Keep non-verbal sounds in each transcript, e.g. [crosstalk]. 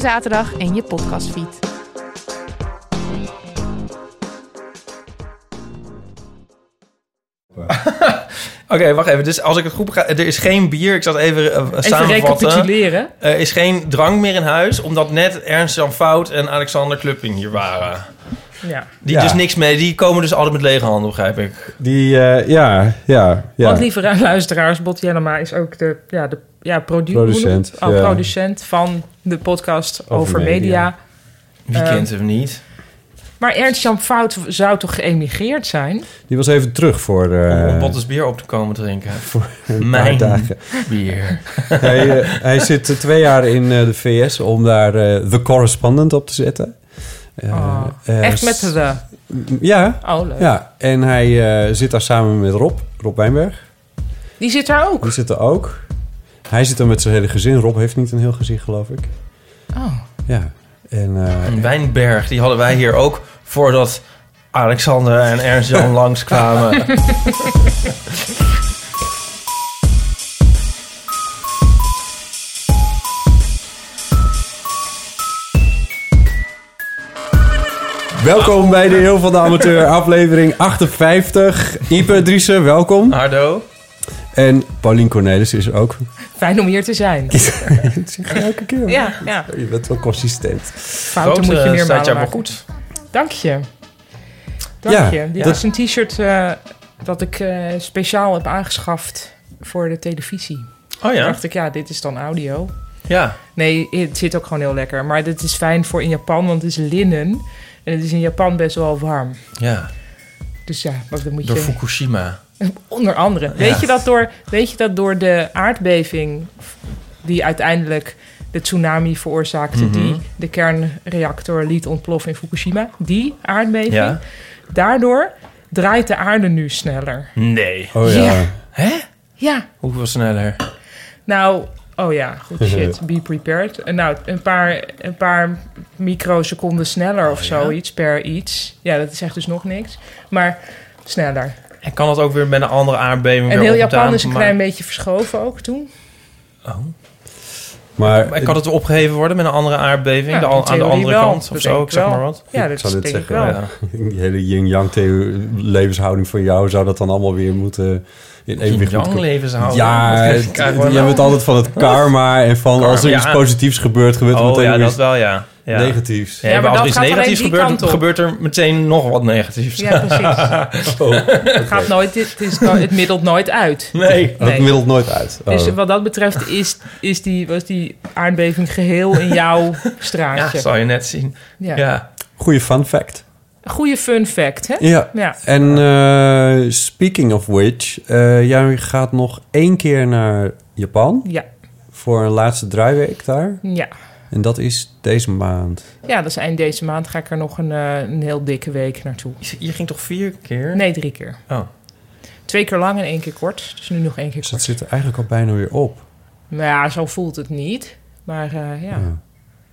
zaterdag in je podcastfeed. [laughs] Oké, wacht even. Dus als ik het goed begrijp, er is geen bier. Ik zat even, uh, Even samenvatten. recapituleren. Er is geen drank meer in huis, omdat net Ernst Jan Fout en Alexander Klupping hier waren. Ja. Die Ja. dus niks mee, die komen dus altijd met lege handen, begrijp ik. Die, eh, ja, ja, ja. Want lieve luisteraars, Bot Jellema is ook de, ja, de ja, produ- Producent, oh, ja. producent van de podcast over, Over media. media. Wie Eh, kent hem niet? Maar Ernst-Jan Fout zou toch geëmigreerd zijn? Die was even terug voor, Om eh bier op te komen drinken. [laughs] voor een Mijn paar dagen. bier. [laughs] hij, eh, hij zit eh, twee jaar in eh, de VS om daar The Correspondent op te zetten. Eh, Oh, Echt met de... Ja, Oh, leuk. ja. En hij eh, zit daar samen met Rob, Rob Wijnberg. Die zit daar ook. Die zit er ook. Hij zit er met zijn hele gezin. Rob heeft niet een heel gezin, geloof ik. Oh. Ja. En, eh, Een Wijnberg, die hadden wij hier ook voordat Alexander en Ernst Jan [laughs] langskwamen. welkom bij de Heel van de Amateur, aflevering 58. Ipe Driessen, welkom. Hardo. En Paulien Cornelis is er ook. Fijn om hier te zijn. [laughs] Dat zeg je elke keer. Ja, ja. Je bent wel consistent. Fouten moet je meer staat jou maar goed. Dank je. Dank Ja, je. Dit dat- is een t-shirt eh, dat ik eh, speciaal heb aangeschaft voor de televisie. Oh Toen ja? dacht ik, ja, dit is dan audio. Ja. Nee, het zit ook gewoon heel lekker. Maar dit is fijn voor in Japan, want het is linnen. En het is in Japan best wel warm. Ja, Dus ja, wat dan moet door je... Fukushima. Onder andere. Weet, je dat door, weet je dat door de aardbeving... die uiteindelijk de tsunami veroorzaakte... Mhm. die de kernreactor liet ontploffen in Fukushima... die aardbeving, Ja. daardoor draait de aarde nu sneller. Nee. Oh ja. Ja. Hè? Ja, Hoeveel sneller? nou... Oh ja, goed shit. Be prepared. En Nou, een paar, een paar microseconden sneller of Oh ja? zoiets per iets. Ja, dat is echt dus nog niks. Maar sneller. En kan dat ook weer met een andere aardbeving En weer heel opgedaan Japan is een maar- klein beetje verschoven ook toen. Oh. Maar Maar kan het opgeheven worden met een andere aardbeving? Ja, de, in aan de theorie andere wel. kant of Dat zo? denk Ik ik zeg wel. maar wat. Ja, Ik dat zou denk dit ik zeggen, wel. Ja. [laughs] die hele yin-yang levenshouding van jou... zou dat dan allemaal weer moeten in evenwicht Young moeten levenshouden. Ja, het- je bent altijd van het karma en van Karma, als er iets positiefs gebeurt, gebeurt er Oh meteen ja, dat iets wel, ja. ja. negatiefs. Ja, Ja, maar maar als dat er iets negatiefs gebeurt, gebeurt er meteen nog wat negatiefs. Ja, precies. [laughs] Oh, [laughs] Het, gaat nooit, het, is het middelt nooit uit. Nee. dat Nee. middelt nooit uit. Oh. Dus wat dat betreft is, is die, was die aardbeving geheel in jouw Ja, straatje. zal je net zien. Ja. Ja. Goeie fun fact. Goeie fun fact, hè? Ja. Ja. En eh, speaking of which, eh, jij gaat nog één keer naar Japan Ja. voor een laatste draaiweek daar. Ja. En dat is deze maand. ja, dat is eind deze maand ga ik er nog een, eh, een heel dikke week naartoe. Je- ging toch vier keer? Nee, drie keer. Oh. Twee keer lang en één keer kort. Dus nu nog één keer Dus dat zit er eigenlijk al bijna weer op. Nou ja, zo voelt het niet. Maar eh, ja. Ja.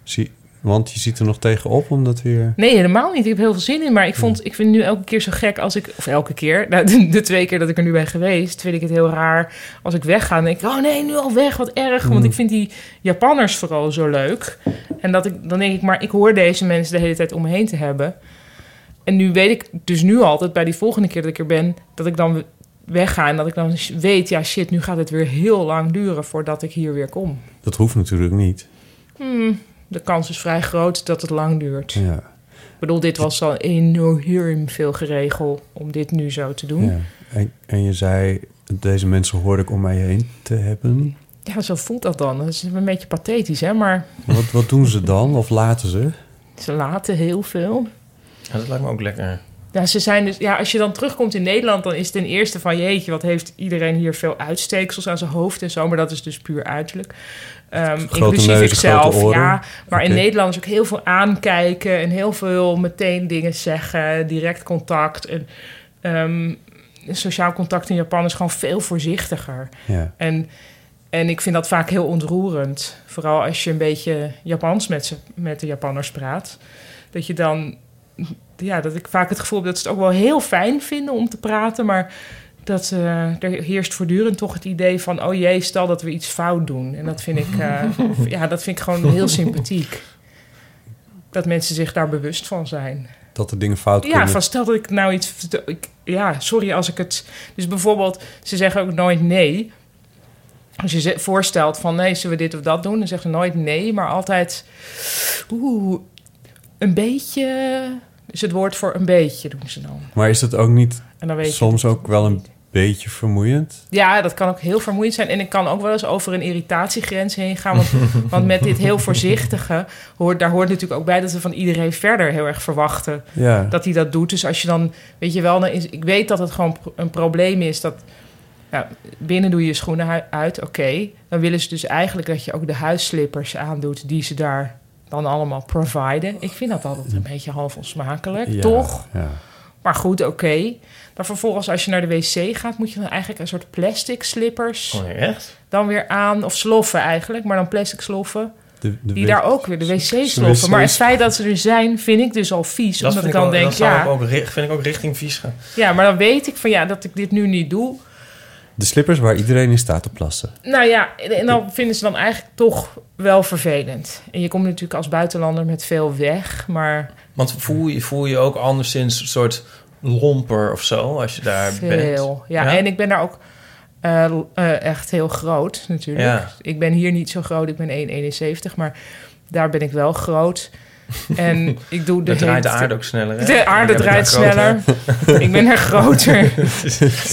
Zie, want je ziet er nog tegenop om dat weer... Nee, helemaal niet. Ik heb heel veel zin in. Maar ik, vond, ik vind het nu elke keer zo gek als ik... Of elke keer. [laughs] Nou, de, de twee keer dat ik er nu ben geweest... vind ik het heel raar als ik wegga. Dan denk ik, oh nee, nu al weg. Wat erg. Want ik vind die Japanners vooral zo leuk. En dat ik, dan denk ik, maar ik hoor deze mensen de hele tijd om me heen te hebben. En nu weet ik dus nu altijd bij die volgende keer dat ik er ben... dat ik dan wegga en dat ik dan weet... ja, shit, nu gaat het weer heel lang duren voordat ik hier weer kom. Dat hoeft natuurlijk niet. Hmm, de kans is vrij groot dat het lang duurt. Ja. Ik bedoel, dit was al enorm veel geregeld om dit nu zo te doen. ja. En, en je zei, deze mensen hoorde ik om mij heen te hebben. Ja, zo voelt dat dan. Dat is een beetje pathetisch, hè? Maar Wat, wat doen ze dan? Of laten ze? ze laten heel veel. Ja, dat lijkt me ook lekker. Ja, ze zijn dus, ja, als je dan terugkomt in Nederland, dan is het ten eerste van jeetje, wat heeft iedereen hier veel uitsteeksels aan zijn hoofd en zo, maar dat is dus puur uiterlijk. Ehm, inclusief neuzen, ikzelf, ja. Maar in. Nederland is ook heel veel aankijken en heel veel meteen dingen zeggen, direct contact. En ehm, sociaal contact in Japan is gewoon veel voorzichtiger. Ja. En, en ik vind dat vaak heel ontroerend. Vooral als je een beetje Japans met, ze, met de Japanners praat. Dat je dan... Ja, dat ik vaak het gevoel heb dat ze het ook wel heel fijn vinden om te praten. Maar dat eh, er heerst voortdurend toch het idee van... oh jee, stel dat we iets fout doen. En dat vind ik, eh, ja, dat vind ik gewoon heel sympathiek. Dat mensen zich daar bewust van zijn. Dat er dingen fout Ja, kunnen. van stel dat ik nou iets... Ik, ja, sorry als ik het... Dus bijvoorbeeld, ze zeggen ook nooit nee. Als je voorstelt van nee, zullen we dit of dat doen? Dan zeggen ze nooit nee, maar altijd... Oeh, een beetje... Dus het woord voor een beetje doen ze dan. Maar is het ook niet En dan weet je soms dat- ook wel een beetje vermoeiend? Ja, dat kan ook heel vermoeiend zijn. En ik kan ook wel eens over een irritatiegrens heen gaan. Want, [laughs] want met dit heel voorzichtige... Hoort, daar hoort natuurlijk ook bij dat we van iedereen verder heel erg verwachten... Ja. dat hij dat doet. Dus als je dan, weet je wel, is, ik weet dat het gewoon een probleem is dat ja, binnen doe je je schoenen uit, oké. Dan willen ze dus eigenlijk dat je ook de huisslippers aandoet die ze daar dan allemaal providen. Ik vind dat altijd een beetje half onsmakelijk, Ja, toch? Ja. Maar goed, oké. Dan vervolgens, als je naar de wc gaat, moet je dan eigenlijk een soort plastic slippers Oh, echt? dan weer aan. Of sloffen eigenlijk, maar dan plastic sloffen. De, de Die daar ook weer, de wc-sloffen. wc's. Maar het feit dat ze er zijn, vind ik dus al vies. Dat omdat vind ik dan ook, denk, dat zou ja... ik ook, ri- vind ik ook richting vies gaan. Ja, maar dan weet ik van ja, dat ik dit nu niet doe. De slippers waar iedereen in staat te plassen. Nou ja, en dan vinden ze dan eigenlijk toch wel vervelend. En je komt natuurlijk als buitenlander met veel weg, maar Want voel je, voel je ook anderszins een soort lomper of zo als je daar bent? veel. Ja, Ja? en ik ben daar ook eh, eh, echt heel groot natuurlijk. Ja. Ik ben hier niet zo groot, ik ben 1,71, maar daar ben ik wel groot. En ik doe de draait de aarde ook sneller. hè? De aarde draait sneller. ik ben er groter. [laughs]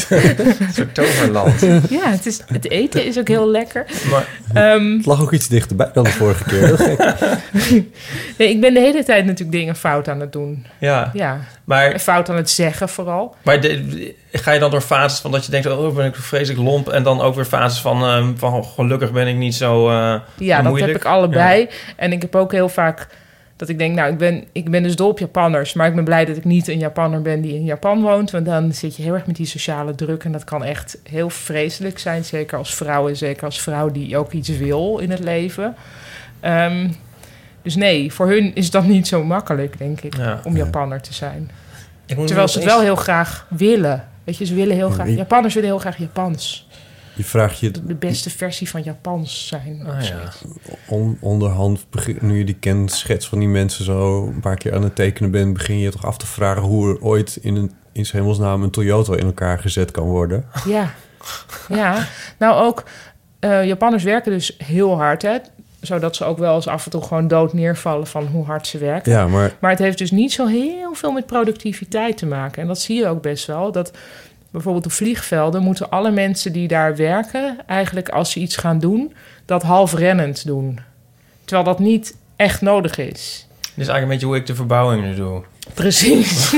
Een soort toverland. Ja, het, is, het eten is ook heel lekker. Maar Ehm, Het lag ook iets dichterbij dan de vorige keer. Heel gek. [laughs] nee, ik ben de hele tijd natuurlijk dingen fout aan het doen. ja, Ja, maar, en fout aan het zeggen vooral. maar de- ga je dan door fases van dat je denkt... oh, ben ik vreselijk lomp... en dan ook weer fases van, ehm, van oh, gelukkig ben ik niet zo... eh, Ja, dat heb ik allebei. En ik heb ook heel vaak dat ik denk, nou, ik ben, ik ben dus dol op Japanners. Maar ik ben blij dat ik niet een Japanner ben die in Japan woont. Want dan zit je heel erg met die sociale druk. En dat kan echt heel vreselijk zijn. Zeker als vrouw en zeker als vrouw die ook iets wil in het leven. Ehm, dus nee, voor hun is dat niet zo makkelijk, denk ik, Ja. om Ja. Japanner te zijn. Terwijl ze het wel heel graag willen. Weet je, ze willen heel graag... Japanners willen heel graag Japans. Je vraagt je De, beste versie van Japans zijn. Ah, ja. on- onderhand, begin- nu je die kenschets van die mensen zo een paar keer aan het tekenen bent, begin je toch af te vragen hoe er ooit in, een, in zijn hemelsnaam een Toyota in elkaar gezet kan worden. Ja, ja. Nou ook, eh Japanners werken dus heel hard, hè. Zodat ze ook wel eens af en toe gewoon dood neervallen van hoe hard ze werken. Ja, maar Maar het heeft dus niet zo heel veel met productiviteit te maken. En dat zie je ook best wel. Dat bijvoorbeeld op vliegvelden moeten alle mensen die daar werken... eigenlijk als ze iets gaan doen, dat half rennend doen. Terwijl dat niet echt nodig is. Dit is eigenlijk een beetje hoe ik de verbouwing nu doe. Precies.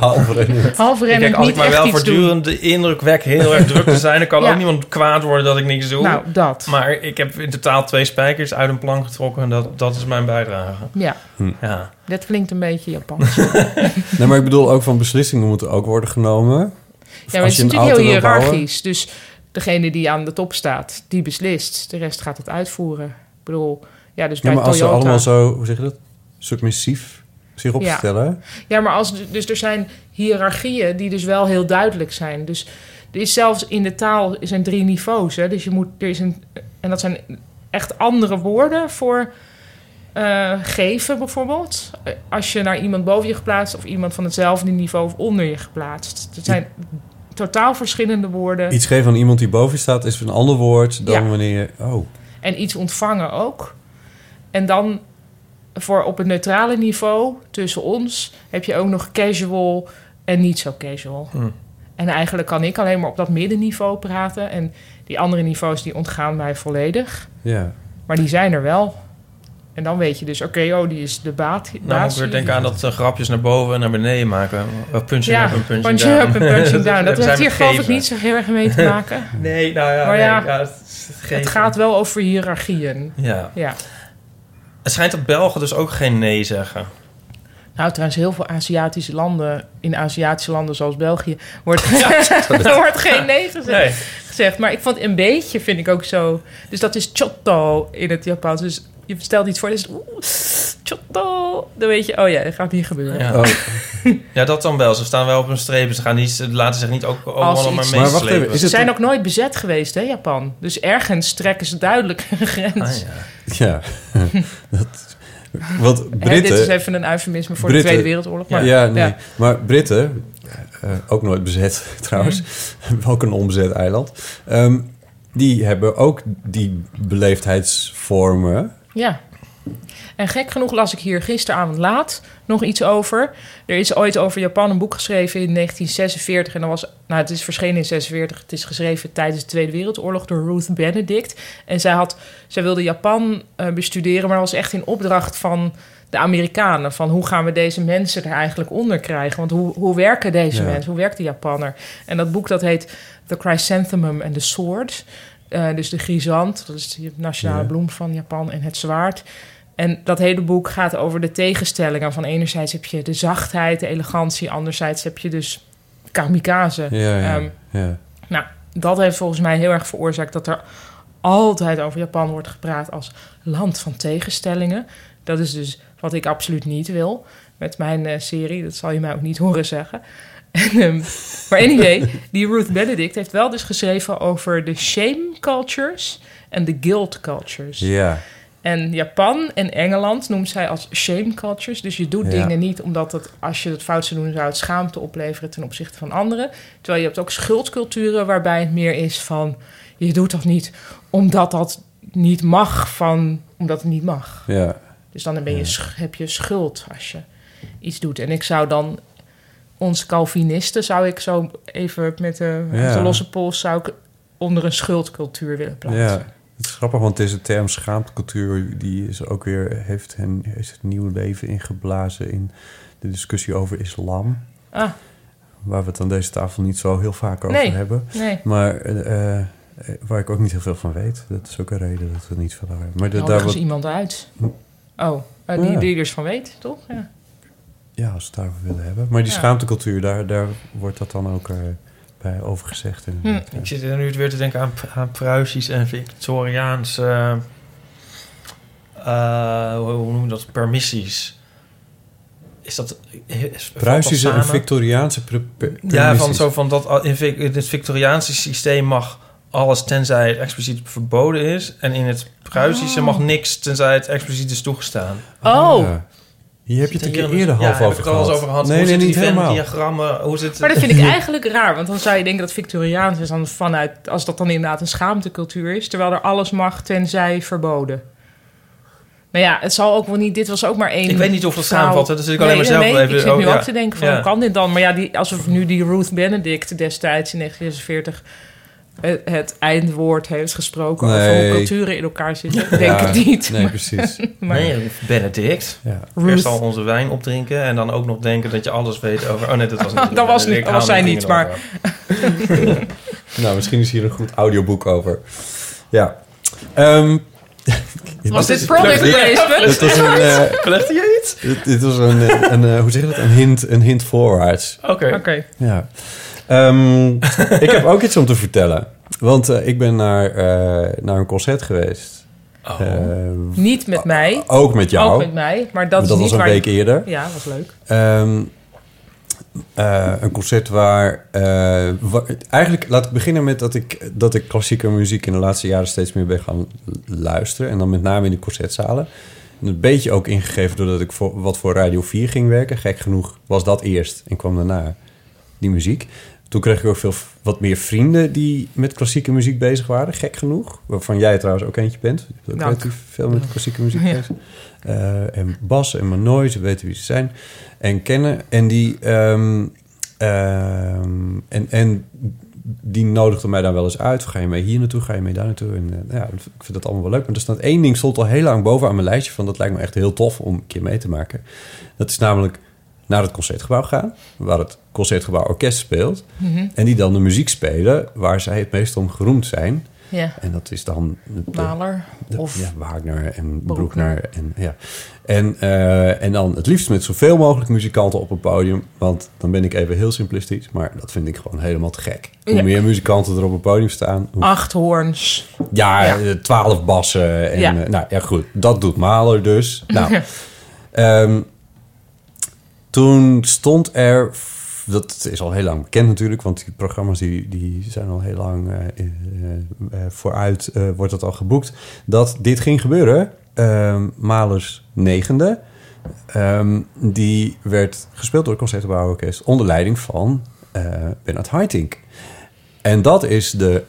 half [laughs] half rennend denk, als niet ik maar wel voortdurend de indruk wek heel erg druk te zijn... dan kan [laughs] Ja. ook niemand kwaad worden dat ik niks doe. Nou, dat. Maar ik heb in totaal twee spijkers uit een plank getrokken... en dat, dat is mijn bijdrage. Ja, Ja. dat klinkt een beetje Japans. [laughs] Nee, maar ik bedoel ook van beslissingen moeten ook worden genomen. Ja, maar het is natuurlijk heel hiërarchisch. Dus degene die aan de top staat, die beslist. De rest gaat het uitvoeren. Ik bedoel, ja, dus Ja, bij maar als ze allemaal zo, hoe zeg je dat, submissief zich Ja. opstellen. Ja, maar als, dus er zijn hiërarchieën die dus wel heel duidelijk zijn. Dus er is zelfs in de taal er zijn drie niveaus. Hè? Dus je moet, er is een, en dat zijn echt andere woorden voor eh, geven bijvoorbeeld. Als je naar iemand boven je geplaatst of iemand van hetzelfde niveau of onder je geplaatst. Het zijn totaal verschillende woorden. Iets geven aan iemand die boven je staat is een ander woord dan Ja. wanneer je... Oh, En iets ontvangen ook. En dan voor op het neutrale niveau tussen ons heb je ook nog casual en niet zo casual. Hm. En eigenlijk kan ik alleen maar op dat middenniveau praten. En die andere niveaus die ontgaan mij volledig. Ja. Maar die zijn er wel. En dan weet je dus, oké, oh, die is de baat. Nou, ik weer denken aan dat eh, grapjes naar boven en naar beneden maken. Uh, punching Ja, up en punching punching down. up en punching [laughs] down. Dat heeft hier geloof ik niet zo heel erg mee te maken. [laughs] Nee, nou ja, Maar nee, ja, het, gaat wel over hiërarchieën. Ja. Ja. Het schijnt dat Belgen dus ook geen nee zeggen. Nou, trouwens, heel veel Aziatische landen, in Aziatische landen zoals België, wordt, [laughs] er wordt geen nee gezegd, Nee. gezegd. Maar ik vond een beetje, vind ik ook zo. Dus dat is chotto in het Japans. Dus je stelt iets voor, dus chotto. Dan weet je, oh ja, dat gaat niet gebeuren. Ja. Oh, [laughs] ja, dat dan wel. Ze staan wel op hun strepen. Ze, gaan niet, ze laten zich niet ook overal maar meeslepen. Ze zijn ook nooit bezet geweest, hè, Japan. Dus ergens trekken ze duidelijk een [laughs] grens. Ah, ja. Ja. [laughs] dat, want En Britten... dit is even een eufemisme voor Britten- de Tweede Wereldoorlog. Maar, ja, nee. ja. Maar Britten, eh, ook nooit bezet trouwens, ook een onbezet eiland, ehm, die hebben ook die beleefdheidsvormen. Ja. En gek genoeg las ik hier gisteravond laat nog iets over. Er is ooit over Japan een boek geschreven in 1946. En dat was, nou, het is verschenen in 46. Het is geschreven tijdens de Tweede Wereldoorlog door Ruth Benedict. En zij, had, zij wilde Japan eh, bestuderen, maar dat was echt in opdracht van de Amerikanen. Van hoe gaan we deze mensen er eigenlijk onder krijgen? Want hoe, hoe werken deze Ja. mensen? Hoe werkt de Japanner? En dat boek dat heet The Chrysanthemum and the Sword. Eh, dus de grisant, dat is de nationale Ja. bloem van Japan, en het zwaard. En dat hele boek gaat over de tegenstellingen. Van enerzijds heb je de zachtheid, de elegantie. Anderzijds heb je dus kamikaze. Ja, ja, Ehm, ja. nou, dat heeft volgens mij heel erg veroorzaakt dat er altijd over Japan wordt gepraat als land van tegenstellingen. Dat is dus wat ik absoluut niet wil met mijn eh, serie. Dat zal je mij ook niet horen zeggen. En, ehm, maar anyway, die Ruth Benedict heeft wel dus geschreven over de shame cultures en de guilt cultures. ja. En Japan en Engeland noemt zij als shame cultures. Dus je doet Ja. dingen niet omdat het, als je het fout zou doen, zou het schaamte opleveren ten opzichte van anderen. Terwijl je hebt ook schuldculturen waarbij het meer is van je doet dat niet omdat dat niet mag, van, omdat het niet mag. ja. Dus dan ben je, Ja. heb je schuld als je iets doet. En ik zou dan ons Calvinisten, zou ik zo even met de, Ja. de losse pols, zou ik onder een schuldcultuur willen plaatsen. Ja, het is grappig, want deze term schaamtecultuur... die is ook weer, heeft, hen, heeft het nieuw leven ingeblazen... in de discussie over islam. Ah, Waar we het aan deze tafel niet zo heel vaak over Nee. hebben. nee. Maar eh, eh, waar ik ook niet heel veel van weet. Dat is ook een reden dat we het niet van hebben. Maar de, Nodig daar wat, iemand uit. Oh, eh, die, Ja. die er dus van weet, toch? Ja. Ja, als we het daarover willen hebben. Maar die Ja. schaamtecultuur, daar, daar wordt dat dan ook eh, bij over gezegd. En, Hm. Ik zit er nu weer te denken aan, aan Pruisisch en Victoriaans... eh, eh, hoe hoe noem je dat? Permissies. Is dat... Is, Pruisische en? Victoriaanse pre- Ja, van zo van dat al- in, in het Victoriaanse systeem mag alles tenzij het expliciet verboden is. En in het Pruisische Oh. mag niks tenzij het expliciet is toegestaan. Oh, Ja. Hier heb je het een Hier keer eerder half over gehad. over gehad. Nee, hoe nee, niet die helemaal. Venn-diagrammen? Hoe zit maar dat vind ik [laughs] eigenlijk raar. Want dan zou je denken dat Victoriaans is dan vanuit... als dat dan inderdaad een schaamtecultuur is... terwijl er alles mag tenzij verboden. Nou ja, het zal ook wel niet... Dit was ook maar één... Ik weet niet of samenvat. hè. Dus ik alleen maar zelf nee, even... ik zit oh, nu ja. ook te denken van, Ja. hoe kan dit dan? Maar ja, die, alsof nu die Ruth Benedict destijds in 1946... Het, het eindwoord heeft gesproken over Nee. hoe culturen in elkaar zitten. Ik denk Ja, het niet. Nee, precies. [laughs] Maar- Nee, Benedict. Ja. Eerst al onze wijn opdrinken en dan ook nog denken dat je alles weet over... Oh nee, dat was niet. [laughs] Dat was niet- dat was zij niet, maar- [laughs] Nou, misschien is hier een goed audioboek over. Ja. Ehm, Was dit dit product placement? dit was een, eh, Legt hij iets? dit, dit was een, eh, een, eh, hoe zeg je dat? Een hint, een hint voorwaarts. Oké. Oké. Ja. Ehm, [laughs] ik heb ook iets om te vertellen. Want eh, ik ben naar, eh, naar een concert geweest. Oh. Eh, Niet met mij. ook met jou. Ook met mij. Maar dat, Maar is dat niet was een waar... week eerder. Ja, dat was leuk. Ehm, eh, een concert waar, eh, wa- Eigenlijk, laat ik beginnen met dat ik, dat ik klassieke muziek in de laatste jaren steeds meer ben gaan luisteren. En dan met name in de concertzalen. En een beetje ook ingegeven doordat ik voor, wat voor Radio 4 ging werken. Gek genoeg was dat eerst en kwam daarna die muziek. Toen kreeg ik ook veel wat meer vrienden die met klassieke muziek bezig waren, gek genoeg. Waarvan jij trouwens ook eentje bent. Je bent ook relatief veel met klassieke muziek Ja. bezig. Eh, en Bas en Manoy, ze weten wie ze zijn en kennen. En die, ehm, en, en die nodigde mij dan wel eens uit. Ga je mee hier naartoe? Ga je mee daar naartoe? En eh, ja, ik vind dat allemaal wel leuk. Maar er staat één ding stond al heel lang boven aan mijn lijstje van dat lijkt me echt heel tof om een keer mee te maken. Dat is namelijk naar het concertgebouw gaan, waar het concertgebouw orkest speelt. Mhm. En die dan de muziek spelen waar zij het meest om geroemd zijn. Ja. En dat is dan de, Mahler de- of... ja, Wagner en Bruckner. Bruckner. En, ja. en, eh, en dan het liefst met zoveel mogelijk muzikanten op een podium. Want dan ben ik even heel simplistisch. Maar dat vind ik gewoon helemaal te gek. Hoe Ja. meer muzikanten er op een podium staan. Hoe, Acht hoorns. ja, ja. eh, twaalf bassen. En, Ja. eh, nou ja, goed. Dat doet Mahler dus. Nou, [laughs] ehm, toen stond er... Dat is al heel lang bekend natuurlijk, want die programma's die, die zijn al heel lang eh, eh, eh, vooruit, wordt het al geboekt, dat dit ging gebeuren. Ehm Mahlers negende, ehm, die werd gespeeld door het Concertgebouworkest onder leiding van Bernard Haitink. En dat is de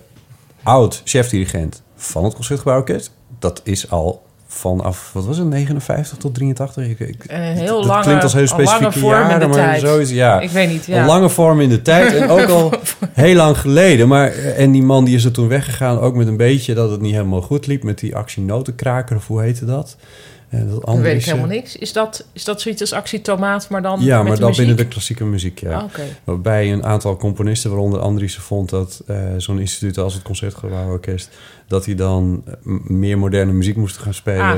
oud-chefdirigent van het Concertgebouworkest. Dat is al vanaf, wat was het, 59 tot 83? Ik, ik, Een heel dat lange, klinkt als heel specifieke jaren, maar tijd. zoiets, ja. Ik weet niet, ja. Een lange vorm in de tijd en ook [laughs] al heel lang geleden. Maar, eh, en die man die is er toen weggegaan, ook met een beetje dat het niet helemaal goed liep met die actie Notenkraker, of hoe heette dat? Eh, dat weet ik is, helemaal niks. Is dat, is dat zoiets als actie tomaat, maar dan Ja, maar dan muziek? binnen de klassieke muziek, ja. Ah, Oké. Waarbij een aantal componisten, waaronder Andriessen, vond dat eh, zo'n instituut als het Concertgebouworkest... dat die dan eh, meer moderne muziek moesten gaan spelen. Ah.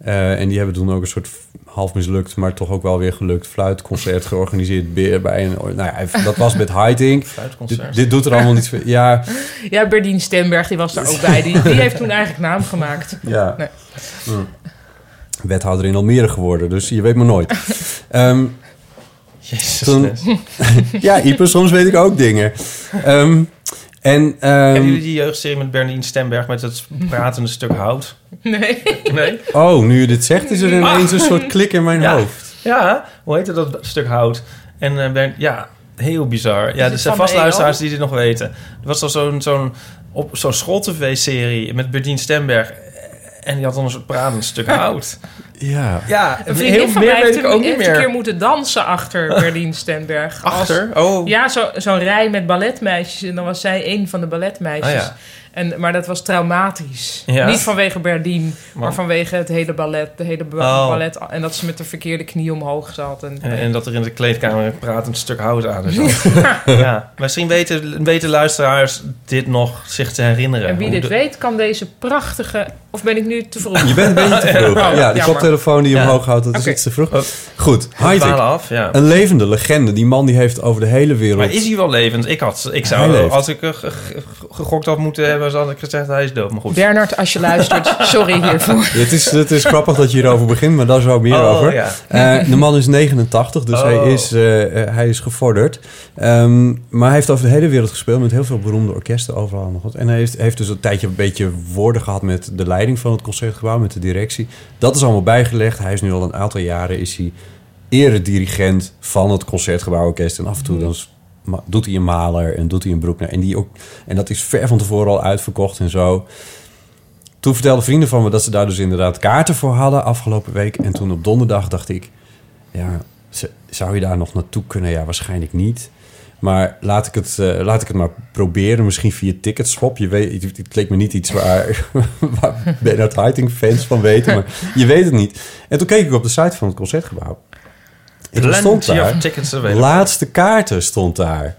Eh, en die hebben toen ook een soort half mislukt, maar toch ook wel weer gelukt... fluitconcert georganiseerd bij [laughs] bij een... Nou ja, dat was met Haitink. Fluitconcert. Dit, dit doet er allemaal niet veel... Ja, Ja, Berdien Stemberg, die was daar ook bij. Die, die heeft toen eigenlijk naam gemaakt. ja. Nee. Mm. Wethouder in Almere geworden, dus je weet maar nooit. [laughs] Ehm, Jezus. Toen- [laughs] ja, Ipe, soms weet ik ook dingen. Ehm, en... ehm, Hebben jullie die jeugdserie met Bernardine Stemberg met het pratende stuk hout? Nee. Nee? Oh, nu je dit zegt, is er ineens een soort klik in mijn Ja. hoofd. Ja, hoe heette dat stuk hout? En eh, Bern, ja, heel bizar. Ja, er zijn van vast de luisteraars EO? die dit nog weten. Er was al zo'n zo'n op zo'n school-tv-serie met Berdien Stemberg. En die had dan een soort pratend stuk hout. [laughs] Ja. Ja, Een heel vriendin van meer mij weet heeft, ik ook een, niet heeft een keer meer. moeten dansen achter [laughs] Berdien Stemberg. Als- Achter? Oh, Ja, zo- zo'n rij met balletmeisjes. En dan was zij een van de balletmeisjes. Ah, ja. En, maar dat was traumatisch. Ja? Niet vanwege Berdien, maar, Maar- vanwege het hele ballet. De hele ba- Oh. ballet. En dat ze met de verkeerde knie omhoog zat. En, En, en dat er in de kleedkamer een pratend stuk hout aan is. [laughs] ja. Misschien weten, weten luisteraars dit nog zich te herinneren. en wie dit de- weet, kan deze prachtige... Of ben ik nu te vroeg? Je bent een beetje te vroeg. [laughs] Oh, ja, die koptelefoon die je Ja. omhoog houdt, dat is iets te vroeg. Oh. Goed, dwalen af, ja. Een levende legende. Die man die heeft over de hele wereld... Maar is hij wel levend? Ik, had, ik zou, als ik ge- ge- gegokt had moeten hebben, zou ik gezegd hij is dood. Maar goed. Bernard, als je [laughs] luistert, sorry hiervoor. Het is, het is grappig dat je hierover begint, maar daar zo meer Oh, over. ja. Eh, de man is 89, dus Oh. hij, is, eh, eh, hij is gevorderd. Ehm, maar hij heeft over de hele wereld gespeeld met heel veel beroemde orkesten overal nog wat. En hij heeft, heeft dus een tijdje een beetje woorden gehad met de leiding van het concertgebouw, met de directie. Dat is allemaal bijgelegd. Hij is nu al een aantal jaren is hij eredirigent van het concertgebouworkest. En af en toe dan s- ma- doet hij een Maler en doet hij een Broekner. En, die ook, en dat is ver van tevoren al uitverkocht en zo. Toen vertelden vrienden van me dat ze daar dus inderdaad kaarten voor hadden afgelopen week. En toen op donderdag dacht ik, ja, zou je daar nog naartoe kunnen? Ja, waarschijnlijk niet. Maar laat ik het, eh, laat ik het maar proberen. Misschien via Ticketshop. Je weet, het, leek me niet iets waar, [laughs] waar Haitink fans van weten. Maar je weet het niet. En toen keek ik op de site van het Concertgebouw. En toen stond Plenty daar... of tickets available. Laatste kaarten stond daar.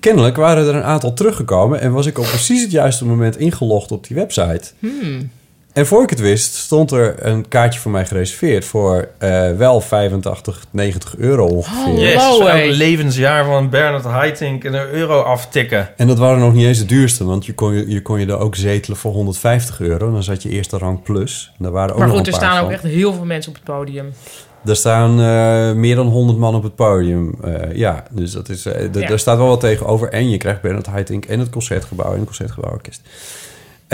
Kennelijk waren er een aantal teruggekomen en was ik op precies het juiste moment ingelogd op die website. Hmm. En voor ik het wist, stond er een kaartje voor mij gereserveerd voor eh, wel 85, 90 euro ongeveer. Oh. Yes, Wow, hey. levensjaar van Bernard Haitink een euro aftikken. En dat waren nog niet eens de duurste, want je kon je, je, kon je er ook zetelen voor 150 euro. Dan zat je eerste rang plus. En daar waren ook Maar nog goed, een er paar staan ook echt heel veel mensen op het podium. Er staan eh, meer dan 100 man op het podium. Eh, ja, dus dat is, eh, Ja. daar staat wel wat tegenover. En je krijgt Bernard Haitink en het Concertgebouw en het Concertgebouworkest.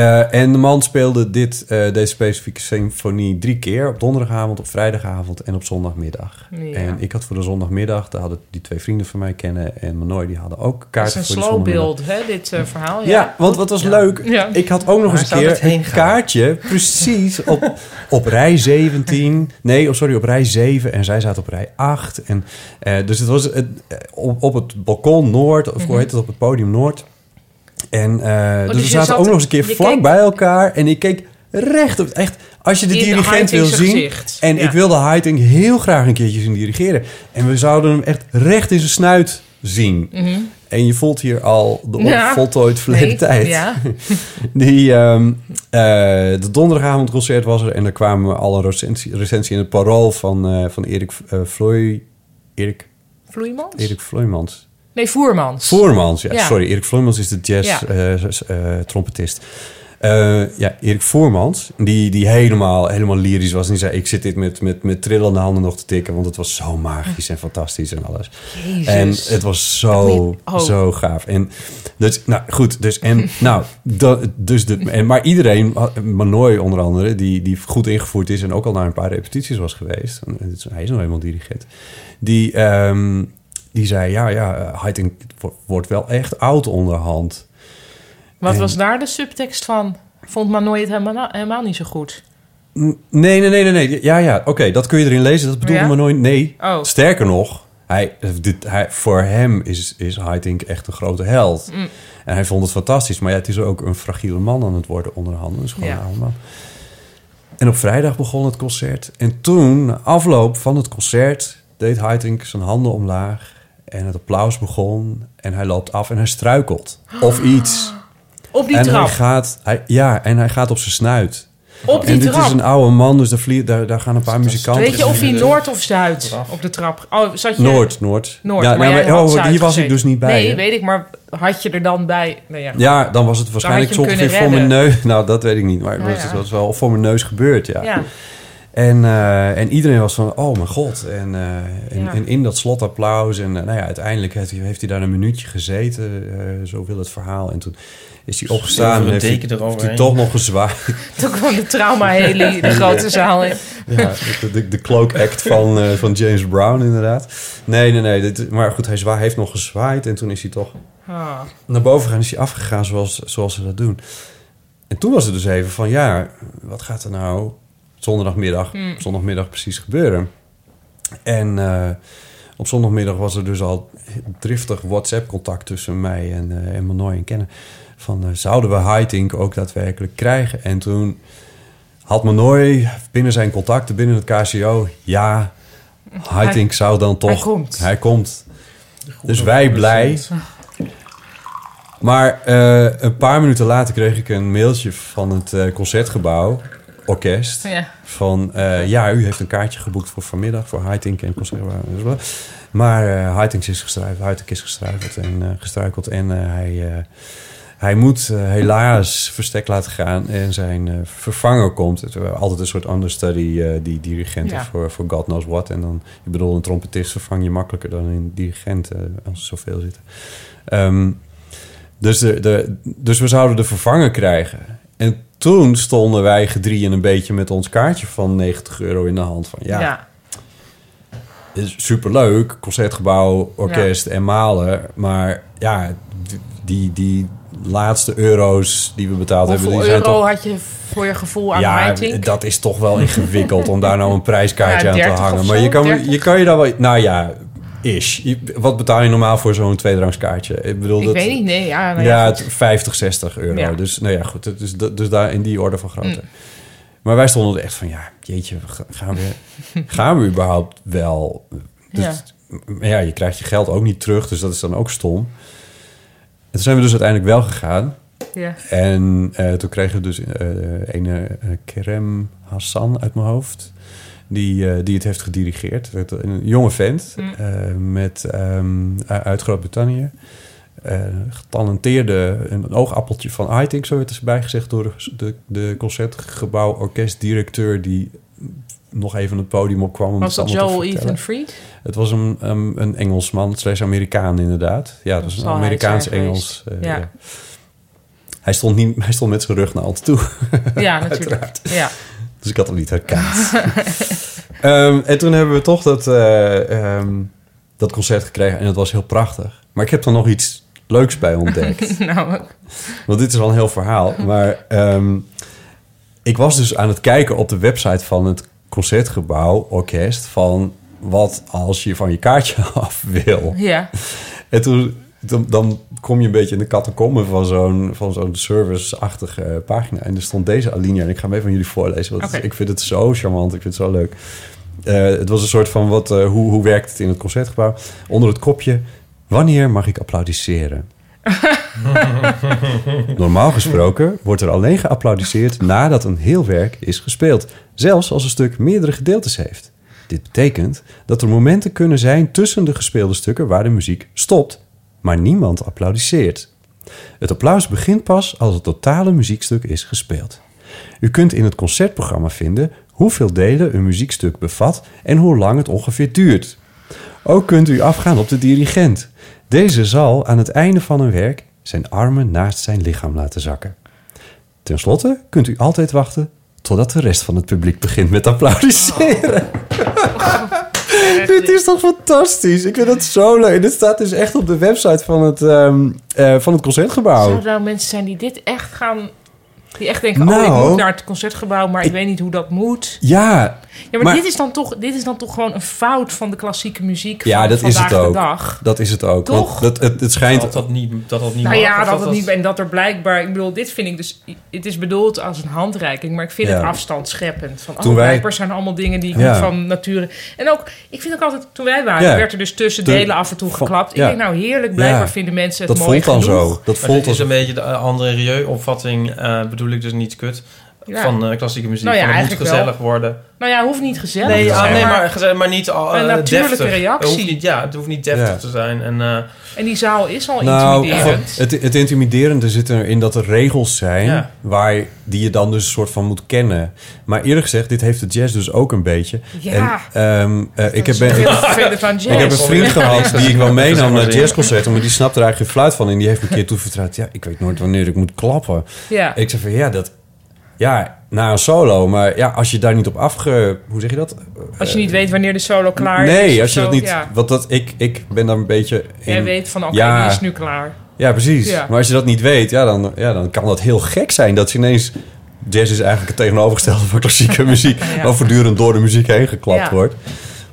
Eh, en de man speelde dit, eh, deze specifieke symfonie drie keer. Op donderdagavond, op vrijdagavond en op zondagmiddag. Ja. En ik had voor de zondagmiddag, daar hadden die twee vrienden van mij kennen... en Manoy, die hadden ook Dat is kaarten een voor die slow zondagmiddag. beeld, hè, dit eh, verhaal. Ja, want wat was leuk. Ja. Ik had ook nog Waar eens een keer het een kaartje. Precies op, op rij 17. Nee, oh, sorry, op rij 7. En zij zaten op rij 8. En, eh, dus het was het, op, op het balkon Noord. Of hoe heet het? Op het podium Noord. En eh, dus, dus we zaten zat- ook nog eens een keer vlak keek- bij elkaar. En ik keek recht op... Echt, als je de In dirigent wil zien... gezicht. En Ja. ik wilde Heiting heel graag een keertje zien dirigeren. En we zouden hem echt recht in zijn snuit zien. En je voelt hier al de Mhm. Ja. voltooid verleden Nee, tijd. Ja. [laughs] Die, ehm, eh, de donderdagavondconcert was er en er kwamen al een recensie, recensie in het parool van, eh, van Erik uh, Vloei, Erik, Vloeimans? Erik Vloeimans. Nee, Voermans. Voermans, ja, Ja. sorry. Erik Vloeimans is de Ja. jazz-trompetist. Eh, ja, Erik Voermans, die, die helemaal, helemaal lyrisch was. En die zei, ik zit dit met, met, met trillende handen nog te tikken... want het was zo magisch en fantastisch en alles. Jezus. En het was zo, Oh. zo gaaf. En dus, nou goed, dus en nou, dat, dus de, en, maar iedereen, Manoy onder andere, die, die goed ingevoerd is en ook al naar een paar repetities was geweest, hij is nog eenmaal dirigent, die, ehm, die zei: Ja, ja, Heiting wordt wel echt oud onderhand. Wat En- was daar de subtekst van? Vond Manoy het helemaal, helemaal niet zo goed. Nee, nee, nee, nee, nee. Ja, ja, oké, dat kun je erin lezen. Dat bedoelde Ja? Manoy. Nee, Oh. Sterker nog, hij, dit, hij, voor hem is, is echt een grote held. Mm. En hij vond het fantastisch. Maar ja, het is ook een fragiele man aan het worden onderhanden. Dus gewoon Ja. een oude man. En op vrijdag begon het concert. En toen, na afloop van het concert, deed Haitink zijn handen omlaag. En het applaus begon. En hij loopt af en hij struikelt. Of iets. Op die en trap. hij gaat, hij, ja, en hij gaat op zijn snuit. Op die en dit trap. is een oude man, dus daar, vlie- daar, daar gaan een paar muzikanten... Weet je of hij Noord of Zuid op de trap? Oh, zat je... Noord, Noord. Noord, Ja, maar nou, maar- oh, hier was ik dus niet bij. Nee, hè? weet ik, maar had je er dan bij... Nee, ja. Ja, dan was het waarschijnlijk ongeveer voor mijn neus. [laughs] Nou, dat weet ik niet. Maar het Nou was, ja. het was wel voor mijn neus gebeurd, ja. En, eh, en iedereen was van, oh mijn god. En, eh, en, Ja. en in dat slotapplaus. En eh, nou ja, uiteindelijk heeft hij, heeft hij daar een minuutje gezeten. eh, zo wil het verhaal. En toen is hij opgestaan. En heeft hij, deken heeft hij toch nog gezwaaid. [laughs] Toen kwam de trauma-heli [laughs] de grote zaal in. Ja, de, de, de cloak act van, van James Brown inderdaad. Nee, nee, nee. Dit, maar goed, hij zwa, heeft nog gezwaaid. En toen is hij toch Ah. naar boven gegaan. Is hij afgegaan zoals, zoals ze dat doen. En toen was het dus even van... Ja, wat gaat er nou zondagmiddag, Hmm. zondagmiddag precies gebeuren? En eh, op zondagmiddag was er dus al driftig WhatsApp-contact tussen mij en, eh en Manoy en Kennen. Van, eh, zouden we Haitink ook daadwerkelijk krijgen? En toen had Manoy binnen zijn contacten, binnen het KCO... Ja, Haitink zou dan toch... hij komt. Hij komt. Dus wij blij. Maar eh, een paar minuten later kreeg ik een mailtje van het eh, concertgebouw, orkest. Ja. Van eh, ja, u heeft een kaartje geboekt voor vanmiddag voor Haitink en concertgebouw. Maar Haitink is gestruikeld, Haitink is gestruikeld en eh, gestruikeld en hij, hij moet helaas verstek laten gaan en zijn vervanger komt. Het altijd een soort understudy, die dirigenten Ja. voor, voor God knows what. En dan, ik bedoel, een trompetist vervang je makkelijker dan een dirigent als er zoveel zitten. Ehm, dus, de, de, dus we zouden de vervanger krijgen. En toen stonden wij gedrieën een beetje met ons kaartje van 90 euro in de hand. Van ja, Ja. is superleuk, concertgebouw, orkest en malen. Maar ja, die, die laatste euro's die we betaald hebben... Hoeveel euro toch, had je voor je gevoel aan ja, Haitink? dat is toch wel ingewikkeld om daar nou een prijskaartje Ja, aan 30 te hangen. Maar je kan, 30. je kan je daar wel... Nou ja, is. Wat betaal je normaal voor zo'n tweedrangskaartje? Ik bedoel, ik dat, weet niet, nee. Ja, nou ja, ja, het 50, 60 euro. Ja. Dus nou ja, goed. Dus, dus daar in die orde van grootte. Mm. Maar wij stonden er echt van, ja, jeetje, ga- gaan we, [laughs] gaan we überhaupt wel? Dus, Ja. Maar ja, je krijgt je geld ook niet terug, dus dat is dan ook stom. En toen zijn we dus uiteindelijk wel gegaan. ja. En eh, toen kregen we dus eh een eh, Kerem Hassan uit mijn hoofd. Die, eh, die het heeft gedirigeerd. Een jonge vent Mm. eh, met, ehm, uit Groot-Brittannië. Eh, getalenteerde, een oogappeltje van Haitink, zo werd er bij gezegd door de, de, concertgebouw orkestdirecteur die nog even het podium opkwam. Was dat Joel. Ethan Fried? Het was een, um, een Engelsman, slash Amerikaan inderdaad. Ja, het was Dat een Amerikaans-Engels. ja. Hij stond, niet, [laughs] hij stond met zijn rug naar ons toe. Ja, natuurlijk. [laughs] Ja. Dus ik had hem niet herkend. [laughs] Ehm, en toen hebben we toch dat, eh, ehm, dat concert gekregen. En het was heel prachtig. Maar ik heb er nog iets leuks bij ontdekt. [laughs] nou, Want dit is al een heel verhaal. Maar ehm, ik was dus aan het kijken op de website van het Concertgebouw Orkest... van wat als je van je kaartje [laughs] af wil. ja. En toen, dan, dan kom je een beetje in de catacomben van zo'n, van zo'n service-achtige eh, pagina. En er stond deze alinea. En ik ga hem even aan jullie voorlezen. Want ik vind het zo charmant. Ik vind het zo leuk. Eh, het was een soort van, wat, eh, hoe, hoe werkt het in het Concertgebouw? Onder het kopje, wanneer mag ik applaudisseren? [laughs] Normaal gesproken wordt er alleen geapplaudiseerd nadat een heel werk is gespeeld. Zelfs als een stuk meerdere gedeeltes heeft. Dit betekent dat er momenten kunnen zijn tussen de gespeelde stukken waar de muziek stopt, maar niemand applaudisseert. Het applaus begint pas als het totale muziekstuk is gespeeld. U kunt in het concertprogramma vinden hoeveel delen een muziekstuk bevat en hoe lang het ongeveer duurt. Ook kunt u afgaan op de dirigent. Deze zal aan het einde van een werk zijn armen naast zijn lichaam laten zakken. Ten slotte kunt u altijd wachten totdat de rest van het publiek begint met applaudisseren. Dit is toch fantastisch? Ik vind het zo leuk. Dit staat dus echt op de website van het, ehm, eh, van het concertgebouw. Zouden er nou mensen zijn die dit echt gaan... Die echt denken, oh, Nou, ik moet naar het concertgebouw, maar ik, weet niet hoe dat moet. Ja, Ja, maar, Maar- dit, is dan toch, dit is dan toch gewoon een fout van de klassieke muziek ja van dat is vandaag het de ook. dag. Dat is het ook. Toch? Want het, het, het schijnt... Dat dat niet, dat dat niet Nou mag, ja, dat het niet, en dat er blijkbaar... Ik bedoel, dit vind ik dus... Het is bedoeld als een handreiking, maar ik vind Ja. het afstandscheppend. Van, Toen oh, wij- blijkbaar zijn allemaal dingen die ik Ja. niet van nature... En ook, ik vind ook altijd, toen wij waren, Ja. werd er dus tussen De- delen af en toe geklapt. ja. Ik denk, nou heerlijk, blijkbaar Ja. vinden mensen het Dat mooi voelt dan genoeg. zo. Dat voelt als is een beetje de andere Rieu-opvatting, eh, bedoel ik dus niet kut, Ja. van eh, klassieke muziek. Nou ja, Van, het moet eigenlijk gezellig worden. Nou ja, hoeft niet gezellig Nee, te ah, zijn, nee maar- maar, gezellig, maar niet al Een eh, natuurlijke deftig. reactie. Het hoeft niet, ja, het hoeft niet deftig Ja. te zijn. En, eh, En die zaal is al Nou, intimiderend. het, het intimiderende zit erin dat er regels zijn Ja. waar, die je dan dus een soort van moet kennen. Maar eerlijk gezegd, dit heeft de jazz dus ook een beetje. Ja. En, ehm, eh, ik, heb, ben, van jazz. [laughs] ik heb een vriend gehad die ik wel [laughs] meenam naar jazzconcerten, maar die snapt er eigenlijk geen fluit van. En die heeft me een keer toevertrouwd, ja, ik weet nooit wanneer ik moet klappen. Ja. Ik zeg van, ja, dat... Ja, na een solo, maar ja, als je daar niet op afge... Hoe zeg je dat? Als je niet weet wanneer de solo klaar is. nee, als je zo, dat niet... Ja. Want dat, ik, ik ben daar een beetje... In, Jij weet van, oké, Ja. die is nu klaar. Ja, precies. Ja. Maar als je dat niet weet, ja dan, ja, dan kan dat heel gek zijn. Dat je ineens... Jazz is eigenlijk het tegenovergestelde van klassieke [laughs] muziek. Waar voortdurend door de muziek heen geklapt wordt.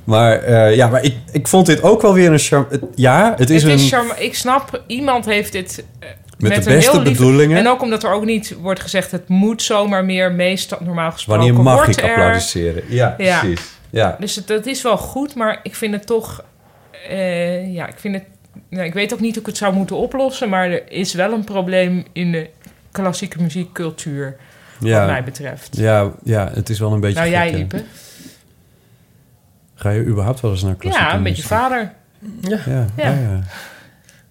Maar eh, ja, maar ik, ik vond dit ook wel weer een charme... Ja, het is het een... is charma- ik snap, iemand heeft dit eh, met, met de beste bedoelingen. En ook omdat er ook niet wordt gezegd, het moet zomaar meer, meestal normaal gesproken Wanneer mag wordt ik er. applaudisseren? Ja, Ja. precies. Ja. Dus het, dat is wel goed, maar ik vind het toch... eh, ja, ik vind het... Nou, ik weet ook niet hoe ik het zou moeten oplossen, maar er is wel een probleem in de klassieke muziekcultuur, wat mij betreft. Ja, ja, het is wel een beetje nou, jij, gek, hè. Ipe? Ga je überhaupt wel eens naar klassieke Ja, een beetje muziek? vader. Ja, ja. Ja.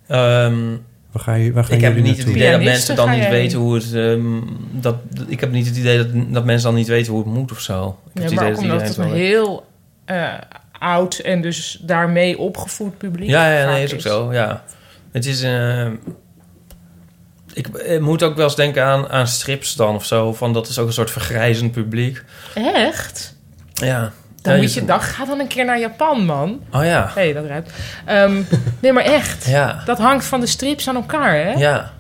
ja, ehm, Waar, ga je, waar gaan ik heb niet het idee dat mensen dan niet weten hoe het... ehm, dat, ik heb niet het idee dat, dat mensen dan niet weten hoe het moet of zo. Ik heb Ja, het maar idee ook dat omdat het heel eh, oud en dus daarmee opgevoed publiek Ja, ja, nee, is ook zo, ja. Het is... eh, ik, ik moet ook wel eens denken aan, aan strips dan of zo. Van dat is ook een soort vergrijzend publiek. Echt? Ja. Dan Ja, moet je- dan ga dan een keer naar Japan, man. Oh ja. Hé, hey, dat ruikt. Ehm, nee, maar echt. Ja. Dat hangt van de strips aan elkaar, hè? Ja.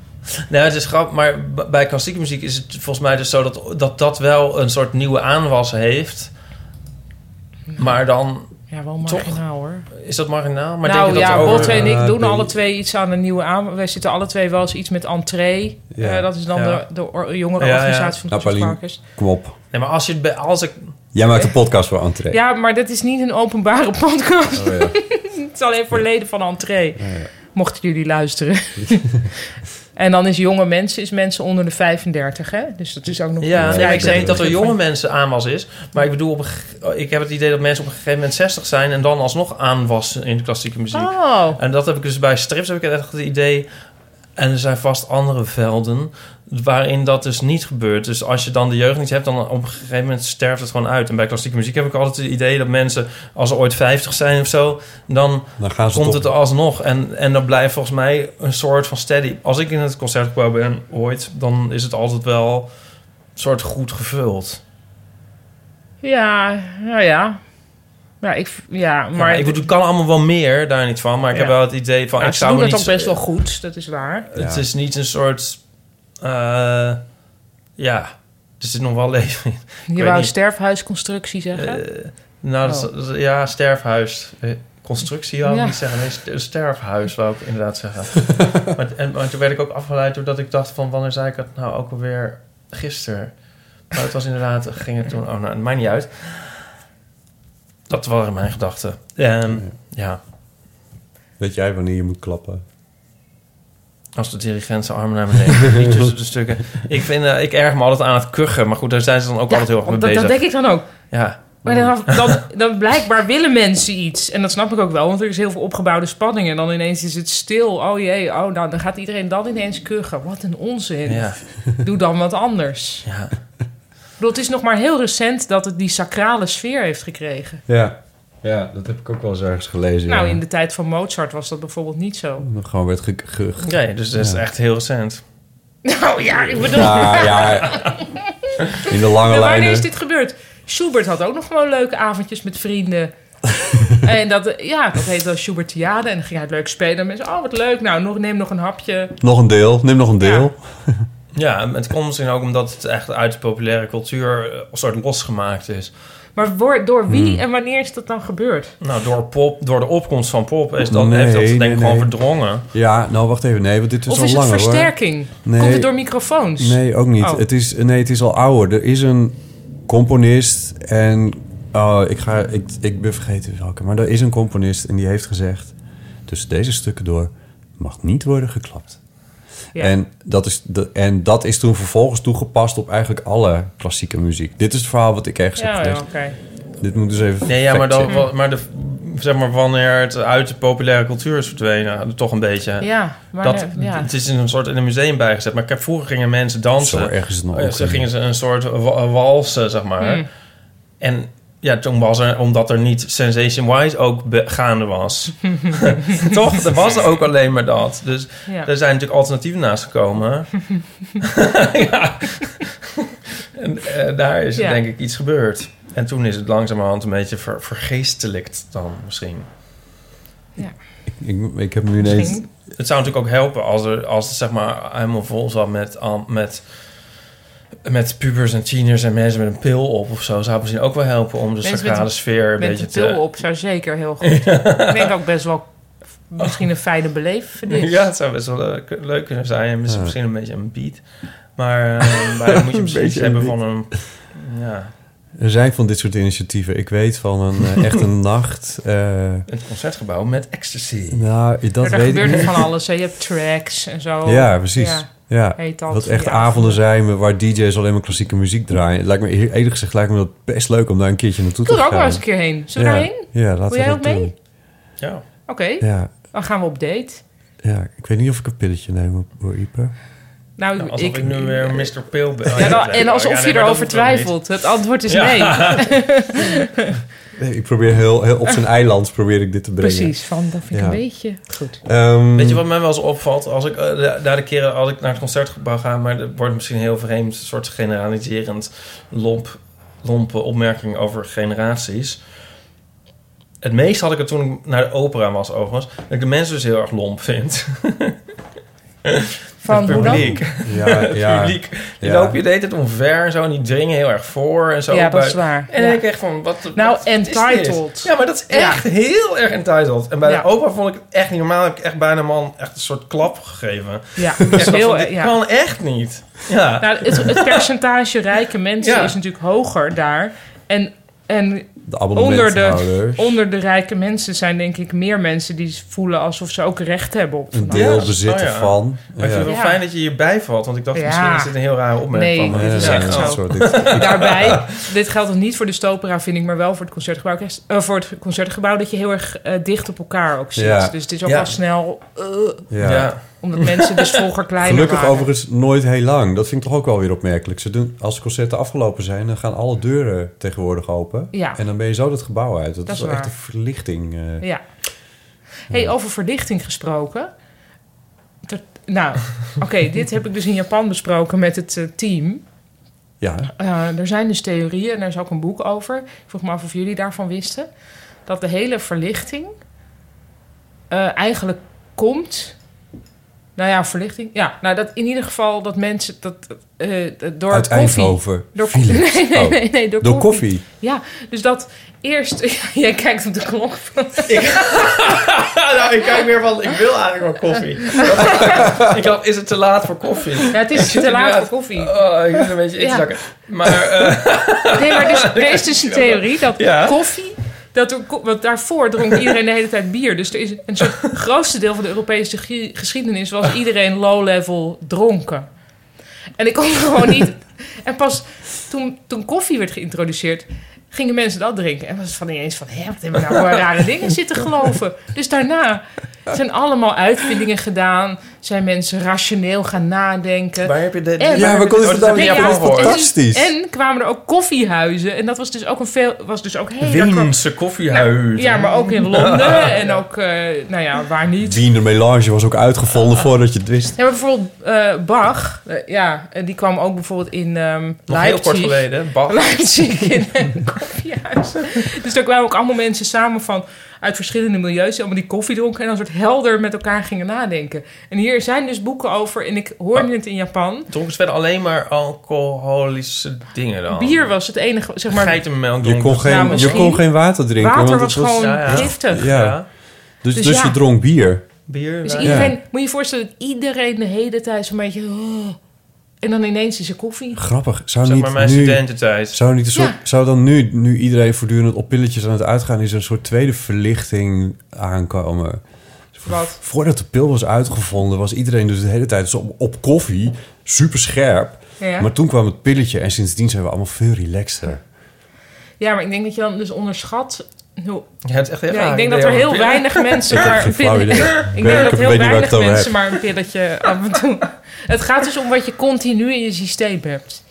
Nou, het is grappig, maar bij klassieke muziek is het volgens mij dus zo dat dat, dat wel een soort nieuwe aanwas heeft. Maar dan Ja, wel Toch? marginaal, hoor. is dat marginaal. Maar nou denk je dat ja, Botte en ik doen alle twee iets aan een nieuwe aan. Wij zitten alle twee wel eens iets met entree. Ja. Eh, dat is dan Ja. de, de jongere Ja, ja. organisatie van de Nou, Paulien. Concertparkers. Kom op. Nee, maar als je het bij, als ik Jij maakt een podcast voor entree. Ja, maar dat is niet een openbare podcast. Oh, ja. [laughs] Het is alleen voor leden van entree. Mochten jullie luisteren. [laughs] en dan is jonge mensen, is mensen onder de 35, hè? Dus dat is ook nog... Ja, nee, ik zeg niet dat er jonge mensen. aanwas is. Maar ik bedoel, op ik heb het idee dat mensen op een gegeven moment 60 zijn... en dan alsnog aanwas in de klassieke muziek. Oh, En dat heb ik dus bij strips heb ik echt het idee... En er zijn vast andere velden waarin dat dus niet gebeurt. Dus als je dan de jeugd niet hebt, dan op een gegeven moment sterft het gewoon uit. En bij klassieke muziek heb ik altijd het idee dat mensen, als ze ooit 50 zijn of zo, dan Dan gaan ze komt toch- het er alsnog. En, en dan blijft volgens mij een soort van steady. Als ik in het concertgebouw ben ooit, dan is het altijd wel een soort goed gevuld. Ja, nou ja. Ja, ik, ja maar ik bedoel, het kan allemaal wel meer, daar niet van. Maar ik Ja. heb wel het idee van, Ja, ik ze zou doen me het niet... ook best wel goed, dat is waar. Het is niet een soort... eh, ja, er zit nog wel leven in. Je wou niet. sterfhuisconstructie zeggen? Eh, nou, dat dat is- ja, sterfhuis. Constructie wou ik Ja. niet zeggen. Nee, st- sterfhuis wou ik inderdaad zeggen. [laughs] maar, en, maar toen werd ik ook afgeleid doordat ik dacht van... wanneer zei ik het nou ook alweer gisteren? Maar het was inderdaad... ging het toen... Oh, nou, het maakt niet uit. Dat waren mijn gedachten. En ja, Weet jij wanneer je moet klappen? als de dirigent zijn armen naar beneden... niet tussen de [laughs] stukken. Ik, vind, eh, ik erg me altijd aan het kuchen. Maar goed, daar zijn ze dan ook Ja, altijd heel erg mee dat, bezig. dat denk ik dan ook. Ja, Maar dan, dan, dan blijkbaar willen mensen iets. En dat snap ik ook wel, want er is heel veel opgebouwde spanning. En dan ineens is het stil. Oh jee, oh, nou, dan gaat iedereen dan ineens kuchen. Wat een onzin. ja, Doe dan wat anders. ja. Bedoel, het is nog maar heel recent dat het die sacrale sfeer heeft gekregen. Ja. Ja, dat heb ik ook wel eens ergens gelezen. Nou, ja. in de tijd van Mozart was dat bijvoorbeeld niet zo. Dat Gewoon werd ge... ge- ge- Nee, dus dat is Ja. echt heel recent. Nou ja, ik bedoel... Nou ja, in de lange Ja, wanneer lijnen. is dit gebeurd? Schubert had ook nog gewoon leuke avondjes met vrienden. [laughs] en dat, ja, dat heet dan Schubertiade. En dan ging hij het leuk spelen. En mensen, oh, wat leuk. Nou, nog, neem nog een hapje. Nog een deel, neem nog een deel. Ja, en het komt misschien ook omdat het echt uit de populaire cultuur eh, een soort losgemaakt is. Maar voor, door wie Hmm. en wanneer is dat dan gebeurd? Nou, door pop, door de opkomst van pop is dat, Nee, heeft dat denk nee, ik gewoon nee. verdrongen. Ja, nou wacht even. Nee, want dit is of al is langer hoor. versterking? Nee. Komt het door microfoons? Nee, ook niet. Oh. Het is, nee, het is al ouder. Er is een componist en... Oh, ik, ga, ik, ik ben vergeten welke. Maar er is een componist en die heeft gezegd... tussen deze stukken door mag niet worden geklapt. Ja. En, dat is de, en dat is toen vervolgens toegepast op eigenlijk alle klassieke muziek. Dit is het verhaal wat ik ergens heb ja, ja, gelezen. oké. Dit moet dus even Nee, ja, maar, dan, maar, de, zeg maar wanneer het uit de populaire cultuur is verdwenen, toch een beetje. Ja, maar dat, eh, ja. Het is in een soort in een museum bijgezet. Maar ik heb vroeger gingen mensen dansen. Zo erg is het nog ook ze gingen ze een soort wa- walsen, zeg maar. Hmm. En ja, toen was er, omdat er niet Sensation Wise ook gaande was. [laughs] [laughs] Toch? Er was er ook alleen maar dat. Dus ja. er zijn natuurlijk alternatieven naast gekomen. [laughs] ja. En eh, daar is Ja. denk ik iets gebeurd. En toen is het langzamerhand een beetje ver, vergeestelijkt dan misschien. Ik, ik heb nu ineens... Het zou natuurlijk ook helpen als, er, als het zeg maar helemaal vol zat met, met, met pubers en tieners en mensen met een pil op of zo. Zou misschien ook wel helpen om de Mensen met sacrale een- sfeer een Met beetje de pil te... op zou zeker heel goed. [laughs] Ik denk ook best wel misschien een fijne belevenis. Ja, het zou best wel leuk, leuk kunnen zijn. En misschien, Ja. misschien een beetje een beat. Maar eh, maar dan moet je [laughs] misschien iets beetje hebben een van een... Ja, Er zijn van dit soort initiatieven. Ik weet van een eh, echt een [laughs] nacht... eh, een concertgebouw met ecstasy. nou, dat Ja, er weet ik gebeurt er van alles. hè. Je hebt tracks en zo. Ja, precies. Ja, Ja. heet dat. Wat echt avonden zijn waar DJ's alleen maar klassieke muziek draaien. Het lijkt me eerlijk gezegd lijkt me dat best leuk om daar een keertje naartoe Ik wil te er ook gaan. wel eens een keer heen. Zullen we ja. daarheen? Ja, laten Wil jij ook mee? doen. Ja. Oké, Ja, dan gaan we op date. ja, ik weet niet of ik een pilletje neem hoor, Ipe. Nou, Nou, alsof ik, nu weer Mr. Pil ben. Ja, dan- en alsof ja, nee, je erover twijfelt. Het antwoord is Ja. nee. [laughs] [laughs] Nee, ik probeer heel, heel op zijn [laughs] eiland probeer ik dit te brengen. Precies, van dat vind ik Ja. een beetje goed. Ehm, Weet je wat mij wel eens opvalt? Als ik eh, daar de keren als ik naar het concertgebouw ga, maar dat wordt misschien heel vreemd, een soort generaliserend lomp, lompe opmerking over generaties. Het meest had ik het toen ik naar de opera was, overigens, dat ik de mensen dus heel erg lomp vind. [laughs] [laughs] Van het hoe dan? publiek. Ja, [laughs] Het ja, publiek. Die ja. lopen je de hele tijd omver en zo, en die dringen heel erg voor en zo. Ja, dat is waar. En dan denk ik echt van, wat Nou, wat entitled. Ja, maar dat is Ja. echt heel erg entitled. En bij Ja. de opera vond ik het echt niet normaal. Heb ik echt bijna man echt een soort klap gegeven. Ja, [laughs] dat heel... van, dit ja. kan echt niet. Ja. Nou, het, het percentage rijke mensen Ja. is natuurlijk hoger daar. En, en de abonnementhouders. onder de rijke mensen zijn denk ik meer mensen die voelen alsof ze ook recht hebben op een van deel Ja, bezitten oh ja. van. Maar ik vind het wel fijn dat je hierbij valt. Want ik dacht, Ja. misschien is dit een heel rare opmerking Nee, van me. dit is echt zo. Soort, dit, [laughs] Daarbij, dit geldt dus niet voor de Stopera, vind ik, maar wel voor het concertgebouw. eh, voor het concertgebouw dat je heel erg eh, dicht op elkaar ook zit. Ja. Dus het is ook Ja. wel snel. eh, ja. Omdat mensen dus vroeger kleiner Gelukkig waren. overigens nooit heel lang. Dat vind ik toch ook wel weer opmerkelijk. Ze doen, als de concerten afgelopen zijn, dan gaan alle deuren tegenwoordig open. Ja. En dan ben je zo dat gebouw uit. Dat, Dat is wel echt een verlichting. eh. Ja. Hey, over verlichting gesproken. Ter- nou, [laughs] oké, dit heb ik dus in Japan besproken met het eh, team. Ja, Eh, er zijn dus theorieën, en daar is ook een boek over. Ik vroeg me af of jullie daarvan wisten. Dat de hele verlichting eigenlijk komt... Nou ja, verlichting. Ja, nou dat in ieder geval dat mensen dat eh, door uit koffie. Eindhoven. Door, Philips. [laughs] nee, nee, Oh. nee, nee, door, Door koffie. koffie. Ja, dus dat eerst. [laughs] Jij kijkt op de klok. [laughs] nou, ik kijk weer van, ik wil eigenlijk wel koffie. ik dacht, is het te laat voor koffie? Ja, het is te laat voor koffie. Oh, ik ben een beetje Ja. inzakken. Maar, eh, Nee, maar dus, er is dus een theorie dat Ja. koffie... Dat er, want daarvoor dronk [laughs] iedereen de hele tijd bier. Dus er is een soort [laughs] grootste deel van de Europese geschiedenis... was iedereen low-level dronken. En ik kon gewoon niet... [laughs] En pas toen, toen koffie werd geïntroduceerd... gingen mensen dat drinken. En was het van ineens van... Hé, wat hebben we nou voor [laughs] rare dingen zitten geloven? Dus daarna zijn allemaal uitvindingen gedaan. Zijn mensen rationeel gaan nadenken. waar heb je de... En- Ja, waar kon je Oh, het dan? ja, Fantastisch. En kwamen er ook koffiehuizen. En dat was dus ook een veel... Was dus ook heel Wiense koffiehuis. Ja, maar ook in [laughs] Londen. en ook, eh, nou ja, waar niet. Wiener Melange was ook uitgevonden voordat je het wist. Ja, maar bijvoorbeeld eh, Bach. eh, ja, en die kwam ook bijvoorbeeld in ehm Nog heel kort Leipzig. geleden. Bach. [laughs] Leipzig in [laughs] koffiehuis. Dus daar kwamen ook allemaal mensen samen van uit verschillende milieus die allemaal die koffie dronken en dan soort helder met elkaar gingen nadenken. En hier zijn dus boeken over en ik hoorde het in Japan. Dronken ze verder alleen maar alcoholische dingen dan? Bier was het enige, zeg maar. Geitenmelk Je kon geen, Nou, je kon geen water drinken. Water want was het gewoon Ja, ja. giftig. Ja. Ja. Dus, Dus dus ja. je dronk bier. Bier. Dus iedereen, Ja. moet je je voorstellen dat iedereen de hele tijd zo'n beetje... oh, en dan ineens is er koffie. Grappig. Zou Zeg niet maar mijn nu... studententijd. Zou, niet een soort, Ja. zou dan nu, nu iedereen voortdurend op pilletjes aan het uitgaan... is er een soort tweede verlichting aankomen? Wat? Voordat de pil was uitgevonden... was iedereen dus de hele tijd zo op, op koffie. Super scherp. Ja. Maar toen kwam het pilletje... en sindsdien zijn we allemaal veel relaxter. ja, maar ik denk dat je dan dus onderschat... Ja, het is echt heel Ja, ik denk dat er heel over pillen. weinig mensen maar een pilletje... Ik denk dat heel weinig het over mensen heb. maar een pilletje af en toe... [laughs] Het gaat dus om wat je continu in je systeem hebt.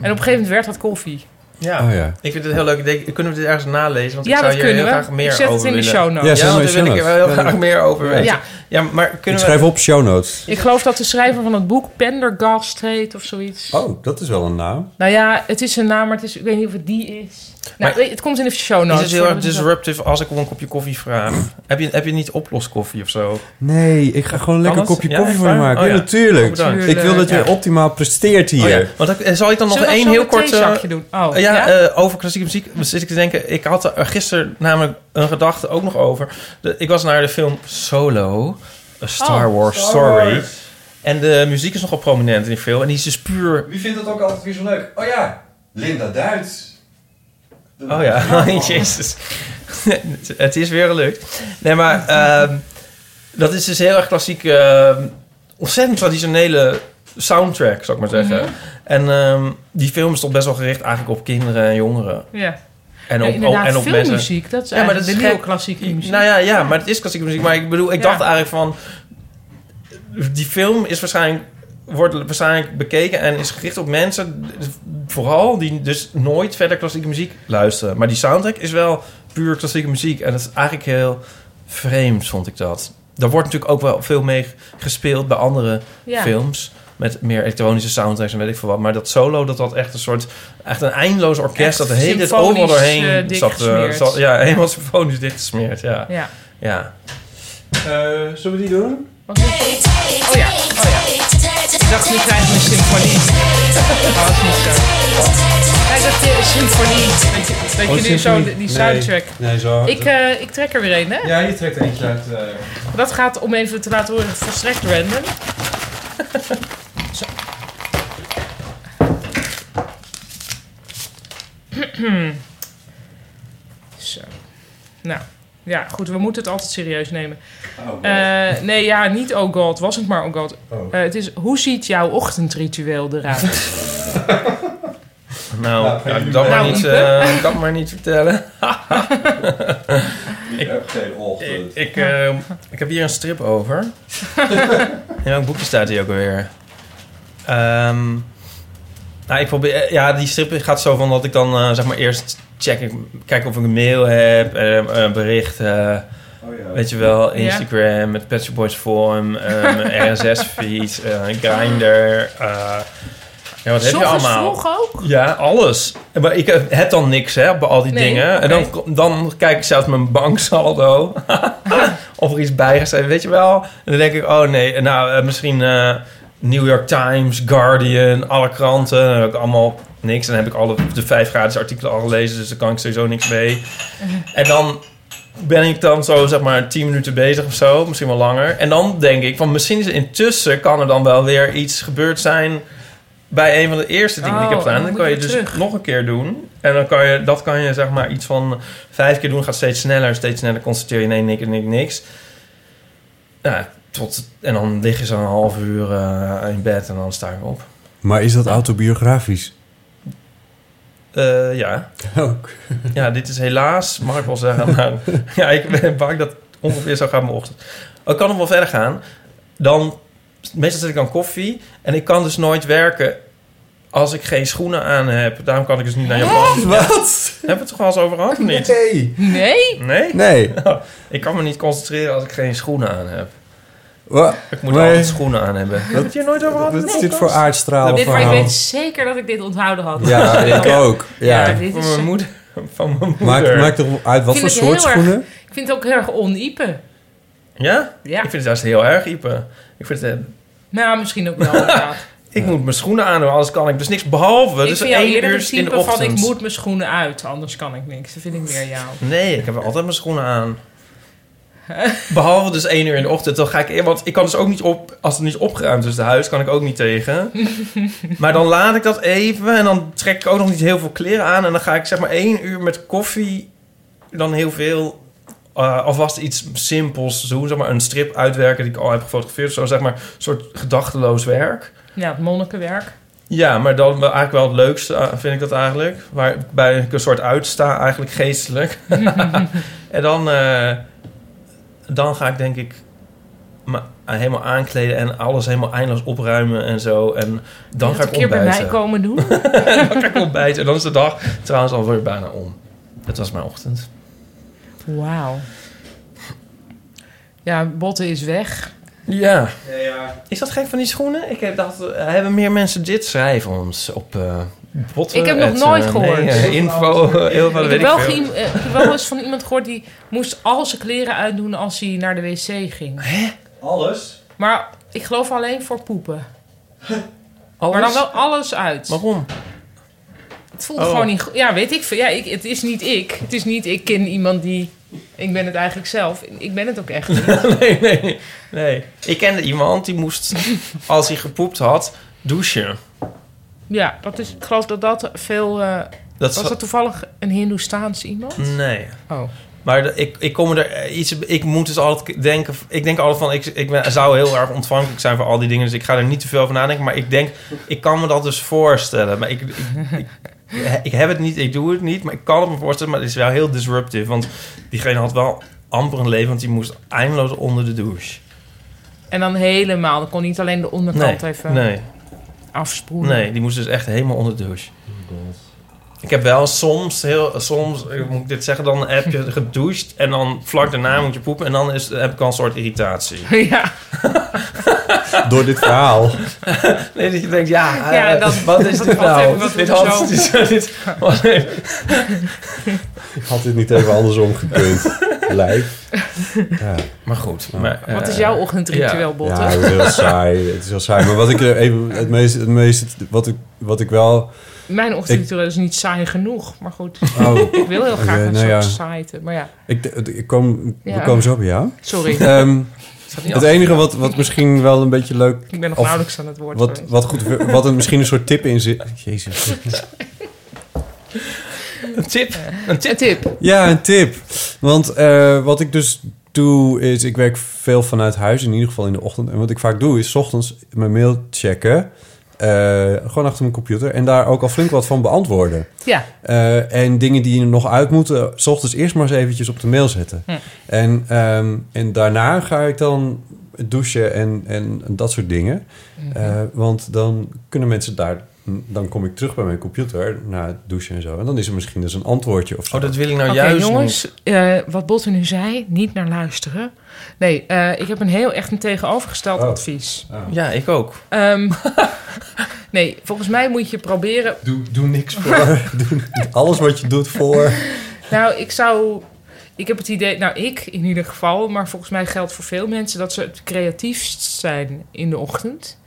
En op een gegeven moment werd dat koffie. Ja. Oh ja. Ik vind het heel leuk. Ik denk, kunnen we dit ergens nalezen? Want Ja, ik zou dat hier kunnen heel we. graag meer ik zet het over in de willen. show Ja, notes. Ja, daar wil ik er wel heel graag meer over weten. Ja. Maar kunnen Ik we... schrijf op show notes. Ik geloof dat de schrijver van het boek Pendergast heet of zoiets. Oh, dat is wel een naam. Nou ja, het is een naam, maar het is, ik weet niet of het die is. Nou, Maar- het komt in de show Is notes. het heel erg disruptive als ik om een kopje koffie vraag? [clears throat] heb, je, heb je niet oploskoffie of zo? Nee, ik ga gewoon een lekker dat? kopje Ja, koffie voor je maken. Oh ja, ja. natuurlijk. Oh, bedankt. ik wil dat je Ja. optimaal presteert hier. Oh ja. Want dan, zal ik dan nog Zullen één heel een kort... eh, theezakje doen? Oh, ja, ja? eh, over klassieke muziek zit ik te denken. Ik had er gisteren namelijk een gedachte ook nog over. De, ik was naar de film Solo, A Star Oh, Wars Story. En de muziek is nogal prominent in die film. En die is dus puur... Wie vindt dat ook altijd weer zo leuk? Oh ja, Linda Duits. Oh ja, [laughs] jezus. [laughs] het is weer gelukt. Nee, maar ehm, dat is dus heel erg klassiek... ehm, ontzettend traditionele soundtrack, zou ik maar zeggen. Mhm. En ehm, die film is toch best wel gericht eigenlijk op kinderen en jongeren. Ja. En Ja, op, inderdaad, en op mensen... filmmuziek, dat is Ja, maar dat is gek. klassieke muziek. Nou ja, ja, maar het is klassieke muziek. Maar ik bedoel, ik Ja. dacht eigenlijk van... Die film is waarschijnlijk, wordt waarschijnlijk bekeken en is gericht op mensen... vooral die dus nooit verder klassieke muziek luisteren. Maar die soundtrack is wel puur klassieke muziek. En dat is eigenlijk heel vreemd, vond ik dat. Daar wordt natuurlijk ook wel veel mee gespeeld bij andere Ja. films... met meer elektronische soundtracks en weet ik veel wat. Maar dat solo, dat had echt een soort... echt een eindeloos orkest... Echt dat de hele tijd overal doorheen eh, zat, eh, zat- Ja, helemaal symfonisch dichtgesmeerd, ja. Ja. Ja. zullen we die doen? Wat? Oh ja, oh ja. Ik dacht, nu krijgen we een symfonie. Oh, [laughs] dat is niet zo. Kijk, dat je een symfonie. Dat je, dat je nu zo die, soundtrack... Nee, zo. Ik, eh, ik trek er weer een, hè? Ja, je trekt eentje uit. eh. Dat gaat om even te laten horen, volstrekt random. [laughs] [clears throat] Zo. Nou, ja, goed, we moeten het altijd serieus nemen. Eh, nee, ja, niet oh god, was het maar oh god. Oh. Eh, het is, hoe ziet jouw ochtendritueel eruit? [laughs] Nou, Nou, je dat, maar niet, eh, dat maar niet vertellen. [laughs] ik, geen ochtend. Ik, eh, ik heb hier een strip over. [laughs] In welk boekje staat die ook alweer? Ehm, nou, ik probeer... eh, Ja, die strip gaat zo van dat ik dan eh, zeg maar eerst check... Ik, kijk of ik een mail heb, eh, een bericht... eh, Weet je wel, Instagram, met Pet Shop Boys Forum, eh, mijn [laughs] RSS-feed, eh Grindr. eh ja, wat heb je allemaal? vroeg ook? Ja, alles. Maar ik heb- dan niks, hè, bij al die Nee, dingen. En dan, dan kijk ik zelfs mijn banksaldo. [laughs] of er iets bijgeschreven, weet je wel. En dan denk ik, oh nee, nou, eh, misschien eh, New York Times, Guardian, alle kranten. Dan heb ik allemaal niks. En dan heb ik alle de vijf gratis artikelen al gelezen, dus daar kan ik sowieso niks mee. [laughs] En dan ben ik dan zo, zeg maar, tien minuten bezig of zo. Misschien wel langer. En dan denk ik, van misschien is intussen... kan er dan wel weer iets gebeurd zijn... bij een van de eerste dingen die ik heb Oh, gedaan. dan kan je dus terug. nog een keer doen. En dan kan je, dat kan je zeg maar iets van vijf keer doen. Gaat steeds sneller, steeds sneller. Concentreer je, nee, niks, niks, niks. Nou, tot, en dan lig je zo'n half uur eh, in bed en dan sta ik op. Maar is dat autobiografisch? Eh, ja. [laughs] Ook. Ja, dit is helaas, mag ik wel zeggen. Nou, [laughs] ja, ik ben bang dat ongeveer zo gaat mijn ochtend. Oh, Ik kan nog wel verder gaan. Dan, meestal zet ik aan koffie. En ik kan dus nooit werken als ik geen schoenen aan heb. Daarom kan ik dus niet naar Japan. Wat? Hebben we het toch wel eens over gehad niet? Nee. Nee? Nee? Nee. Ik kan me niet concentreren als ik geen schoenen aan heb. Wa- Ik moet Nee. altijd schoenen aan hebben. Heb je het hier nooit over gehad? Wat is dit voor aardstraal Dit, maar ik verhaal? weet zeker dat ik dit onthouden had. Ja, [laughs] ik ook. Ja. Ja, dit Van is, mijn moeder. Van mijn moeder. Maakt, maakt er uit wat voor het soort heel erg- schoenen? ik vind het ook heel erg oniepen. Ja? Ja. Ik vind het juist heel erg, Ipe. Ik vind het... eh, Nou, misschien ook wel inderdaad. [laughs] Ik moet mijn schoenen aandoen, anders kan ik dus niks behalve. ik dus vind jou één eerder uur het in de type van ochtend. ik moet mijn schoenen uit, anders kan ik niks. Dat vind ik meer jou. Nee, ik heb altijd mijn schoenen aan. Behalve dus één uur in de ochtend. Dan ga ik... Want ik kan dus ook niet op... Als het niet opgeruimd is, de huis, kan ik ook niet tegen. [laughs] maar dan laat ik dat even. En dan trek ik ook nog niet heel veel kleren aan. En dan ga ik zeg maar één uur met koffie... Dan heel veel... eh, alvast iets simpels doen. Zeg maar een strip uitwerken die ik al heb gefotografeerd. Zo zeg maar een soort gedachteloos werk. Ja, het monnikenwerk. Ja, maar dan eigenlijk wel het leukste eh, vind ik dat eigenlijk. Waarbij ik een soort uitsta, eigenlijk geestelijk. [laughs] [laughs] en dan, eh, dan ga ik denk ik me helemaal aankleden en alles helemaal eindeloos opruimen en zo. En dan ga ik een keer bij mij komen doen. [laughs] dan ga ik ontbijten en dan is de dag trouwens alweer bijna om. Dat was mijn ochtend. Wauw. Ja, Botten is weg. Ja. Is dat gek van die schoenen? Ik heb dat, eh, hebben meer mensen dit schrijven ons op eh botten? Ik heb nog nooit eh, gehoord. nee, eh, info, heel veel, ik, weet heb wel veel. ik heb wel eens van iemand gehoord die moest al zijn kleren uitdoen als hij naar de wc ging. Alles? Maar ik geloof alleen voor poepen. Maar dan wel alles uit. Waarom? Het voelt Oh. gewoon niet goed. Ja, weet ik veel. Ja, ik, het is niet ik. Het is niet ik ken iemand die... Ik ben het eigenlijk zelf. Ik ben het ook echt [laughs] niet. nee, nee, nee. Ik kende iemand die moest, als hij gepoept had, douchen. Ja, dat is, ik geloof dat dat veel... eh, Dat was dat toevallig een Hindoestaans iemand? Nee. Oh. Maar de- ik, ik kom er eh, iets... Ik moet dus altijd denken... Ik denk altijd van... Ik, ik ben, zou heel erg ontvankelijk zijn voor al die dingen. Dus ik ga er niet te veel over nadenken. Maar ik denk... Ik kan me dat dus voorstellen. Maar ik... ik, ik ik heb het niet, ik doe het niet, maar ik kan het me voorstellen. Maar het is wel heel disruptive. Want diegene had wel amper een leven, want die moest eindeloos onder de douche. En dan helemaal. Dan kon niet alleen de onderkant Nee, even nee. afspoelen. Nee, die moest dus echt helemaal onder de douche. Ik heb wel soms, heel, soms, eh, moet ik dit zeggen, dan heb je gedoucht en dan vlak daarna moet je poepen en dan is, heb ik al een soort irritatie. [laughs] ja. [laughs] Door dit verhaal. [laughs] Nee, dat je denkt, ja, Ja, eh, dat- [laughs] wat is wat- dit nou? wat dit had, zo- dit, dit even- Had dit niet even andersom gekund? Lijf. Ja. Maar goed. Maar, Wat is eh, jouw ochtendritueel, ja. Botte? Ja, het is heel [laughs] saai. Het is heel saai. Maar wat ik er even het meest, het meest wat ik, wat ik wel. Mijn ochtendritueel is niet saai genoeg. Maar goed, Oh, ik wil heel graag een nou soort ja. saaite. Maar ja, ik, ik kom, Ja. we komen zo bij jou. sorry. Ehm, het enige wat, wat misschien wel een beetje leuk. ik ben nog nauwelijks aan het woord Wat, wat goed, wat er misschien een soort tip in zit. Jezus. Een tip. Een tip. Een tip. Ja, een tip. Want eh, wat ik dus doe is, ik werk veel vanuit huis, in ieder geval in de ochtend. En wat ik vaak doe is, 's ochtends mijn mail checken. Eh, gewoon achter mijn computer. En daar ook al flink wat van beantwoorden. Ja, Eh, en dingen die er nog uit moeten, s ochtends eerst maar eens eventjes op de mail zetten. Hm. En, ehm, en daarna ga ik dan douchen en, en dat soort dingen. Mhm. Eh, want dan kunnen mensen daar... Dan kom ik terug bij mijn computer na het douchen en zo. En dan is er misschien dus een antwoordje of zo. Oh, dat wil ik nou Oké, juist jongens, eh, wat Botte nu zei, niet naar luisteren. Nee, eh, ik heb een heel echt een tegenovergesteld Oh. advies. Ja, ik ook. Ehm, [laughs] nee, volgens mij moet je proberen... Doe, doe niks voor. [laughs] doe alles wat je doet voor. Nou, ik zou... Ik heb het idee, nou ik in ieder geval, maar volgens mij geldt voor veel mensen dat ze het creatiefst zijn in de ochtend.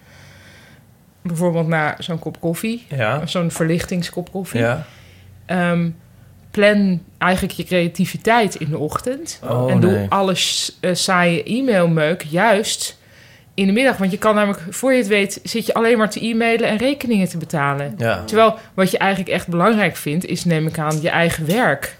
Bijvoorbeeld na zo'n kop koffie, Ja. zo'n verlichtingskop koffie. Ja. Ehm, plan eigenlijk je creativiteit in de ochtend. Oh, en doe nee. alle s- eh, saaie e-mailmeuk juist in de middag. Want je kan namelijk, voor je het weet, zit je alleen maar te e-mailen en rekeningen te betalen. Ja. Terwijl wat je eigenlijk echt belangrijk vindt, is neem ik aan je eigen werk.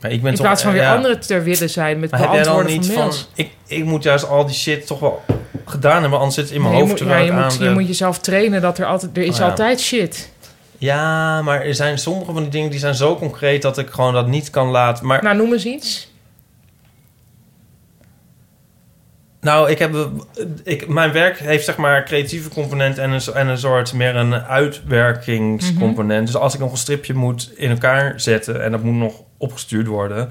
Maar ik ben In toch, plaats van weer ja. anderen ter willen zijn met Maar beantwoorden niet van van... mails. Ik, ik moet juist al die shit toch wel gedaan hebben. Anders zit het in mijn Nee, hoofd moet, ja, je, moet, je moet jezelf trainen dat er altijd... Er is Oh, ja. altijd shit. Ja, maar er zijn sommige van die dingen die zijn zo concreet... dat ik gewoon dat niet kan laten. Maar Nou, noem eens iets. Nou, ik heb, ik, mijn werk heeft zeg maar creatieve component en een, en een soort meer een uitwerkingscomponent. Mhm. Dus als ik nog een stripje moet in elkaar zetten en dat moet nog opgestuurd worden,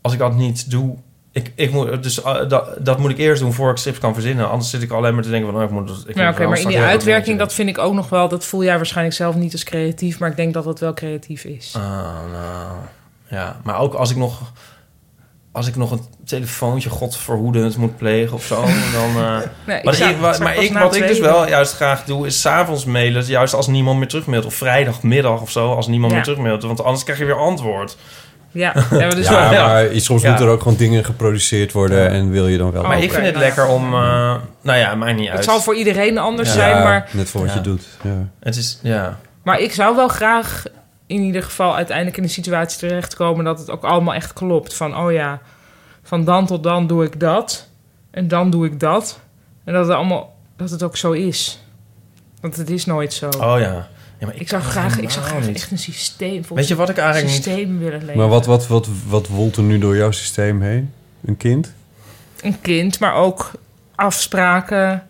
als ik dat niet doe, ik, ik moet, dus uh, dat, dat moet ik eerst doen voor ik strips kan verzinnen. Anders zit ik alleen maar te denken van, oh, ik moet, ik Ja, oké, maar in die uitwerking, dat vind ik ook nog wel... Dat voel jij waarschijnlijk zelf niet als creatief, maar ik denk dat dat wel creatief is. Ah, nou, ja. Maar ook als ik nog, als ik nog een telefoontje godverhoedend moet plegen of zo, dan. [laughs] Nee, ik Maar, zou- ik, wat, maar ik, na wat ik dus wel juist graag doe, is s'avonds mailen. Juist als niemand meer terugmailt. Of vrijdagmiddag of zo, als niemand Ja. meer terugmailt. Want anders krijg je weer antwoord. Ja, [laughs] ja maar dus Ja, wel- maar soms Ja. moeten er ook gewoon dingen geproduceerd worden. En wil je dan wel... Maar ik vind het lekker om... eh, nou ja, mij niet uit. Het zal voor iedereen anders Ja. zijn, maar, Net voor wat Ja. je doet. Ja. Het is, ja. maar ik zou wel graag in ieder geval uiteindelijk in de situatie terechtkomen dat het ook allemaal echt klopt. Van, oh ja, van dan tot dan doe ik dat en dan doe ik dat. En dat het allemaal, dat het ook zo is. Want het is nooit zo. Oh ja. Ja maar ik zou graag, ik zou graag echt een systeem, Weet volgens je wat ik een eigenlijk niet... systeem willen leven. Maar wat, wat, wat, wat woelt er nu door jouw systeem heen? Een kind? een kind, maar ook afspraken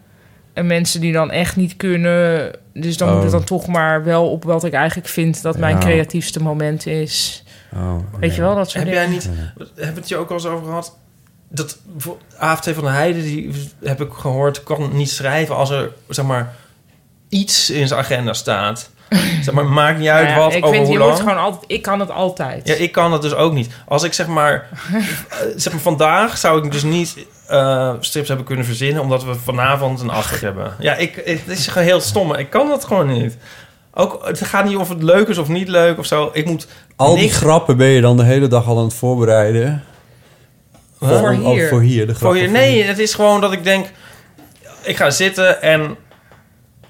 en mensen die dan echt niet kunnen. Dus dan Oh. moet het dan toch maar wel op wat ik eigenlijk vind dat mijn creatiefste moment is. Oh, Weet je wel, dat soort Heb jij dingen. niet... Hebben we het je ook al eens over gehad? Dat voor- AFT van de Heide, die heb ik gehoord, kan niet schrijven als er, zeg maar, iets in zijn agenda staat. [laughs] zeg maar, maakt niet uit Nou ja, wat, ik over vind, hoe je lang. moet gewoon altijd, ik kan het altijd. Ja, ik kan het dus ook niet. Als ik zeg maar, [laughs] eh, zeg maar vandaag zou ik dus niet eh, strips hebben kunnen verzinnen, omdat we vanavond een afspraak hebben. Ja, ik, het is gewoon heel stom. Ik kan dat gewoon niet. Ook, het gaat niet of het leuk is of niet leuk of zo. Ik moet Al die niks- grappen ben je dan de hele dag al aan het voorbereiden. Voor hier. voor hier, de Voor je, nee, het is gewoon dat ik denk, ik ga zitten en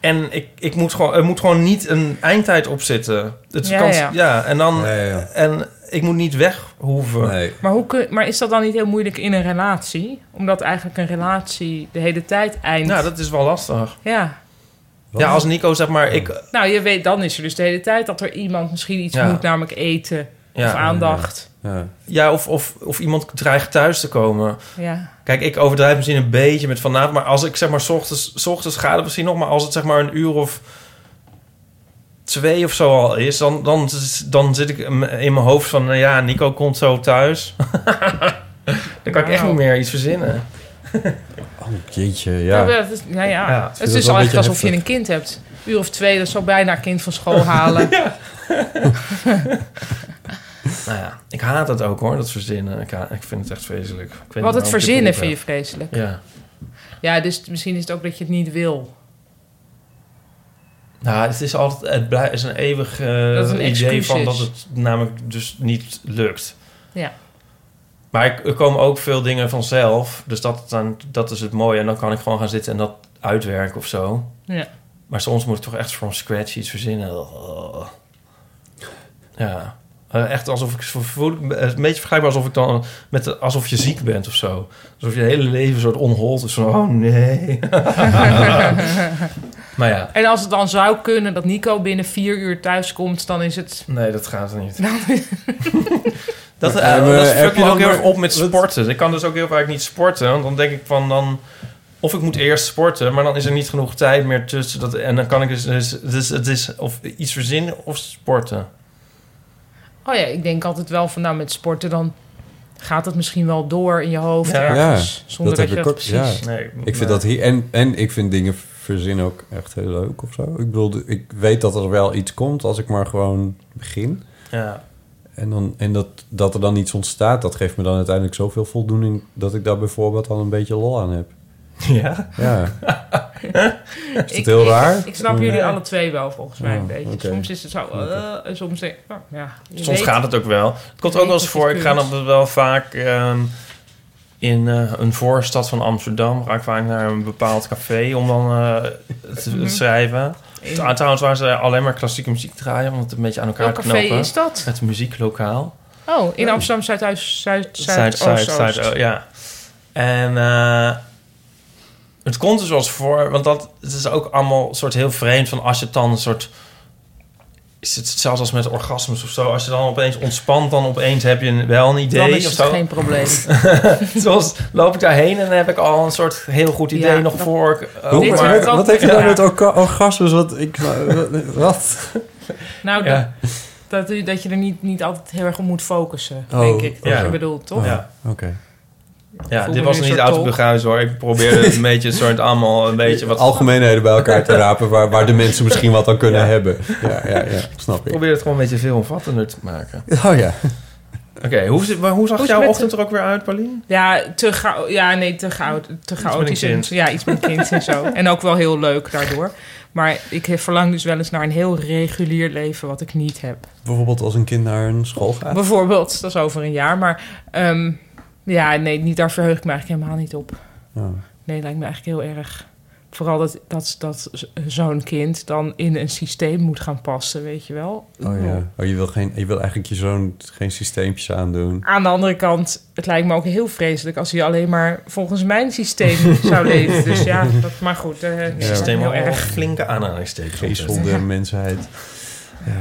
en ik, ik moet gewoon, er moet gewoon niet een eindtijd op zitten. Het Ja, kan, ja. ja. en dan Ja, ja, ja. en ik moet niet weg hoeven. Nee. Maar, hoe kun, maar is dat dan niet heel moeilijk in een relatie? Omdat eigenlijk een relatie de hele tijd eindigt. Nou, dat is wel lastig. Ja. Wat? Ja, als Nico zeg maar, ik, Nou, je weet, dan is er dus de hele tijd dat er iemand misschien iets Ja. moet, namelijk eten ja, of aandacht. Ja. ja of, of, of iemand dreigt thuis te komen. Ja. Kijk, ik overdrijf misschien een beetje met vanavond, maar als ik zeg maar 's ochtends, 's ochtends gaat het misschien nog, maar als het zeg maar een uur of twee of zo al is, dan, dan, dan zit ik in mijn hoofd van, nou ja, Nico komt zo thuis. [laughs] dan kan ik echt niet meer iets verzinnen. [laughs] Oh, jeetje, Ja. ja. is, ja, ja. Ja, het is wel dus een eigenlijk alsof je een kind hebt. Uur of twee, dat zou bijna een kind van school halen. [laughs] Nou ja, ik haat het ook hoor, dat verzinnen. Ik, vind het echt vreselijk. Ik Wat het verzinnen vind je vreselijk. Ja. Ja, dus misschien is het ook dat je het niet wil. Nou, het is altijd, het is een eeuwig eh, een idee van dat het namelijk dus niet lukt. Ja. Maar er komen ook veel dingen vanzelf. Dus dat, dan, dat is het mooie. En dan kan ik gewoon gaan zitten en dat uitwerken of zo. Ja. Maar soms moet ik toch echt from scratch iets verzinnen. Oh. Ja. Eh, Echt alsof ik voel, het is een beetje vergelijkbaar alsof ik dan met de- alsof je ziek bent of zo. Alsof je hele leven een soort onhold is van oh nee. [laughs] Maar ja, En als het dan zou kunnen dat Nico binnen vier uur thuis komt, dan is het... nee, dat gaat niet. [laughs] [laughs] dat uh, eh, dat heb je ook heel erg op met wat- sporten. Ik kan dus ook heel vaak niet sporten. Want dan denk ik van dan... Of ik moet eerst sporten, maar dan is er niet genoeg tijd meer tussen. Dat, en dan kan ik dus, dus, dus het is of iets verzinnen of sporten. Oh ja, ik denk altijd wel van nou met sporten dan gaat het misschien wel door in je hoofd Ja. ergens. Ja, zonder dat dat, heb je dat ook, precies... ja. Nee, Ik nee. vind dat hier... En, en ik vind dingen verzinnen ook echt heel leuk of zo. Ik bedoel, ik weet dat er wel iets komt als ik maar gewoon begin. Ja. En, dan, en dat, dat er dan iets ontstaat, dat geeft me dan uiteindelijk zoveel voldoening... dat ik daar bijvoorbeeld al een beetje lol aan heb. [laughs] Ja. Ja. [laughs] Is heel ik- raar? Ik, snap jullie alle twee wel volgens mij een Oh, beetje. Soms is het zo... eh, en soms oh, ja, Soms weet- gaat het ook wel. Het komt ook wel eens voor. Ik ga dan wel vaak ehm, in eh, een voorstad van Amsterdam. Ga ik vaak naar een bepaald café om dan eh, te Mhm. schrijven. In- Trouw- Trouwens, waar ze alleen maar klassieke muziek draaien, om het een beetje aan elkaar Welk te café knopen. is dat? Het muzieklokaal. Oh, in Amsterdam Zuid, Zuid, Zuid, Zuid, Zuid, oh, ja. En eh, het komt dus wel eens voor, want dat het is ook allemaal soort heel vreemd van als je het dan een soort is het hetzelfde als met orgasmes of zo? Als je dan opeens ontspant, dan opeens heb je een- wel een idee Dan is of het zo. geen probleem. [laughs] Zoals loop ik daarheen en dan heb ik al een soort heel goed idee Ja, nog dat- voor. ik- Hoe- oh, Dit wat, maar- ook- wat heeft je nou ja. met orga- orgasmes? Wat? Ik, wat? Nou, Ja. dat, dat, dat je er niet, niet altijd heel erg op moet focussen, Oh, denk ik. Dat ja. je bedoelt, toch? Ja. Oké. Ja, dit was niet autobegruis hoor. Ik probeerde het een [laughs] beetje een soort allemaal een beetje wat... Algemeenheden bij elkaar te rapen waar, waar de mensen misschien wat aan kunnen Ja. hebben. Ja, ja, ja, snap Ik ik. probeerde het gewoon een beetje veelomvattender te maken. Oh ja. Oké, hoe, maar hoe zag Hoe jouw ochtend er ook weer uit, Paulien? Ja, te gauw. Ja, nee, te gauw. Te chaotisch. en-. Ja, iets met kind en zo. [laughs] En ook wel heel leuk daardoor. Maar ik verlang dus wel eens naar een heel regulier leven wat ik niet heb. Bijvoorbeeld als een kind naar een school gaat. Bijvoorbeeld, dat is over een jaar. Maar ehm, ja, nee, niet, daar verheug ik me eigenlijk helemaal niet op. Ja. Nee, lijkt me eigenlijk heel erg. Vooral dat, dat, dat zo'n kind dan in een systeem moet gaan passen, weet je wel. Oh ja. Oh, je, wil geen, je wil eigenlijk je zoon geen systeempjes aandoen. Aan de andere kant, het lijkt me ook heel vreselijk als hij alleen maar volgens mijn systeem [laughs] zou leven. Dus ja, dat, maar goed. eh Ja. Systeem heel heel erg. flinke aanhalingstekens. Geestelde mensheid. Ja.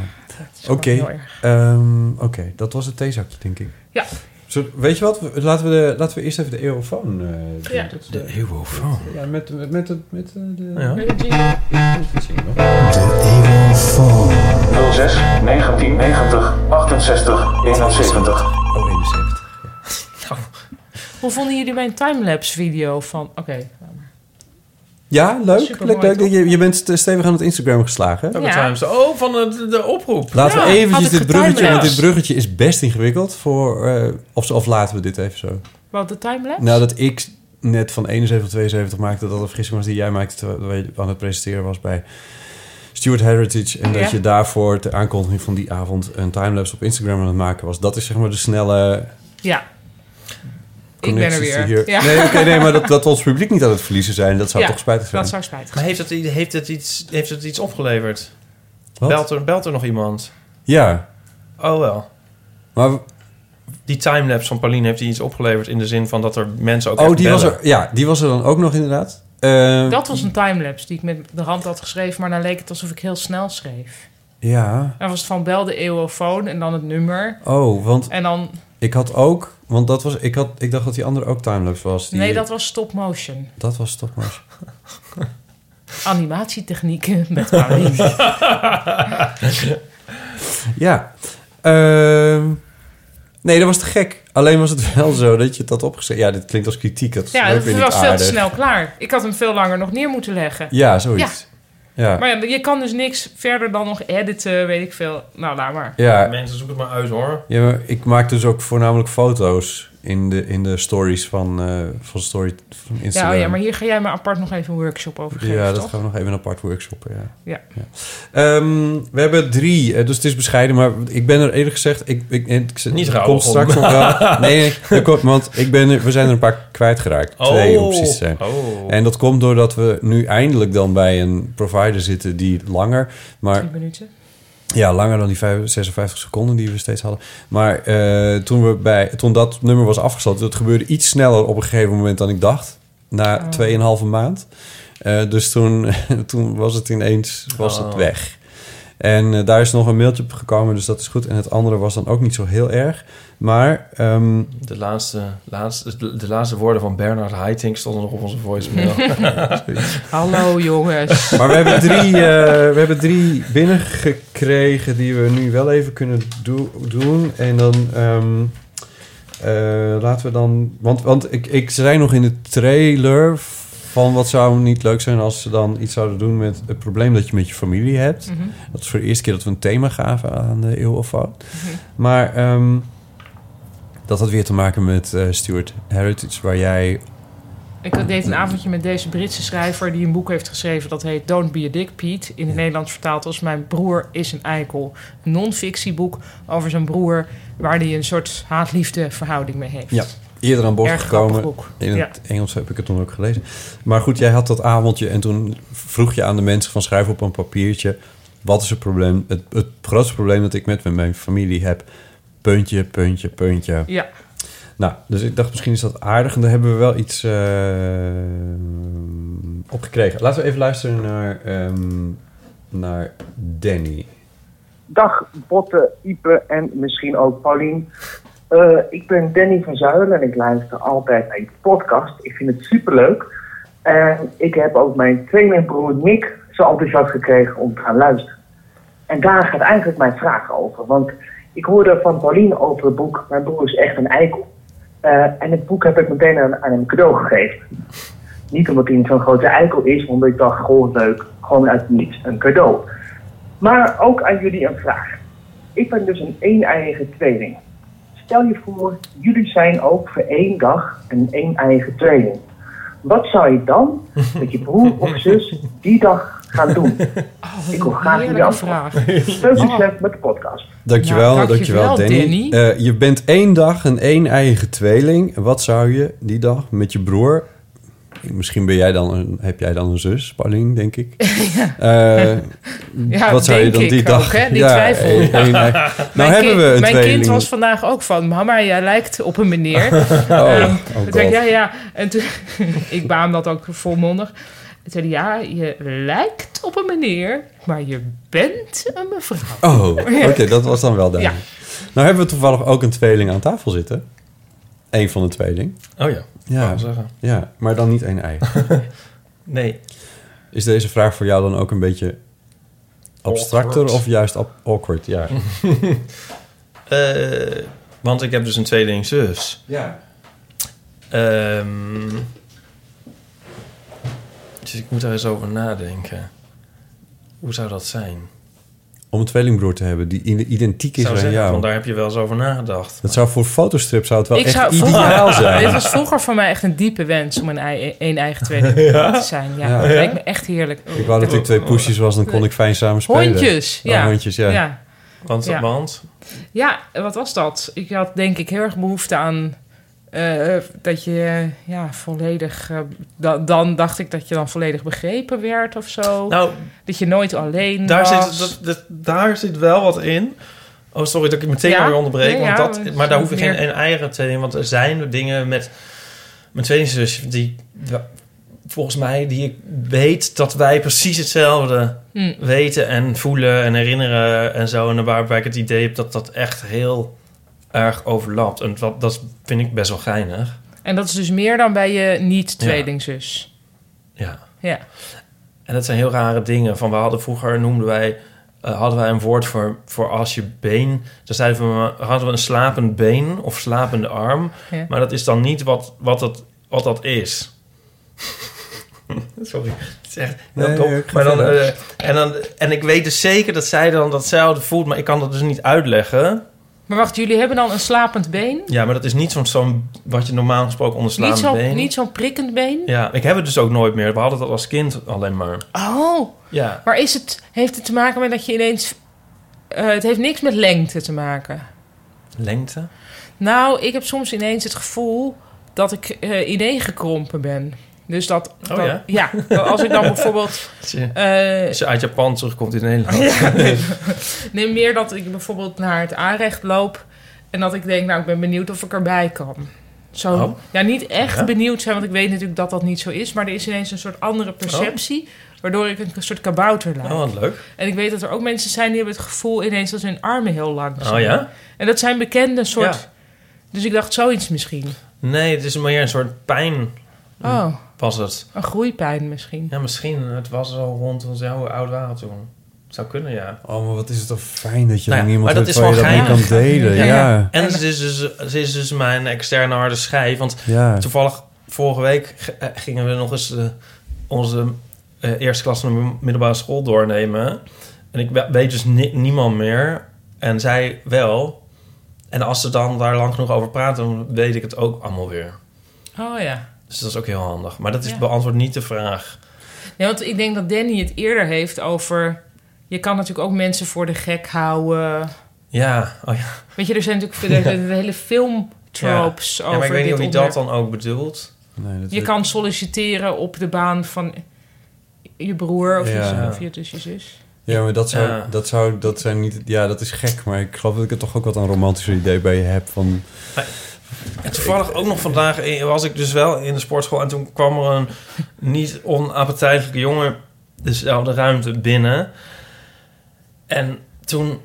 Oké. Ehm, Oké, dat was het theezakje, denk ik. Ja. Zo, weet je wat? Laten we, de, laten we eerst even de eeuwofoon eh doen. Ja. Dat is De eeuwofoon. Ja, met, met, met, het- met, eh, de... Ja. De jingle. 06 1990 68 71. Oh, 71. Hoe vonden jullie mijn timelapse video van... Oké, Ja, leuk. Leuk, leuk. Je, je bent st- stevig aan het Instagram geslagen. Ook Ja. times. Oh, van de, de oproep. Laten Ja, we eventjes dit bruggetje... Want dit bruggetje is best ingewikkeld. Voor, eh, of, of laten we dit even zo. wat de timelapse? Nou, dat ik net van 71 72 maakte... dat een vergissing was die jij maakte... terwijl je aan het presenteren was bij Stuart Heritage... en dat Ja. je daarvoor de aankondiging van die avond... een timelapse op Instagram aan het maken was. Dat is zeg maar de snelle... Ja. Ik ben er weer. Hier... Ja. Nee, oké, nee, maar dat, [laughs] dat we ons publiek niet aan het verliezen zijn... dat zou Ja, toch spijtig zijn. Dat zou spijtig Maar zijn. heeft het, heeft, het iets, heeft het iets opgeleverd? Wat? Belt er, belt er nog iemand? Ja, Oh wel. maar... Die timelapse van Pauline heeft die iets opgeleverd... in de zin van dat er mensen ook Oh, echt die was, er, ja, die was er dan ook nog inderdaad. Eh, Dat was een timelapse die ik met de hand had geschreven... maar dan leek het alsof ik heel snel schreef. Ja. Dan was het van bel de eeuwofoon en dan het nummer. Oh, want En dan... ik had ook... Want dat was... Ik, had, ik dacht dat die andere ook timelapse was. Die, Nee, dat was stop motion. Dat was toch maar... [laughs] Animatietechnieken met Paulien. [laughs] Ja. Ehm, nee, dat was te gek. Alleen was het wel zo dat je het had opgeschreven. Ja, dit klinkt als kritiek. Dat Ja, het was veel te snel klaar. Ik had hem veel langer nog neer moeten leggen. Ja, zoiets. Ja. Maar ja, je kan dus niks verder dan nog editen, weet ik veel. Nou, laat maar. Ja, Mensen, zoek het maar uit hoor. ja, maar ik maak dus ook voornamelijk foto's in de, in de stories van, eh, van, story, van Ja, Instagram. oh ja, maar hier ga jij me apart nog even een workshop over geven, Ja, dat toch? gaan we nog even een apart workshoppen, ja. Ja. Ehm, we hebben drie, eh, dus het is bescheiden, maar ik ben er eerlijk gezegd... Ik, ik, ik, ik Niet ik rauw kom straks nog wel. [laughs] Nee, nee, komt, want ik ben er, we zijn er een paar kwijtgeraakt. Twee, om precies te zijn. Oh. En dat komt doordat we nu eindelijk dan bij een provider zitten die langer... Maar Drie minuten. Ja, langer dan die vijf- 56 seconden die we steeds hadden. Maar eh, toen, we bij, toen dat nummer was afgesloten, dat gebeurde iets sneller op een gegeven moment dan ik dacht. Na Oh. 2,5 maand. Eh, dus toen, [laughs] toen was het ineens was het Oh. weg. En eh, daar is nog een mailtje op gekomen, dus dat is goed. En het andere was dan ook niet zo heel erg. Maar ehm, De laatste, laatste, de, de laatste woorden van Bernard Haitink stonden nog op onze voicemail. [laughs] Hallo jongens. Maar we hebben drie, eh, we hebben drie binnengekregen die we nu wel even kunnen do- doen. En dan ehm, eh, laten we dan... Want, want ik, ik zei nog in de trailer van wat zou niet leuk zijn als ze dan iets zouden doen met het probleem dat je met je familie hebt. Mhm. Dat is voor de eerste keer dat we een thema gaven aan de Eeuwofoon. Maar ehm, dat had weer te maken met eh Stuart Heritage, waar jij... Ik deed een avondje met deze Britse schrijver die een boek heeft geschreven dat heet Don't Be a Dick Pete. In het Nederlands vertaald als Mijn broer is een eikel. Een non-fictieboek over zijn broer waar hij een soort haat-liefde verhouding mee heeft. Ja, eerder aan bod Erg gekomen. In Ja. het Engels heb ik het toen ook gelezen. Maar goed, jij had dat avondje en toen vroeg je aan de mensen van schrijf op een papiertje. Wat is het probleem? Het, het grootste probleem dat ik met mijn familie heb. Puntje, puntje, puntje. Ja, Nou, dus ik dacht misschien is dat aardig en daar hebben we wel iets eh, op gekregen. Laten we even luisteren naar, ehm, naar Danny. Dag Botte, Ipe en misschien ook Paulien. Eh, ik ben Danny van Zuilen en ik luister altijd naar je podcast. Ik vind het superleuk. En ik heb ook mijn tweelingbroer Nick zo enthousiast gekregen om te gaan luisteren. En daar gaat eigenlijk mijn vraag over. Want ik hoorde van Paulien over het boek Mijn broer is echt een eikel. Eh, en het boek heb ik meteen aan, aan hem cadeau gegeven. Niet omdat hij zo'n grote eikel is, maar omdat ik dacht, gewoon leuk, gewoon uit niets een cadeau. Maar ook aan jullie een vraag. Ik ben dus een een-eigen tweeling. Stel je voor, jullie zijn ook voor één dag een een-eigen tweeling. Wat zou je dan [laughs] met je broer of zus die dag gaan doen? [laughs] Ik wil graag jullie vraag. Veel succes met de podcast. Dankjewel, Nou, dankjewel, dankjewel, Danny. Danny. Eh, je bent één dag een één eigen tweeling. Wat zou je die dag met je broer... Misschien ben jij dan een, heb jij dan een zus, Paulien, denk ik. [laughs] Eh, Ja, wat zou je denk dan ik die ook, dag... hè, die twijfel. [laughs] nou mijn hebben kind, we een Mijn tweeling. kind was vandaag ook van... Mama, jij lijkt op een meneer. Oh, [laughs] Ehm, oh toen zei ik, God. ja, ja. En toen... ik baam dat ook volmondig. Zei ja, je lijkt op een meneer... maar je bent een mevrouw. Oh, oké, dat was dan wel duidelijk. Nou hebben we toevallig ook een tweeling aan tafel zitten. Eén van de tweeling. Oh ja, Ja. zeggen. Ja, maar dan niet één eigen. [laughs] Nee. Is deze vraag voor jou dan ook een beetje abstracter Awkward. of juist ab- awkward? Ja. [laughs] Eh, want ik heb dus een tweeling zus. ja. Ehm, dus ik moet daar eens over nadenken. Hoe zou dat zijn? Om een tweelingbroer te hebben die identiek is aan zeggen, jou. want daar heb je wel eens over nagedacht. Dat zou voor fotostrip zou het wel Ik echt zou ideaal [laughs] Dit zijn. was vroeger voor mij echt een diepe wens... om een, ei- een eigen tweeling te zijn. Ja, Ja. dat lijkt me echt heerlijk. Ik wou dat ik twee poesjes was, dan kon ik fijn samen spelen. Hondjes, Oh, ja. hondjes, ja. ja. Want, Ja. want Ja, wat was dat? Ik had denk ik heel erg behoefte aan eh, dat je eh, ja, volledig. eh, da- dan dacht ik dat je dan volledig begrepen werd of zo. nou, dat je nooit alleen daar was. zit, dat, dat- daar zit wel wat in. Oh, sorry dat ik meteen Ja? weer onderbreek. Nee, want ja, dat, maar daar hoef je meer- geen een eigen tweeling. Want er zijn dingen met mijn tweelingzus die ja, volgens mij die ik weet dat wij precies hetzelfde Hm. weten en voelen en herinneren en zo. En waarbij ik het idee heb dat dat echt heel erg overlapt. En dat, dat vind ik best wel geinig. En dat is dus meer dan bij je niet-tweelingzus. Ja. Ja. En dat zijn heel rare dingen. Van we hadden vroeger noemden wij eh, hadden wij een woord voor, voor als je been. Dan zeiden we hadden we een slapend been of slapende arm. Ja. Maar dat is dan niet wat, wat, dat, wat dat is. [laughs] Sorry. Het is echt heel Nee, Maar dan, eh, en, dan, en ik weet dus zeker dat zij dan datzelfde voelt, maar ik kan dat dus niet uitleggen. Maar wacht, jullie hebben dan een slapend been? Ja, maar dat is niet zo'n wat je normaal gesproken onder Niet slaand zo'n been. niet zo'n prikkend been? Ja, ik heb het dus ook nooit meer. We hadden dat als kind alleen maar. Oh, Ja. maar is het, heeft het te maken met dat je ineens... eh, het heeft niks met lengte te maken. Lengte? Nou, ik heb soms ineens het gevoel dat ik eh ineengekrompen ben. Dus dat... Oh, dat- ja? dat als ik dan [laughs] bijvoorbeeld... Als je, eh, als je uit Japan terugkomt in Nederland. [laughs] nee, meer dat ik bijvoorbeeld naar het aanrecht loop... en dat ik denk, nou, ik ben benieuwd of ik erbij kan. zo, Oh. ja, niet echt Ja? benieuwd zijn, want ik weet natuurlijk dat dat niet zo is. Maar er is ineens een soort andere perceptie, waardoor ik een soort kabouter lijk. Oh, wat leuk. En ik weet dat er ook mensen zijn die hebben het gevoel ineens dat hun armen heel lang zijn. Oh ja? En dat zijn bekende soort... Ja. Dus ik dacht zoiets misschien. Nee, het is meer een soort pijn Oh, was het. een groeipijn misschien. Ja, misschien. Het was al rond ons hoe oud waren toen. Zou kunnen, ja. Oh, maar wat is het toch fijn dat je Nou ja, dan iemand maar dat hebt is waar je wel dat mee kan delen. Ja. Ja, En ze is, dus, ze is dus mijn externe harde schijf. Want ja. toevallig vorige week eh, gingen we nog eens eh, onze eh, eerste klas van de middelbare school doornemen. En ik we- weet dus ni- niemand meer. En zij wel. En als ze dan daar lang genoeg over praten, dan weet ik het ook allemaal weer. Oh ja. Dus dat is ook heel handig. Maar dat is Ja. beantwoord niet de vraag. Ja, want ik denk dat Danny het eerder heeft over... Je kan natuurlijk ook mensen voor de gek houden. Ja, oh ja. Weet je, er zijn natuurlijk de, de [laughs] hele filmtropes ja over maar ik weet niet of hij dat dan ook bedoelt. Nee, dat Je kan solliciteren op de baan van je broer of, je, Ja. zus- of je, dus je zus. Ja, maar dat zou, Ja. dat zou, dat zijn niet, ja, dat is gek. Maar ik geloof dat ik er toch ook wat een romantischer idee bij je heb van, En toevallig ook nog vandaag eh, was ik dus wel in de sportschool... en toen kwam er een niet onappetijtelijke jongen dezelfde ruimte binnen. En toen,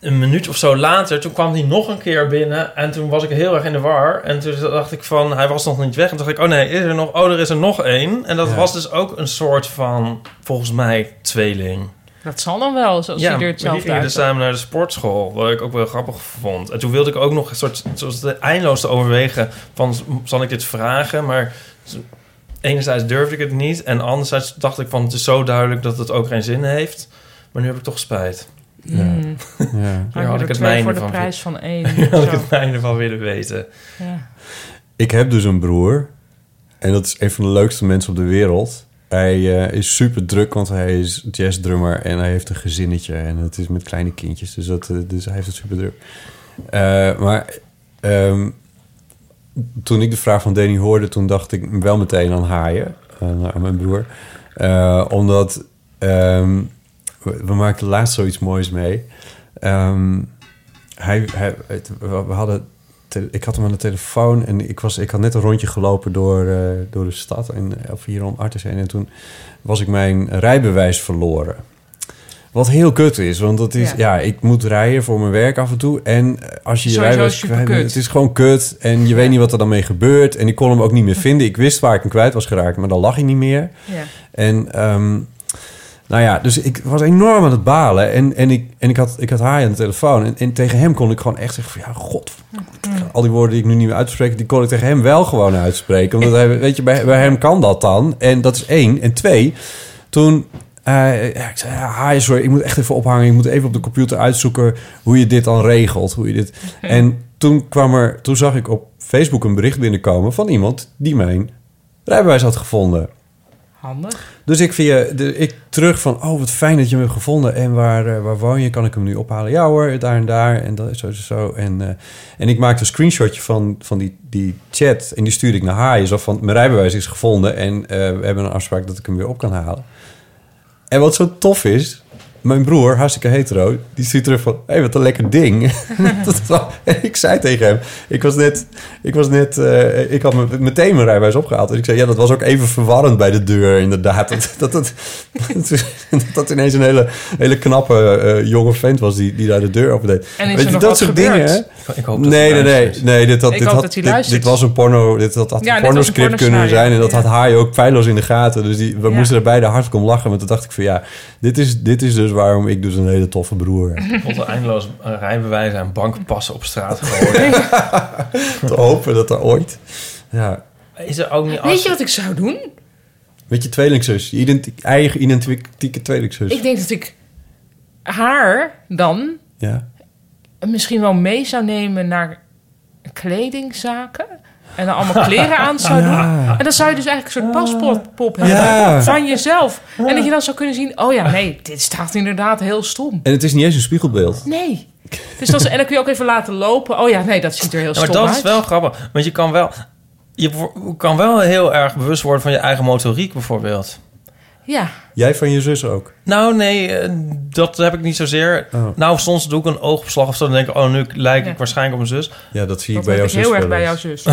een minuut of zo later, toen kwam hij nog een keer binnen... en toen was ik heel erg in de war. En toen dacht ik van, hij was nog niet weg. En toen dacht ik, oh nee, is er nog, oh, er is er nog één. En dat Ja. was dus ook een soort van, volgens mij, tweeling. Dat zal dan wel, zoals Ja, hij er hetzelfde gingen dus uit. samen naar de sportschool, wat ik ook wel grappig vond. En toen wilde ik ook nog een soort, zoals de eindeloos te overwegen van, zal ik dit vragen? Maar enerzijds durfde ik het niet en anderzijds dacht ik van, het is zo duidelijk dat het ook geen zin heeft. Maar nu heb ik toch spijt. Ja. Mm. ja. Daar had ik het twee mijne voor de van. prijs van één. [laughs] had ik het mijne van willen weten. Ja. Ik heb dus een broer. En dat is een van de leukste mensen op de wereld. Hij eh, is super druk, want hij is jazzdrummer en hij heeft een gezinnetje. En het is met kleine kindjes, dus, dat, eh, dus hij heeft het super druk. Eh, maar ehm, toen ik de vraag van Danny hoorde, toen dacht ik wel meteen aan haaien. Aan, mijn broer. Omdat ehm, we, maakten laatst zoiets moois mee. Ehm, hij, we hadden ik had hem aan de telefoon en ik, was, ik had net een rondje gelopen door, eh, door de stad, en, of hier om Artes heen. En toen was ik mijn rijbewijs verloren. Wat heel kut is, want dat is, Ja. ja. ik moet rijden voor mijn werk af en toe. En eh, als je je rijbewijs kwijt het is gewoon kut. En je weet niet wat er dan mee gebeurt. En ik kon hem ook niet meer vinden. Ik wist waar ik hem kwijt was geraakt, maar dan lag hij niet meer. Ja. En ehm, nou ja, dus ik was enorm aan het balen. En, en, ik, en ik, had, ik had haar aan de telefoon. En, en tegen hem kon ik gewoon echt zeggen van... Ja, god, al die woorden die ik nu niet meer uitspreek... die kon ik tegen hem wel gewoon uitspreken. Omdat hij, weet je, bij, bij hem kan dat dan. En dat is één. En twee, toen... ja, ik zei, ja, hi, sorry, ik moet echt even ophangen. Ik moet even op de computer uitzoeken hoe je dit dan regelt. Hoe je dit... En toen kwam er... Toen zag ik op Facebook een bericht binnenkomen... van iemand die mijn rijbewijs had gevonden. Handig. Dus ik via de, ik terug van, oh wat fijn dat je hem hebt gevonden. En waar, eh, waar woon je? Kan ik hem nu ophalen? Ja hoor, daar en daar. En dat zo, zo, zo. En, eh, en ik maakte een screenshotje van, van die, die chat. En die stuurde ik naar haar. Je zag van, mijn rijbewijs is gevonden. En eh, we hebben een afspraak dat ik hem weer op kan halen. En wat zo tof is... Mijn broer, hartstikke hetero, die stuurt terug van... Hé, hey, wat een lekker ding. [laughs] ik zei tegen hem... Ik was net... Ik, was net, eh, ik had me- meteen mijn rijbewijs opgehaald. En ik zei, ja, dat was ook even verwarrend bij de deur, inderdaad. Dat dat, dat, dat, [laughs] dat ineens een hele, hele knappe eh, jonge vent was... Die, die daar de deur open deed. En is Weet er je, nog dat wat soort gebeurd? dingen... hè? Ik, ik hoop dat Nee, nee, nee, nee. Dit, had, Ik dit, hoop had, dat hij dit, was een porno. Dit had, had Ja, een pornoscript kunnen zijn. En dat ja. had Haai ook feilloos in de gaten. Dus die, we Ja. moesten er beide hartstikke om lachen. Maar toen dacht ik van ja, dit is, dit is dus waarom ik dus een hele toffe broer heb. Tot een eindeloos rijbewijzen en bankpassen op straat geworden. [laughs] Te hopen dat er ooit... Ja. is er ook niet... Als, Weet je wat ik zou doen? Weet je, tweelingzus. Je identi- eigen identieke tweelingzus. Ik denk dat ik haar dan Ja. misschien wel mee zou nemen naar kledingzaken. En dan allemaal kleren aan zou doen. En dan zou je dus eigenlijk een soort paspoortpop hebben Ja. van jezelf. En dat je dan zou kunnen zien... oh ja, nee, dit staat inderdaad heel stom. En het is niet eens een spiegelbeeld. Nee. Dus dat is, en dan kun je ook even laten lopen. Oh ja, nee, dat ziet er heel Ja, maar stom dat uit. is wel grappig. Want je kan wel... Je kan wel heel erg bewust worden van je eigen motoriek bijvoorbeeld. Ja, Jij van je zus ook? Nou, nee, eh, dat heb ik niet zozeer. Oh. Nou, soms doe ik een oogopslag of zo. Dan denk ik, oh, nu lijk ik Ja. waarschijnlijk op mijn zus. Ja, dat zie dat ik bij jouw ik zus heel erg bij jouw zus. [laughs]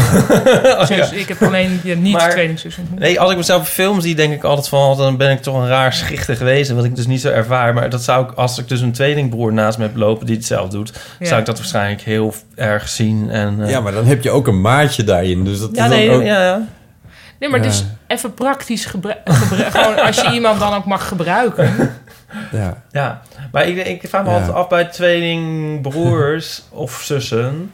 Oh, Zus, ja. Ik heb alleen je niet Maar- tweelingzus. Nee, als ik mezelf op film zie, denk ik altijd van... dan ben ik toch een raar schichtig wezen, wat ik dus niet zo ervaar. Maar dat zou ik, als ik dus een tweelingbroer naast me heb lopen die het zelf doet... Ja. zou ik dat waarschijnlijk heel erg zien. En, eh, Ja, maar dan heb je ook een maatje daarin. Dus dat ja, is dan nee, ook... ja, ja. Nee, maar Ja. dus even praktisch gebruiken. [laughs] gewoon als je iemand dan ook mag gebruiken. [laughs] Ja. Ja, maar ik, ik vraag me Ja. altijd af bij tweelingbroers [laughs] of zussen.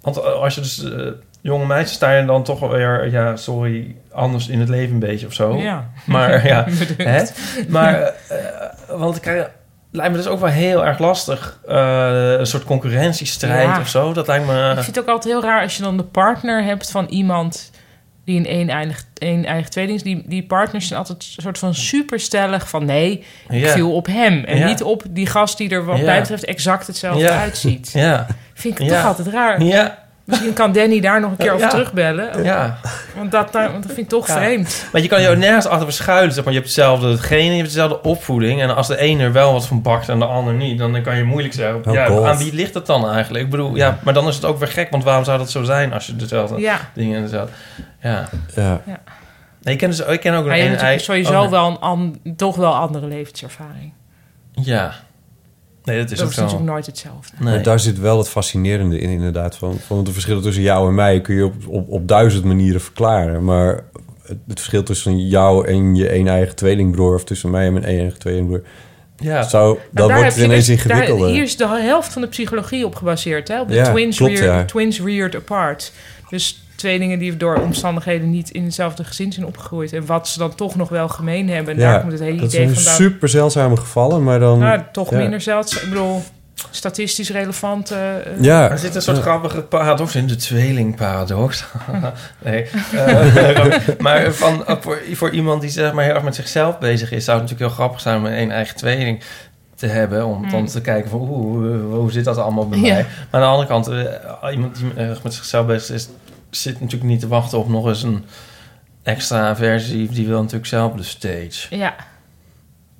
Want als je dus eh, jonge meisjes sta je dan toch wel weer, ja, sorry, anders in het leven een beetje of zo. Ja. Maar ja, hè? Maar, eh, eh, want ik krijg, lijkt me dus ook wel heel erg lastig, eh, een soort concurrentiestrijd Ja. of zo. Dat lijkt me... Ik vind het ook altijd heel raar als je dan de partner hebt van iemand die een een-eigen, een eigen tweeling is. Die, die partners zijn altijd een soort van superstellig van nee, ik Ja. viel op hem. En Ja. niet op die gast die er wat mij betreft exact hetzelfde uitziet. Ja, Vind ik toch altijd raar. ja, Misschien kan Danny daar nog een keer over Ja. terugbellen. ja. Want, dat, want dat vind ik toch Ja. vreemd. Maar je kan je ook nergens achter verschuilen. Zeg maar. Je hebt hetzelfde genen, je hebt dezelfde opvoeding. En als de een er wel wat van bakt en de ander niet... dan kan je moeilijk zeggen... Oh ja, God. aan wie ligt het dan eigenlijk? Ik bedoel, ja, maar dan is het ook weer gek. Want waarom zou dat zo zijn als je dezelfde Ja. dingen... en dezelfde... Ja. Ja. Nee, ik ken, dus, ik ken ook Maar een je hebt sowieso oh, wel een an- toch wel andere levenservaring. Ja. Nee, dat is dat ook is zo. natuurlijk nooit hetzelfde. Nee. Maar daar zit wel het fascinerende in, inderdaad. Van, van de verschillen tussen jou en mij kun je op, op, op duizend manieren verklaren. Maar het, het verschil tussen jou en je een eigen tweelingbroer... of tussen mij en mijn een eigen tweelingbroer... Ja. Zou, Maar dan daar wordt het ineens dus- daar- ingewikkelder. hier is de helft van de psychologie op gebaseerd. Hè? Op de Ja, twins, klopt, reared, ja. twins reared apart. Dus tweelingen die door omstandigheden niet in hetzelfde gezin zijn opgegroeid. En wat ze dan toch nog wel gemeen hebben. En daar komt het hele dat idee zijn vandaan. super zeldzame gevallen, maar dan... Nou, toch ja. minder zeldzaam. Ik bedoel, statistisch relevant. eh, eh, Ja, Er zit een soort Ja. grappige paradox in, de tweelingparadox. [laughs] nee. [laughs] eh, maar van, voor, voor iemand die zeg maar heel erg met zichzelf bezig is, zou het natuurlijk heel grappig zijn om een eigen tweeling te hebben. Om Mm. dan te kijken van, oeh, hoe, hoe zit dat allemaal bij Ja. mij? Maar aan de andere kant, iemand die erg met zichzelf bezig is, zit natuurlijk niet te wachten op nog eens een extra versie. Die wil natuurlijk zelf de stage, ja.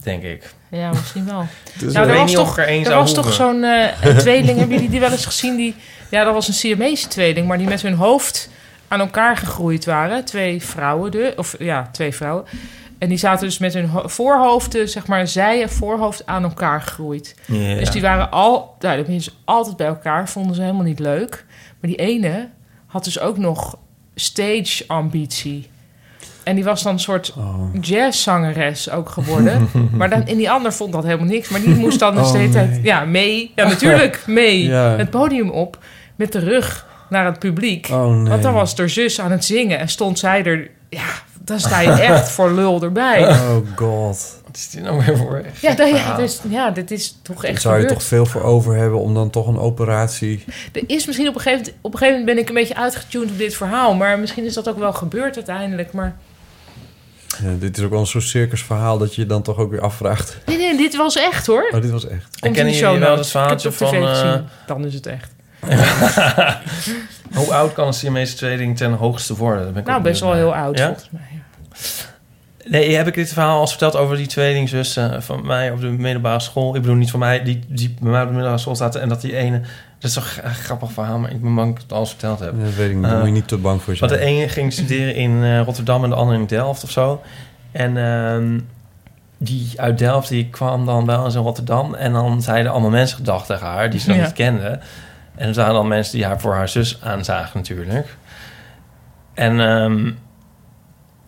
denk ik. ja, misschien wel. [laughs] Dus Nou, er was toch, er er was toch zo'n eh, [laughs] tweeling, hebben jullie die wel eens gezien? Die, ja, dat was een Siamese tweeling, maar die met hun hoofd aan elkaar gegroeid waren. Twee vrouwen, de, of ja, twee vrouwen. En die zaten dus met hun ho- voorhoofden, zeg maar, zij en voorhoofd aan elkaar gegroeid. Ja. Dus die waren al, nou, dat mensen altijd bij elkaar, vonden ze helemaal niet leuk. Maar die ene had dus ook nog stage-ambitie. En die was dan een soort Oh. jazzzangeres ook geworden. [laughs] maar dan, en die ander vond dat helemaal niks. Maar die moest dan dus Oh, tijd nee. ja, mee. Ja, natuurlijk [laughs] mee. Ja. Het podium op met de rug naar het publiek. Oh nee. Want dan was haar zus aan het zingen en stond zij er... Ja, dan sta je [laughs] echt voor lul erbij. Oh god. Is dit nou weer voor? Ja, dat, ja, dus, ja, dit is toch echt zou je gebeurd. toch veel voor over hebben om dan toch een operatie... Er is misschien op een gegeven moment... Op een gegeven moment ben ik een beetje uitgetuned op dit verhaal. Maar misschien is dat ook wel gebeurd uiteindelijk. Maar Ja, dit is ook wel een soort circusverhaal dat je je dan toch ook weer afvraagt. nee, nee, dit was echt hoor. Oh, dit was echt. Komt kennen in de jullie wel show het verhaaltje van, eh, gezien. Dan is het echt. [laughs] Hoe oud kan een Siamese tweeling ten hoogste worden? Ben ik Nou, best wel heel oud Ja? volgens mij. Nee, heb ik dit verhaal al verteld over die tweelingzussen van mij op de middelbare school? Ik bedoel niet van mij, die, die bij mij op de middelbare school zaten. En dat die ene... Dat is toch een grappig verhaal, maar ik ben bang dat ik het al eens verteld heb. Dat weet ik niet. Daar Eh, moet je niet te bang voor zijn. Want de ene ging studeren in eh, Rotterdam en de andere in Delft of zo. En ehm, die uit Delft die kwam dan bij ons in Rotterdam. En dan zeiden allemaal mensen gedacht tegen haar, die ze nog Ja. niet kenden. En er waren dan mensen die haar voor haar zus aanzagen natuurlijk. En ehm,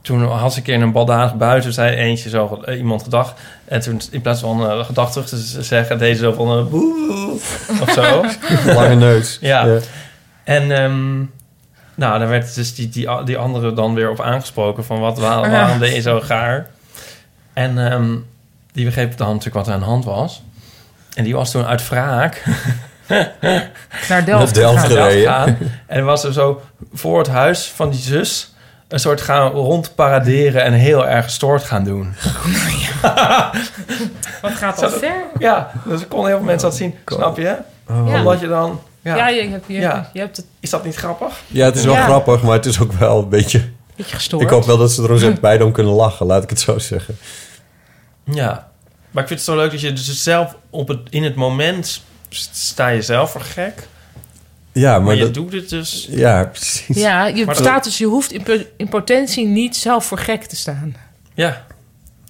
toen had ze een keer in een baldadig buiten, zei eentje zo eh, iemand gedag. En toen in plaats van eh gedag terug te zeggen, deed ze zo van eh, boe of zo. [laughs] Lange neus. Ja. En ehm, nou, daar werd dus die, die, die andere dan weer op aangesproken van wat, waar- waarom deed je zo gaar? En ehm, die begreep dan natuurlijk wat er aan de hand was. En die was toen uit wraak Naar Delft. Naar Delft gegaan. gereden. En was er zo voor het huis van die zus een soort gaan rondparaderen en heel erg gestoord gaan doen. [laughs] [laughs] Wat gaat dat ver? Ja, dus ik kon heel veel mensen dat zien. Snap je? Oh. Omdat je dan... Ja, Ja, je, hebt, je, Ja. je hebt het Is dat niet grappig? Ja, het is wel Ja. grappig, maar het is ook wel een beetje... een beetje gestoord. Ik hoop wel dat ze er ons [laughs] bij dan kunnen lachen, laat ik het zo zeggen. Ja. Maar ik vind het zo leuk dat je dus zelf op het, in het moment sta je zelf voor gek. Ja, Maar, maar, je dat, doet het dus... ja, precies. Ja, je Maar dat- staat dus, je hoeft in, po- in potentie niet zelf voor gek te staan. Ja.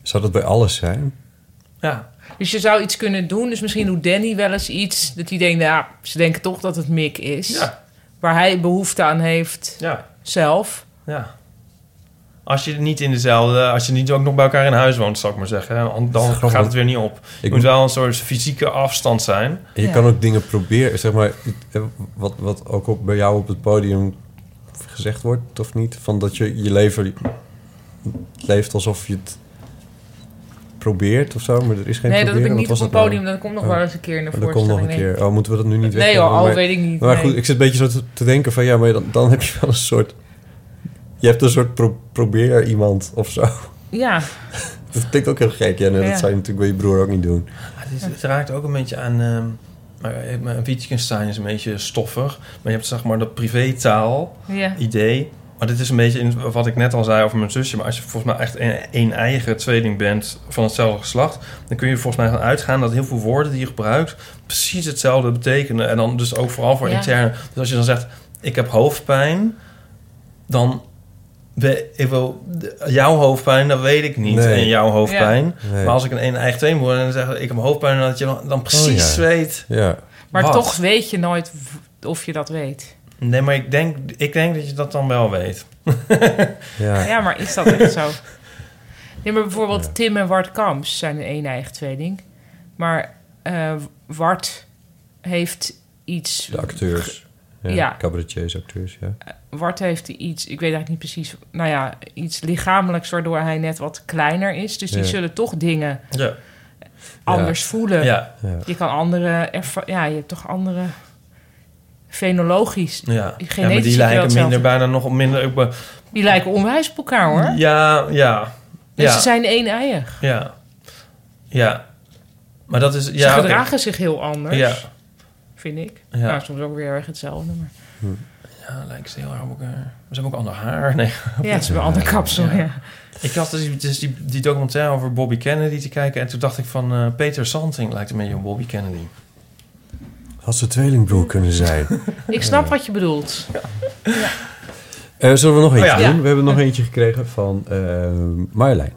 Zou dat bij alles zijn? Ja. Dus je zou iets kunnen doen. Dus misschien doet Danny wel eens iets. Dat hij denkt, nou, ja, ze denken toch dat het Mick is. Ja. Waar hij behoefte aan heeft Ja. zelf. Ja. Als je niet in dezelfde... Als je niet ook nog bij elkaar in huis woont, zal ik maar zeggen. Dan, gaat het weer niet op. Ik Het moet wel een soort fysieke afstand zijn. En je Ja. kan ook dingen proberen, zeg maar, wat, wat ook op, bij jou op het podium gezegd wordt, of niet? Van dat je je leven leeft alsof je het probeert of zo, maar er is geen nee, dat heb ik niet op dat nou? podium. Dat komt nog Oh. wel eens een keer in de Maar dat komt nog een keer. Oh, moeten we dat nu niet Nee weggeven? joh, al Maar- weet ik niet. Maar nee. goed, ik zit een beetje zo te, te denken van ja, maar dan, dan heb je wel een soort. Je hebt een soort pro- probeer iemand of zo. Ja, [laughs] Dat klinkt ook heel gek. Ja, nee, Ja. dat zou je natuurlijk bij je broer ook niet doen. Ja, het, is- het raakt ook een beetje aan... ehm maar eh, Wittgenstein is een beetje stoffig. Maar je hebt zeg maar dat privétaal ja. idee. Maar dit is een beetje in wat ik net al zei over mijn zusje. Maar als je volgens mij echt een, een eigen tweeling bent van hetzelfde geslacht... dan kun je volgens mij gaan uitgaan dat heel veel woorden die je gebruikt... precies hetzelfde betekenen. En dan dus ook vooral voor Ja. interne. Dus als je dan zegt, ik heb hoofdpijn... dan... Ik wil, jouw hoofdpijn, dat weet ik niet. Nee. En jouw hoofdpijn. Nee. Maar als ik een, een eigen tweeling word en dan zeg ik, heb hoofdpijn... dan dat je dan, dan precies Oh, ja. weet... Ja. Maar Wat? toch weet je nooit of je dat weet. Nee, maar ik denk, ik denk dat je dat dan wel weet. [laughs] Ja. Ja, maar is dat echt zo? Nee, maar bijvoorbeeld Tim en Wart Kamps zijn een een eigen tweeling. Maar eh Wart heeft iets... De acteurs. Ja, Ja. Cabaretiers, acteurs, ja. Wart heeft iets, ik weet eigenlijk niet precies... Nou ja, iets lichamelijks waardoor hij net wat kleiner is. Dus die Ja. zullen toch dingen Ja. anders voelen. Ja. ja. Je kan andere... Ja, je hebt toch andere... Fenologisch. Ja. maar die lijken minder, bijna nog minder... Ik ben- Die lijken onwijs op elkaar, hoor. Ja, ja. Dus ja. ze zijn één-eiig. Ja. Ja. Maar dat is... Ze Ja, oké. gedragen zich heel anders, Ja. Vind ik. Ja. Nou, soms ook weer erg hetzelfde. Maar... Ja, lijken ze heel erg op elkaar. Ze hebben ook ander haar. [laughs] Nee. Ja, het is wel een andere kapsel, Ja. ja. Ik had dus, dus die, die documentaire over Bobby Kennedy te kijken... en toen dacht ik van... eh, Peter Santing lijkt een beetje op Bobby Kennedy. Had ze tweelingbroer kunnen zijn. [laughs] Ik snap wat je bedoelt. Eh, zullen we nog eentje Oh ja. doen? Ja. We hebben nog eentje gekregen van eh Marjolein.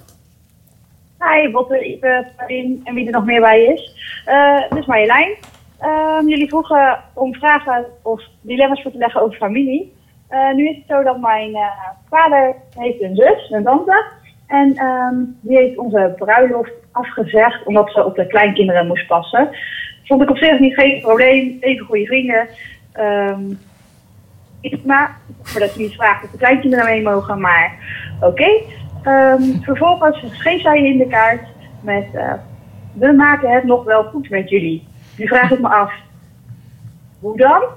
Hi, Botte, Ipe, Parin en wie er nog meer bij is. Eh dit is Marjolein. Ehm, jullie vroegen om vragen of dilemma's voor te leggen over familie. Eh, nu is het zo dat mijn eh, vader heeft een zus, een tante. En ehm, die heeft onze bruiloft afgezegd omdat ze op de kleinkinderen moest passen. Vond ik op zich niet geen probleem. Even goede vrienden. Ehm maar voordat je niet vraagt of de kleinkinderen mee mogen, maar oké. Vervolgens schreef zij in de kaart met eh, we maken het nog wel goed met jullie. Nu vraag ik me af, hoe dan? [laughs]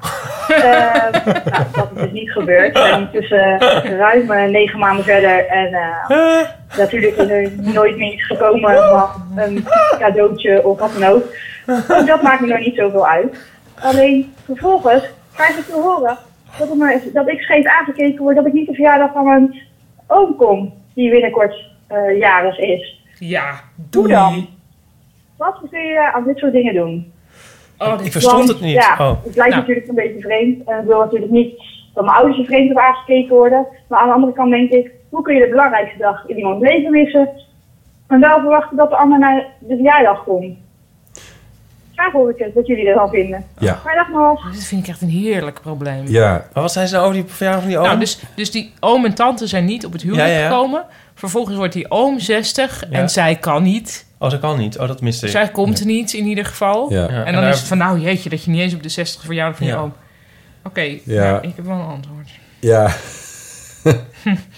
Ehm, nou, dat is dus niet gebeurd. We zijn intussen ruim eh, negen maanden verder en eh, natuurlijk is er nooit meer iets gekomen van een cadeautje of wat dan ook. Dus dat maakt me nog niet zoveel uit. Alleen vervolgens krijg ik te horen dat, maar, dat ik scheef aangekeken word dat ik niet de verjaardag van mijn oom kom, die binnenkort eh, jarig is. Ja, doei. dan? Wat kun je aan dit soort dingen doen? Oh, Ik verstond Want, het niet. Ja, Oh. het lijkt Nou. natuurlijk een beetje vreemd. En ik wil natuurlijk niet dat mijn ouders er vreemd op aangekeken worden. Maar aan de andere kant denk ik, hoe kun je de belangrijkste dag in iemands leven missen? En wel verwachten dat de ander naar de verjaardag komt. Graag hoor ik het, wat jullie ervan vinden. Ja. Maar dag nog. dit vind ik echt een heerlijk probleem. Ja, Maar wat zijn ze over die verjaardag van die oom? Nou, dus, dus die oom en tante zijn niet op het huwelijk Ja, ja, ja. gekomen. Vervolgens wordt die oom 60 Ja. en zij kan niet. Oh, dat kan niet. Oh, dat miste ik. Zij komt er niet in ieder geval. ja. En dan daar- is het van, nou jeetje, dat je niet eens op de 60 verjaardag van je oom. Oké, Ja. nou, ik heb wel een antwoord. ja. [laughs]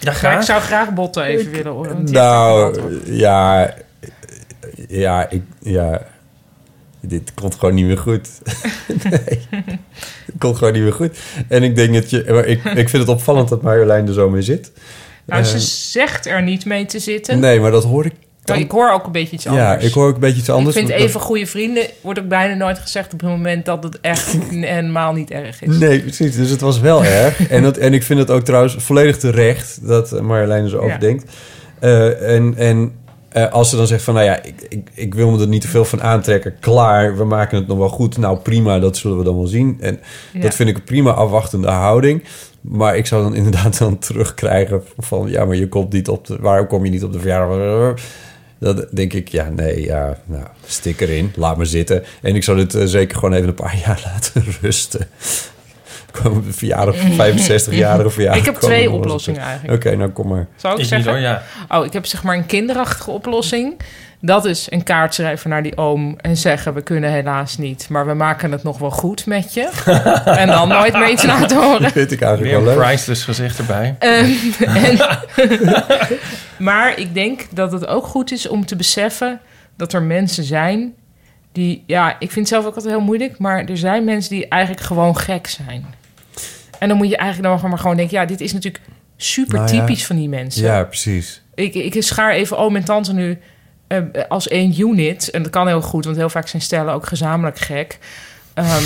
Ja, graag. ik zou graag Botten even willen horen. Nou, ja, ja, ik, ja, dit komt gewoon niet meer goed. [laughs] nee, het komt gewoon niet meer goed. En ik denk dat je, maar ik, ik vind het opvallend dat Marjolein er zo mee zit. Nou, ze Eh, zegt er niet mee te zitten. nee, maar dat hoor ik. Ik hoor ook een beetje iets anders. Ja, ik hoor ook een beetje iets anders. Ik vind even goede vrienden, wordt ook bijna nooit gezegd op het moment dat het echt [laughs] helemaal niet erg is. Nee, precies. Dus het was wel erg. [laughs] En, dat, en ik vind het ook trouwens volledig terecht dat Marjolein er zo over Ja. denkt. Eh, en, en eh, als ze dan zegt van, nou ja, ik, ik, ik wil me er niet te veel van aantrekken. Klaar, we maken het nog wel goed. Nou prima, dat zullen we dan wel zien. En Ja. dat vind ik een prima afwachtende houding. Maar ik zou dan [laughs] inderdaad dan terugkrijgen van... ja, maar je komt niet op de... waarom kom je niet op de verjaardag? Dan denk ik, ja, nee, ja, nou, stik erin. Laat me zitten. En ik zou dit eh, zeker gewoon even een paar [laughs] jaar laten rusten. Komen de verjaardag, [laughs] 65-jarige verjaardag. Ik heb twee oplossingen op. eigenlijk. Oké, nou kom maar. Zou ik Ik niet zeggen? hoor, ja. Oh, ik heb zeg maar een kinderachtige oplossing. Dat is een kaart schrijven naar die oom en zeggen... we kunnen helaas niet, maar we maken het nog wel goed met je. [laughs] en dan nooit meer iets laten horen. Dat vind ik eigenlijk wel leuk. priceless gezicht erbij. Ehm, en- maar ik denk dat het ook goed is om te beseffen dat er mensen zijn die, ja, ik vind het zelf ook altijd heel moeilijk, maar er zijn mensen die eigenlijk gewoon gek zijn. En dan moet je eigenlijk dan maar gewoon denken, ja, dit is natuurlijk super Nou ja. typisch van die mensen. Ja, precies. Ik, ik schaar even oom en tante nu eh, als één unit. En dat kan heel goed, want heel vaak zijn stellen ook gezamenlijk gek. Ehm,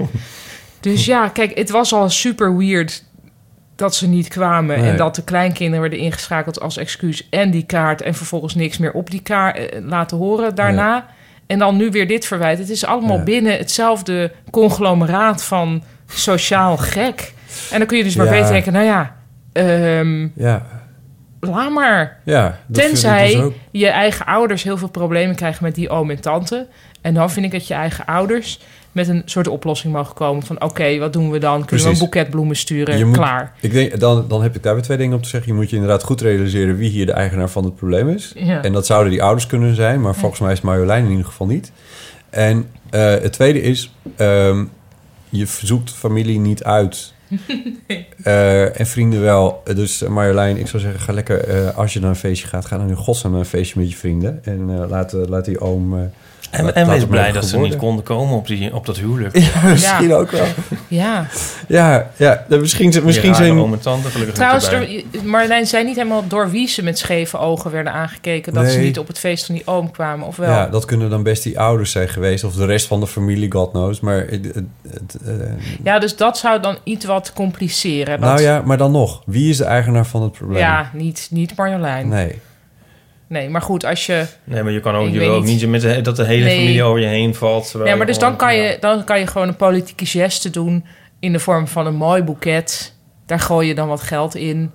[laughs] dus ja, kijk, het was al super weird dat ze niet kwamen. Nee. En dat de kleinkinderen werden ingeschakeld als excuus. En die kaart. En vervolgens niks meer op die kaart eh, laten horen daarna. En dan nu weer dit verwijt. Het is allemaal Ja. binnen hetzelfde conglomeraat van sociaal gek. En dan kun je dus maar beter denken, nou ja... ehm, Ja, laat maar. ja. Tenzij dus ook. je eigen ouders heel veel problemen krijgen met die oom en tante. En dan vind ik dat je eigen ouders met een soort oplossing mogen komen. Van oké, wat doen we dan? Kunnen we een boeket bloemen sturen? Moet- Klaar. Ik denk, dan, dan heb ik daar weer twee dingen op te zeggen. Je moet je inderdaad goed realiseren wie hier de eigenaar van het probleem is. Ja. En dat zouden die ouders kunnen zijn, maar volgens mij is Marjolein in ieder geval niet. En eh, het tweede is, ehm, je zoekt familie niet uit. [laughs] Eh, en vrienden wel. Dus eh, Marjolein, ik zou zeggen, ga lekker, als je naar een feestje gaat, ga dan in godsnaam naar een feestje met je vrienden. En laat, laat die oom... En, laat- en wees blij dat ze niet konden komen op, die, op dat huwelijk. [laughs] Ja, misschien ook wel. Ja. Ja, ja misschien, misschien Misschien zijn... oom en tante gelukkig Trouwens, er- Marjolein zei niet helemaal door wie ze met scheve ogen werden aangekeken. Dat ze niet op het feest van die oom kwamen. Of wel? Ja, dat kunnen dan best die ouders zijn geweest. Of de rest van de familie, god knows. Maar het, het, het, eh, Ja, dus dat zou dan iets wat compliceren. Dat, nou ja, maar dan nog. Wie is de eigenaar van het probleem? ja, niet, niet Marjolein. Nee. Nee. maar goed, als je... Nee, maar je kan ook, je wil ook niet. met de, dat de hele Nee. familie over je heen valt. Ja, maar je dus dan kan, ja. je, dan kan je gewoon een politieke geste doen... in de vorm van een mooi boeket. Daar gooi je dan wat geld in.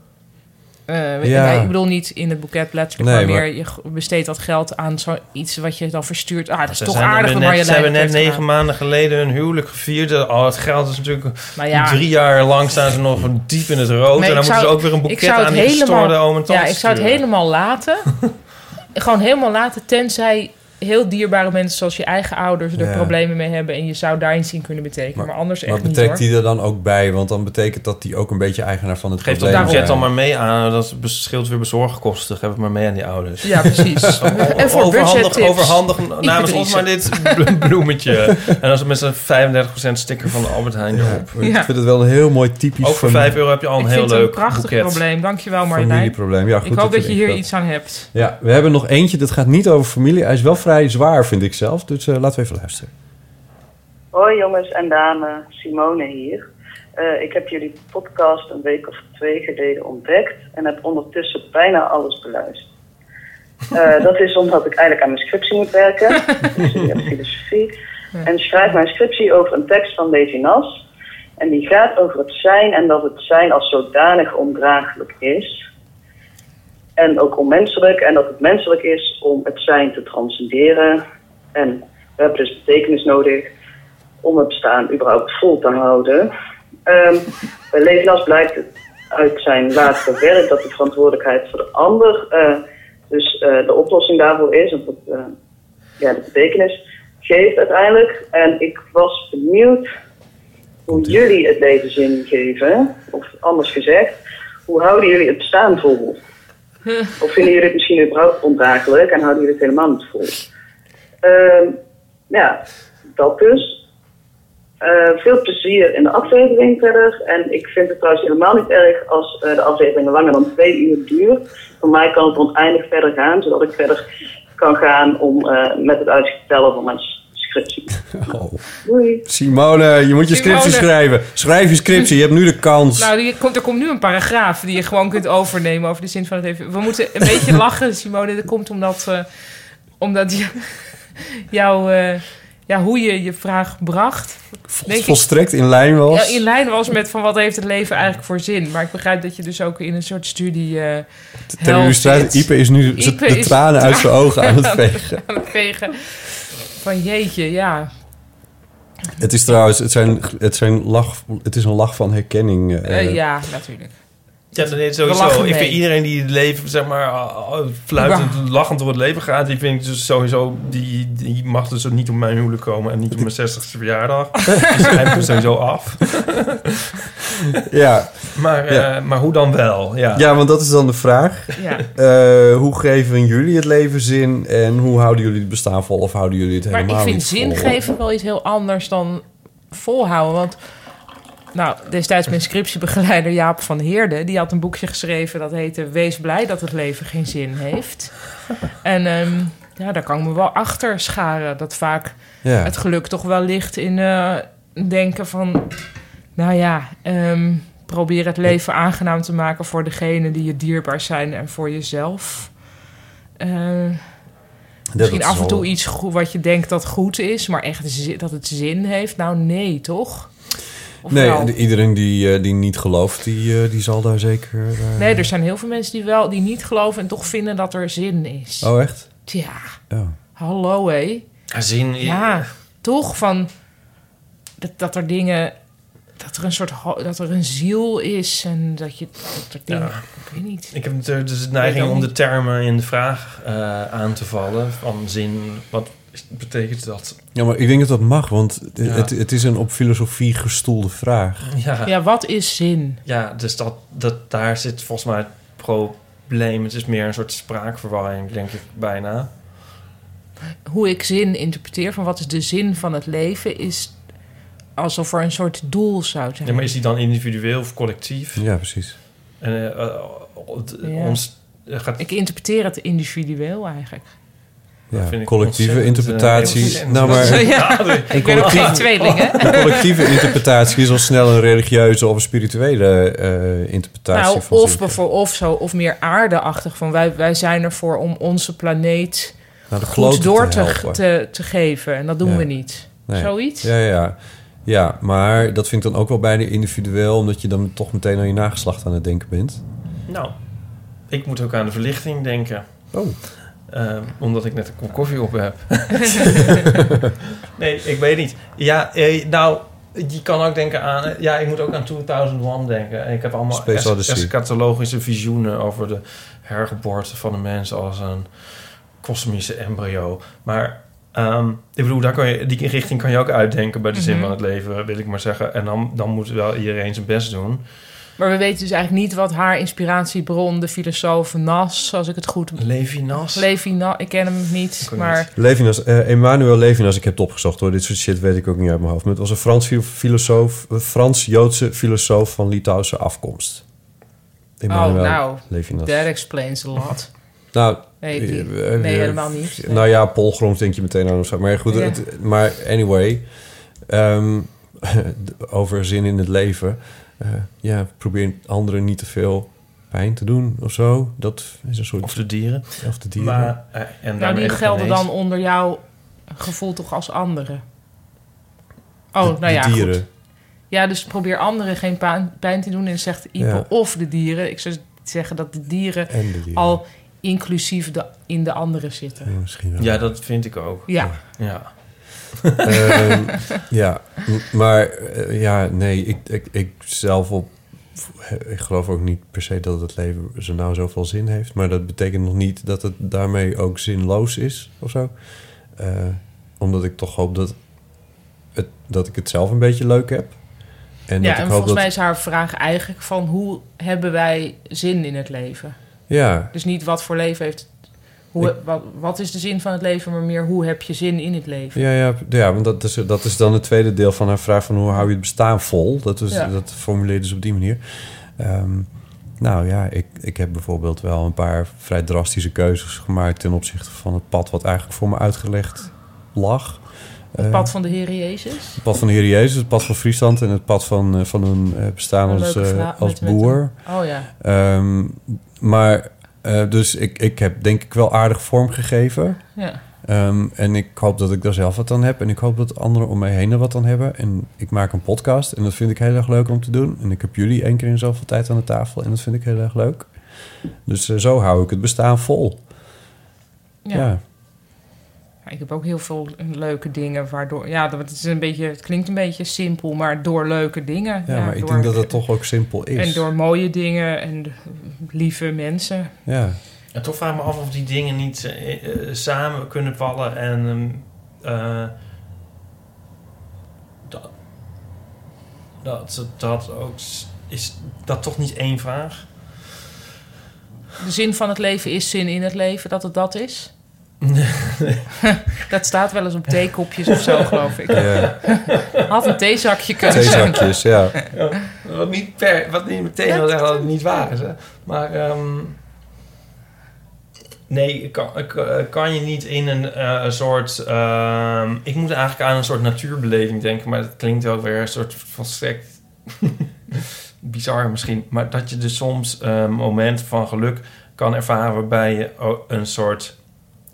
Eh, Ja. Ik bedoel niet in het boeket letterlijk... Nee, maar meer je besteedt dat geld aan zoiets wat je dan verstuurt. Ah, dat is Ze toch aardig van net, Ze hebben net negen maanden geleden hun huwelijk gevierd. Al het geld is natuurlijk... Ja. Drie jaar lang staan ze nog diep in het rood. Nee, en dan moeten ze ook weer een boeket aan die gestoorde oom en tante Ja, ik zou het sturen. helemaal laten. [laughs] Gewoon helemaal laten, tenzij heel dierbare mensen zoals je eigen ouders er Ja. problemen mee hebben en je zou daarin zien kunnen betekenen. Maar, anders echt Maar niet betrekt hoor. die er dan ook bij? Want dan betekent dat die ook een beetje eigenaar van het Geef dat probleem budget dan zijn. maar mee aan. Dat scheelt weer bezorgkosten. Geef het maar mee aan die ouders. Ja, precies. [laughs] en voor overhandig, overhandig namens ons maar dit blo- bloemetje. en dan is het met zo'n 35% sticker van de Albert Heijn erop. Ik vind het wel een heel mooi typisch Ook voor fami- 5 euro heb je al een Ik heel leuk een prachtig boeket. probleem. Dankjewel Marjolein. familieprobleem. Ja, goed ik hoop dat je hier dat. iets aan hebt. Ja, we hebben nog eentje. Dat gaat niet over familie. Hij is wel vrij zwaar, vind ik zelf. Dus eh, laten we even luisteren. Hoi jongens en dame, Simone hier. Eh, ik heb jullie podcast een week of twee geleden ontdekt en heb ondertussen bijna alles beluisterd. Eh, [laughs] dat is omdat ik eigenlijk aan mijn scriptie moet werken. [laughs] Ik studeer filosofie. En schrijf mijn scriptie over een tekst van Levinas. En die gaat over het zijn en dat het zijn als zodanig ondraaglijk is. En ook onmenselijk. En dat het menselijk is om het zijn te transcenderen. En we hebben dus betekenis nodig om het bestaan überhaupt vol te houden. Bij Levinas blijkt het uit zijn laatste werk dat de verantwoordelijkheid voor de ander eh, dus eh, de oplossing daarvoor is. En dat eh, ja, de betekenis geeft uiteindelijk. En ik was benieuwd hoe jullie het leven zin geven. Of anders gezegd, hoe houden jullie het bestaan vol? Of vinden jullie het misschien überhaupt ondraaglijk en houden jullie het helemaal niet vol? Ehm, ja, dat dus. Eh, veel plezier in de aflevering verder. En ik vind het trouwens helemaal niet erg als eh, de afleveringen langer dan twee uur duurt. Voor mij kan het oneindig verder gaan, zodat ik verder kan gaan om, eh, met het uitstellen van mijn scriptie. [laughs] Oh. Doei. Simone, je moet je Simone. scriptie schrijven. Schrijf je scriptie, je hebt nu de kans. Nou, die komt, er komt nu een paragraaf die je gewoon kunt overnemen over de zin van het leven. We moeten een beetje [laughs] lachen, Simone. Dat komt omdat, eh, omdat je, [laughs] jouw, eh, ja, hoe je je vraag bracht, denk ik, Volstrekt in lijn was. ja, in lijn was met van wat heeft het leven eigenlijk voor zin. Maar ik begrijp dat je dus ook in een soort studie eh Ter illustratie. Ipe is nu Ipe de is tranen uit zijn ogen aan het vegen. aan het vegen. Van jeetje, ja. Het is trouwens, het, zijn, het, zijn lach, het is een lach van herkenning. Eh, ja, natuurlijk. Ja, lachen sowieso. Ik mee. vind iedereen die het leven, zeg maar, uh, uh, fluitend, lachend door het leven gaat, die vind ik dus sowieso, die, die mag dus ook niet op mijn huwelijk komen en niet op mijn [laughs] 60ste verjaardag. die schrijf ik sowieso af. Ja. Maar, eh, maar hoe dan wel? Ja. Ja, want dat is dan de vraag. Ja. Eh, hoe geven jullie het leven zin en hoe houden jullie het bestaan vol of houden jullie het Maar helemaal ik vind zin geven wel iets heel anders dan volhouden. Want nou, destijds mijn scriptiebegeleider Jaap van Heerde... die had een boekje geschreven dat heette... Wees blij dat het leven geen zin heeft. en ehm, ja, daar kan ik me wel achter scharen. Dat vaak Ja. het geluk toch wel ligt in eh, denken van... nou ja, ehm, probeer het leven aangenaam te maken... voor degenen die je dierbaar zijn en voor jezelf... Eh, Misschien is af en toe iets wat je denkt dat goed is, maar echt dat het zin heeft. Nou, nee, toch? Of Nee, wel? iedereen die, eh, die niet gelooft, die, eh, die zal daar zeker... eh, nee, er zijn heel veel mensen die wel die niet geloven en toch vinden dat er zin is. Oh, echt? Tja, Ja. hallo hé. Zin, Ja, toch van dat, dat er dingen, dat er een soort dat er een ziel is en dat je dat er dingen, ik weet niet. Ik heb natuurlijk dus de neiging om de termen in de vraag eh, aan te vallen. Van zin, wat betekent dat? Ja, maar ik denk dat dat mag, want Ja. het, het is een op filosofie gestoelde vraag. Ja, Ja, wat is zin? ja dus dat, dat, daar zit volgens mij het probleem. Het is meer een soort spraakverwarring, denk ik bijna. Hoe ik zin interpreteer van wat is de zin van het leven is alsof er een soort doel zou zijn. Ja, maar is die dan individueel of collectief? Ja, precies. En, eh, eh, Ja. ons eh, gaat Ik interpreteer het individueel eigenlijk. Ja, vind ik collectieve ontzettend, interpretatie. eh, ontzettend. nou, maar Ja, een ik ben nog geen tweeling, hè? Een collectieve interpretatie is al snel een religieuze of een spirituele eh, interpretatie Nou, van of, bijvoorbeeld, of zo, of meer aardeachtig. Van wij, wij zijn ervoor om onze planeet Naar de kloten goed door te te, helpen. te, te geven. En dat doen Ja. we niet. Nee. Zoiets? Ja, ja. Ja, maar dat vind ik dan ook wel bijna individueel... omdat je dan toch meteen aan je nageslacht aan het denken bent. Nou, ik moet ook aan de verlichting denken. Oh. Ehm, omdat ik net een kop koffie op heb. [laughs] nee, ik weet niet. Ja, eh, nou, je kan ook denken aan... eh, Ja, ik moet ook aan 2001 denken. En ik heb allemaal es- eschatologische visioenen... over de hergeboorte van de mens als een kosmische embryo. Maar ehm, ik bedoel, daar kan je, die richting kan je ook uitdenken... bij de zin Mhm. van het leven, wil ik maar zeggen. En dan, dan moet wel iedereen zijn best doen. Maar we weten dus eigenlijk niet wat haar inspiratiebron, de filosoof Nas, als ik het goed... Levinas? Levinas, ik ken hem niet, maar... Levinas, eh Emmanuel Levinas, ik heb het opgezocht hoor. Dit soort shit weet ik ook niet uit mijn hoofd. Maar het was een Frans filo- filosoof, een Frans-Joodse filosoof van Litouwse afkomst. Emmanuel oh, nou, Levinas. that explains a lot. Nou, Nee, eh, die- eh, nee, helemaal niet. Nou ja, Paul Grons denk je meteen aan of zo. Maar goed, Ja. het- maar anyway. ehm, [laughs] over zin in het leven. Eh, ja, probeer anderen niet te veel pijn te doen of zo. Dat is een soort... Of de dieren. Of de dieren. Maar, eh, en Nou, die de gelden dan onder jouw gevoel toch als anderen? Oh, De- nou de ja, dieren. goed. Ja, dus probeer anderen geen pijn, pijn te doen. En zegt Ipe Ja. of de dieren. Ik zou zeggen dat de dieren, En de dieren. al inclusief de, in de anderen zitten. Ja, misschien wel. Ja, dat vind ik ook. Ja. Ja. Ehm, [laughs] ja, maar eh, ja, nee, ik, ik, ik zelf op... Ik geloof ook niet per se dat het leven zo nou zoveel zin heeft. Maar dat betekent nog niet dat het daarmee ook zinloos is of zo. Eh, omdat ik toch hoop dat, het, dat ik het zelf een beetje leuk heb. En ja, dat en ik hoop volgens dat, mij is haar vraag eigenlijk van hoe hebben wij zin in het leven? Ja, Dus niet wat voor leven heeft... Hoe, wat, wat is de zin van het leven, maar meer hoe heb je zin in het leven? ja, ja, ja want dat is, dat is dan het tweede deel van haar vraag van hoe hou je het bestaan vol. Dat, is, Ja. dat formuleerde ze op die manier. Ehm, nou ja, ik, ik heb bijvoorbeeld wel een paar vrij drastische keuzes gemaakt ten opzichte van het pad wat eigenlijk voor me uitgelegd lag. Het Eh, pad van de Heer Jezus. Het pad van de Heer Jezus, het pad van Friesland en het pad van, eh, van een eh, bestaan als, als boer. oh ja. Ehm, maar eh, dus ik, ik heb denk ik wel aardig vorm gegeven. Ja. Ehm, en ik hoop dat ik daar zelf wat aan heb. En ik hoop dat anderen om mij heen er wat aan hebben. En ik maak een podcast en dat vind ik heel erg leuk om te doen. En ik heb jullie één keer in zoveel tijd aan de tafel en dat vind ik heel erg leuk. Dus eh, zo hou ik het bestaan vol. Ja. ja. Ja, Ik heb ook heel veel leuke dingen waardoor... Ja, dat het, is een beetje, het klinkt een beetje simpel, maar door leuke dingen. Ja, maar ik denk dat het toch ook simpel is. En door mooie dingen en lieve mensen. Ja. En toch vraag ik me af of die dingen niet eh, eh, samen kunnen vallen en ehm, eh, dat, dat dat ook is dat toch niet één vraag? De zin van het leven is zin in het leven, dat het dat is. [laughs] dat staat wel eens op theekopjes of zo, geloof ik. Ja. Had een theezakje kunnen zijn. Theezakjes, ja. Ja, wat niet per, wat niet meteen wil zeggen dat het niet waar is, hè? Maar ehm, nee, kan, kan- kan je niet in een eh, soort. ehm, ik moet eigenlijk aan een soort natuurbeleving denken, maar dat klinkt wel weer een soort van sect. [laughs] Bizar misschien, maar dat je dus soms een moment van geluk kan ervaren waarbij je een soort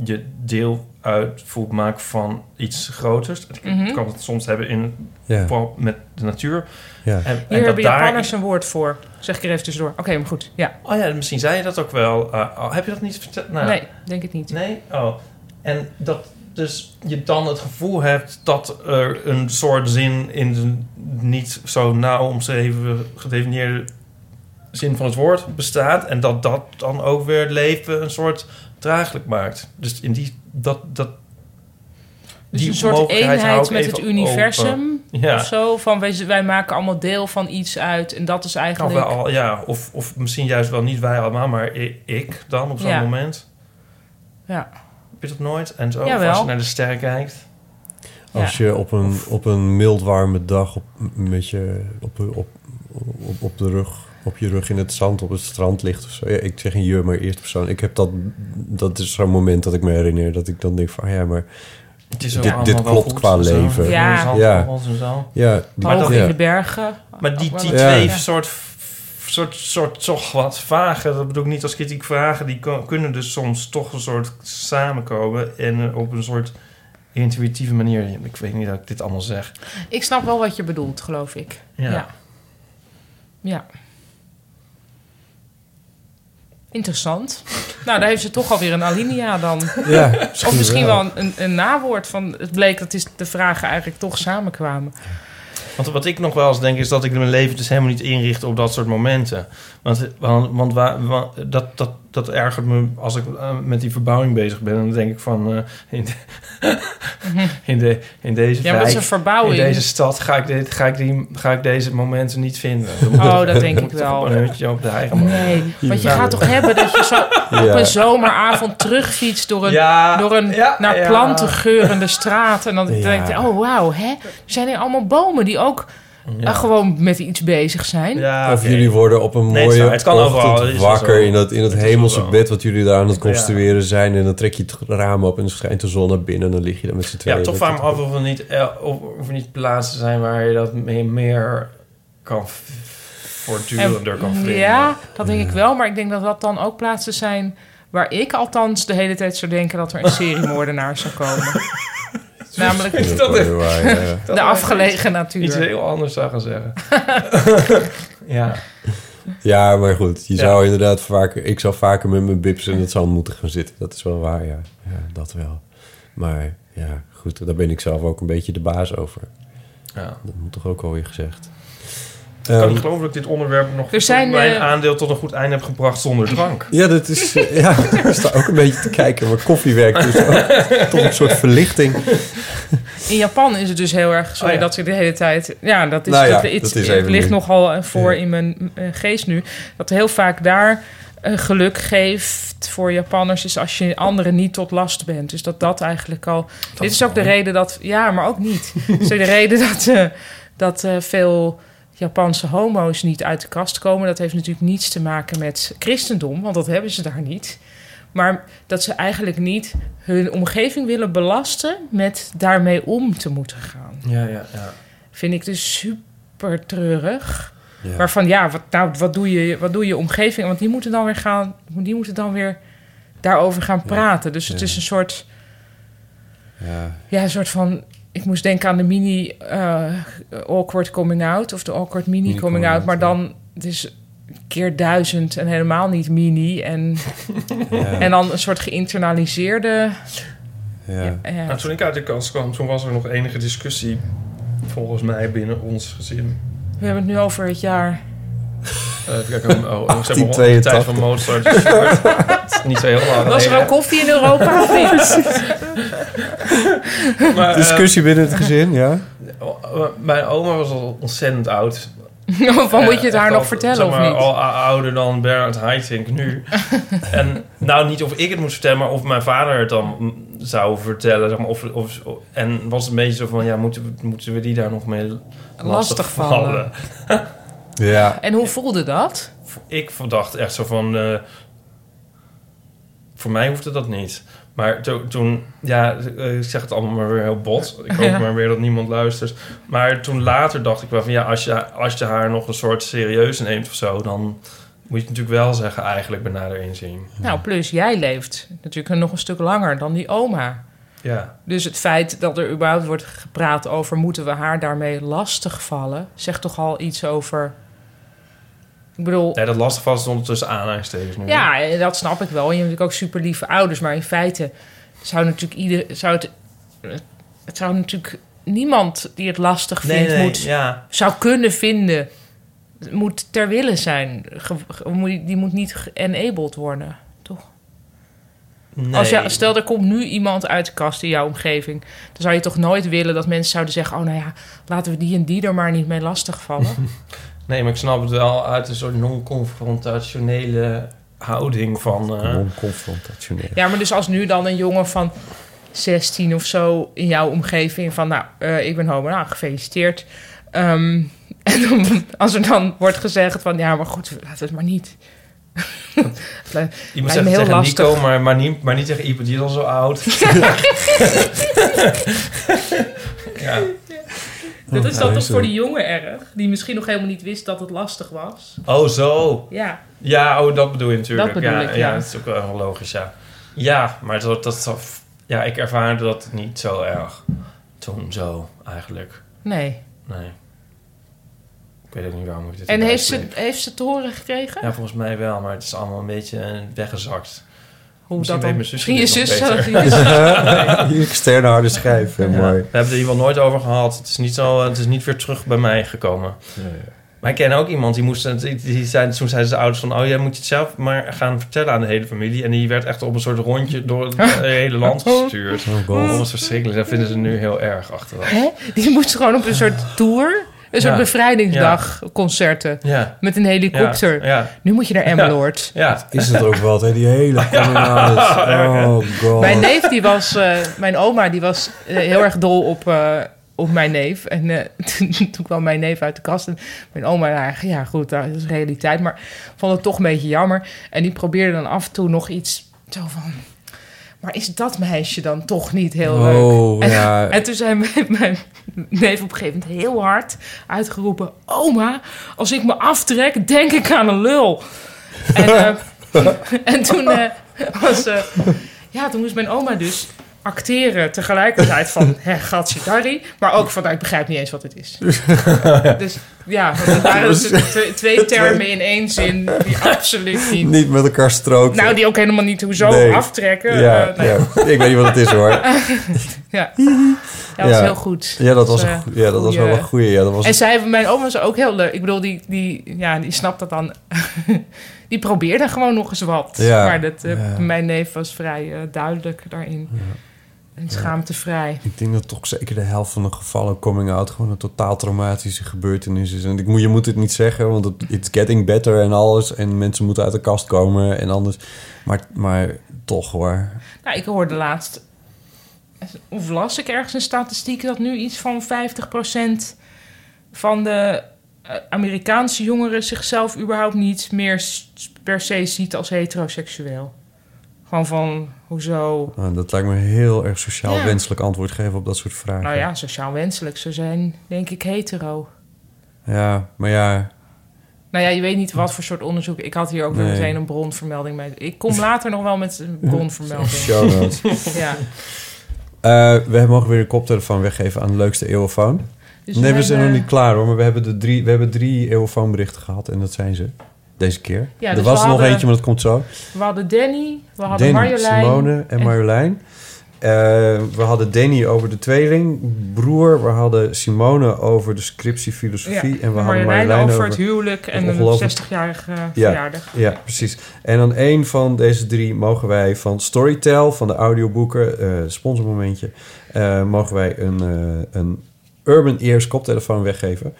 je deel uit voelt maken van iets groters. Ik Mhm. kan het soms hebben in Ja. met de natuur. Ja. En, en Hier dat hebben daar- een woord voor. Zeg ik er even tussendoor. Oké, maar goed. Ja. Oh ja, misschien zei je dat ook wel. Uh, oh, heb je dat niet verteld? Nou, Nee, denk ik niet. Nee? Oh. En dat dus je dan het gevoel hebt dat er een soort zin in de niet zo nauw omschreven, gedefinieerde zin van het woord bestaat. En dat dat dan ook weer het leven een soort draaglijk maakt. Dus in die, dat, dat, Dus die een soort eenheid met het universum. Ja. of zo. Van wij, wij maken allemaal deel van iets uit. En dat is Kan eigenlijk... wel, ja, of, of misschien juist wel niet wij allemaal, maar ik dan op zo'n Ja. moment. Ja. Heb je dat nooit? En zo, of Jawel. als je naar de sterren kijkt. Als je op een, op een mild warme dag op, met je, op, op, op, op de rug, op je rug in het zand op het strand ligt of zo. Ja, ik zeg een je, maar eerste persoon. Ik heb dat, dat is zo'n moment dat ik me herinner dat ik dan denk van, ah ja, maar Het is dit, allemaal dit wel klopt qua leven. Ja. Ja, die- Maar dat- in ja. de bergen. Maar die, die Ja. twee soort, soort, soort toch wat vragen, dat bedoel ik niet als kritiek vragen, die kunnen dus soms toch een soort samenkomen en eh, op een soort intuïtieve manier. Ik weet niet dat ik dit allemaal zeg. Ik snap wel wat je bedoelt, geloof ik. Ja. Ja. Ja. Interessant. Nou, daar heeft ze toch alweer een alinea dan. Ja, of misschien wel, een, een nawoord van... Het bleek dat is de vragen eigenlijk toch samenkwamen. Want wat ik nog wel eens denk is dat ik mijn leven dus helemaal niet inricht op dat soort momenten. Want, want, want waar, dat, dat, dat ergert me als ik eh, met die verbouwing bezig ben. En dan denk ik van eh, in, de- [laughs] in, de, in deze Ja, maar dat is wijk, een verbouwing. in deze stad ga ik, dit, ga, ik die, ga ik deze momenten niet vinden. Oh, dat denk ik wel. een op de eigen Nee, want je gaat toch hebben dat je zo [laughs] op een zomeravond terugfietst door een, Ja, door een ja, naar ja. planten geurende straat. En dan Ja. denk je, oh wauw, hè? Er zijn hier allemaal bomen die ook Ja. eh, gewoon met iets bezig zijn. Ja, Of jullie worden op een Nee, mooie waar. Het kan overal, dat wakker in dat, in het Het hemelse bed wat jullie daar aan het Ja. construeren zijn. En dan trek je het raam op en dan schijnt de zon naar binnen. En dan lig je daar met z'n tweeën. Ja, toch Dat- me af of er niet, eh, of, of er niet plaatsen zijn waar je dat meer, meer kan voortdurender kan vinden. ja, dat denk ik wel. Maar ik denk dat dat dan ook plaatsen zijn waar ik althans de hele tijd zou denken dat er een seriemoordenaar [laughs] zou komen. Namelijk is dat de afgelegen Iets natuur. heel anders zou gaan zeggen. [laughs] ja. Ja, maar goed. Je Ja. zou inderdaad vaker... Ik zou vaker met mijn bips in het zand moeten gaan zitten. Dat is wel waar, ja. Ja, dat wel. Maar ja, goed. Daar ben ik zelf ook een beetje de baas over. ja. Dat moet toch ook alweer gezegd. Ik kan Ehm, niet geloven dat ik dit onderwerp nog Er zijn, mijn eh, aandeel tot een goed einde heb gebracht zonder drank. ja, dat is... eh, ja, [laughs] ik sta ook een beetje te kijken. Maar koffie werkt dus ook. Toch een soort verlichting. In Japan is het dus heel erg... Sorry Oh ja. dat ik de hele tijd... Ja, dat is, Nou ja, dat, dat iets- is het even ligt nu. nogal eh, voor Ja. in mijn geest nu. Dat heel vaak daar geluk geeft voor Japanners... is als je anderen niet tot last bent. Dus dat dat eigenlijk al... dit is ook de reden dat... Ja, maar ook niet. Ook de reden [laughs] dat, eh, dat eh, veel... Japanse homo's niet uit de kast komen. Dat heeft natuurlijk niets te maken met christendom, want dat hebben ze daar niet. Maar dat ze eigenlijk niet hun omgeving willen belasten met daarmee om te moeten gaan. Ja, ja, ja. Vind ik dus super treurig. Ja. Waarvan, ja, wat, nou, wat, doe je, wat doe je omgeving? Want die moeten dan weer gaan, die moeten dan weer daarover gaan praten. Dus het Ja. is een soort, Ja. ja, een soort van. Ik moest denken aan de mini eh, awkward coming out of de awkward mini, Mini coming out, out, maar ja. dan het is keer duizend en helemaal niet mini en [laughs] Ja. en dan een soort geïnternaliseerde. Ja. ja, Nou, toen ik uit de kast kwam, toen was er nog enige discussie... volgens mij binnen ons gezin. we hebben het nu over het jaar. Eh, even kijken, oh, oh, zeg maar, rond de 1882. tijd van Mozart. Dus het is [laughs] niet zo heel lang Was er ook koffie in Europa [laughs] of niet? Maar, [laughs] eh, Discussie binnen het gezin, ja. oh, mijn oma was al ontzettend oud. Van moet je het Eh, haar nog al, vertellen zeg of niet? Al ouder dan Bernard Haitink nu. en nou, niet of ik het moest vertellen, maar of mijn vader het dan mm, zou vertellen. Zeg maar, of, of, en was het een beetje zo van, ja, moeten we, moeten we die daar nog mee lastig vallen? Ja. En hoe voelde dat? Ik dacht echt zo van... eh, voor mij hoefde dat niet. Maar to- toen... Ja, eh, ik zeg het allemaal maar weer heel bot. Ik hoop [laughs] Ja. maar weer dat niemand luistert. Maar toen later dacht ik wel van... Ja, als je, als je haar nog een soort serieus neemt of zo... dan moet je het natuurlijk wel zeggen eigenlijk bij nader inzien. Nou, plus jij leeft natuurlijk nog een stuk langer dan die oma. Ja. Dus het feit dat er überhaupt wordt gepraat over... moeten we haar daarmee lastigvallen... zegt toch al iets over... Ik bedoel, Nee, dat lastig was stond tussen aanhalingstekens nu. ja, dat snap ik wel. En je hebt natuurlijk ook super lieve ouders. Maar in feite zou natuurlijk ieder... Zou het, het zou natuurlijk niemand die het lastig vindt... nee, moet, ja. zou kunnen vinden... moet ter wille zijn. Die moet niet enabled worden, toch? Nee. Als je, stel, er komt nu iemand uit de kast in jouw omgeving... dan zou je toch nooit willen dat mensen zouden zeggen... oh, nou ja, laten we die en die er maar niet mee lastigvallen. [laughs] Nee, maar ik snap het wel uit een soort non-confrontationele houding van... eh, Non-confrontationeel. ja, maar dus als nu dan een jongen van 16 of zo... in jouw omgeving van... nou, eh, ik ben homo, nou, gefeliciteerd. Ehm, [laughs] en dan, als er dan wordt gezegd van... ja, maar goed, laten we het maar niet... [laughs] Moet zeggen heel tegen lastig. Nico, maar, maar, niet, maar niet tegen Ipe, die is al zo oud. [laughs] ja. Dat is Ja, dan toch is voor die jongen erg... die misschien nog helemaal niet wist dat het lastig was. Oh, zo. Ja, Ja, oh, dat bedoel je natuurlijk. Dat bedoel ja, ik, ja. dat is ook wel logisch, ja. Ja, maar dat, dat, ja, ik ervaarde dat niet zo erg. Toen zo, eigenlijk. nee. Nee. Ik weet ook niet waarom ik dit En heeft ze, heeft ze te horen gekregen? Ja, volgens mij wel, maar het is allemaal een beetje weggezakt. Hoe Misschien dat dan? mijn Misschien je zus... [laughs] Externe harde schijf, Ja, mooi. We hebben het er hier wel nooit over gehad. Het is niet, zo, het is niet weer terug bij mij gekomen. Maar ik ken ook iemand die moest... Die, die zei, toen zeiden ze ouders van... Oh, jij moet je het zelf maar gaan vertellen aan de hele familie. En die werd echt op een soort rondje door het [laughs] hele land gestuurd. God. Dat was verschrikkelijk. Dat vinden ze nu heel erg achteraf. Hè? Die moest gewoon op een soort tour... Een soort Ja. bevrijdingsdag concerten. Ja. Met een helikopter. Ja, ja. Nu moet je naar Emmeloord. Ja. Is het ook wat, hè? Die hele. [laughs] [laughs] Oh god. Mijn neef, die was... eh, mijn oma, die was eh, heel erg dol op, eh, op mijn neef. En eh, [laughs] toen, toen kwam mijn neef uit de kast. En mijn oma, nou, ja goed, dat is realiteit. Maar vond het toch een beetje jammer. En die probeerde dan af en toe nog iets zo van... Maar is dat meisje dan toch niet heel leuk? Oh, en, ja. en toen zei mijn, [laughs] mijn neef op een gegeven moment heel hard uitgeroepen... Oma, als ik me aftrek, denk ik aan een lul. En, [laughs] eh, [laughs] en toen eh, was... eh, ja, toen moest mijn oma dus acteren tegelijkertijd van... [laughs] Hè, gatje darry, maar ook van... nou, ik begrijp niet eens wat het is. [laughs] Dus ja, waren dus twee, twee [laughs] termen in één zin... die absoluut niet... Niet met elkaar stroken. Nou, die ook helemaal niet hoezo Nee. aftrekken. Ja, Eh, nee. ja. Ik weet niet wat het is, hoor. ja. ja, dat was heel goed. Ja, dat was, een eh, ja, dat was wel een goeie. Ja, dat was En zij, mijn oma was ook heel leuk. Ik bedoel, die, die, ja, die snapt dat dan. die probeerde gewoon nog eens wat. Ja, Maar dat, eh, ja. mijn neef was vrij duidelijk daarin. En schaamtevrij. Ik denk dat toch zeker de helft van de gevallen coming out gewoon een totaal traumatische gebeurtenis is. En ik moet, je moet het niet zeggen, want het it's getting better en alles. En mensen moeten uit de kast komen en anders. Maar, maar toch hoor. Nou, ik hoorde laatst... Of las ik ergens een statistiek... dat nu iets van 50% van de eh, Amerikaanse jongeren... zichzelf überhaupt niet meer per se ziet als heteroseksueel. Gewoon van, hoezo... Nou, dat lijkt me een heel erg sociaal Ja. wenselijk antwoord geven op dat soort vragen. Nou ja, sociaal wenselijk. Ze zijn, denk ik, hetero. Ja, maar ja, Nou ja, je weet niet wat voor soort onderzoek. Ik had hier ook weer Nee. meteen een bronvermelding mee. Ik kom later nog wel met een [laughs] bronvermelding. Show notes. [laughs] ja. Eh, we mogen weer een koptelefoon weggeven aan de leukste eeuwofoon. Dus nee, we, zijn nog niet klaar hoor, maar we hebben, de drie, we hebben drie eeuwofoonberichten gehad en dat zijn ze. Deze keer. Ja, er dus was er nog hadden- eentje, maar dat komt zo. We hadden Danny, we hadden Danny, Marjolein. Simone en Marjolein. Eh, we hadden Danny over de tweeling, broer. We hadden Simone over de scriptie filosofie. Ja, en we hadden Marjolein over over het huwelijk en een ongelooflijk- 60-jarige ja, verjaardag. Ja, precies. En dan één van deze drie mogen wij van Storytel, van de audioboeken, eh sponsormomentje, eh, mogen wij een, een Urban Ears koptelefoon weggeven.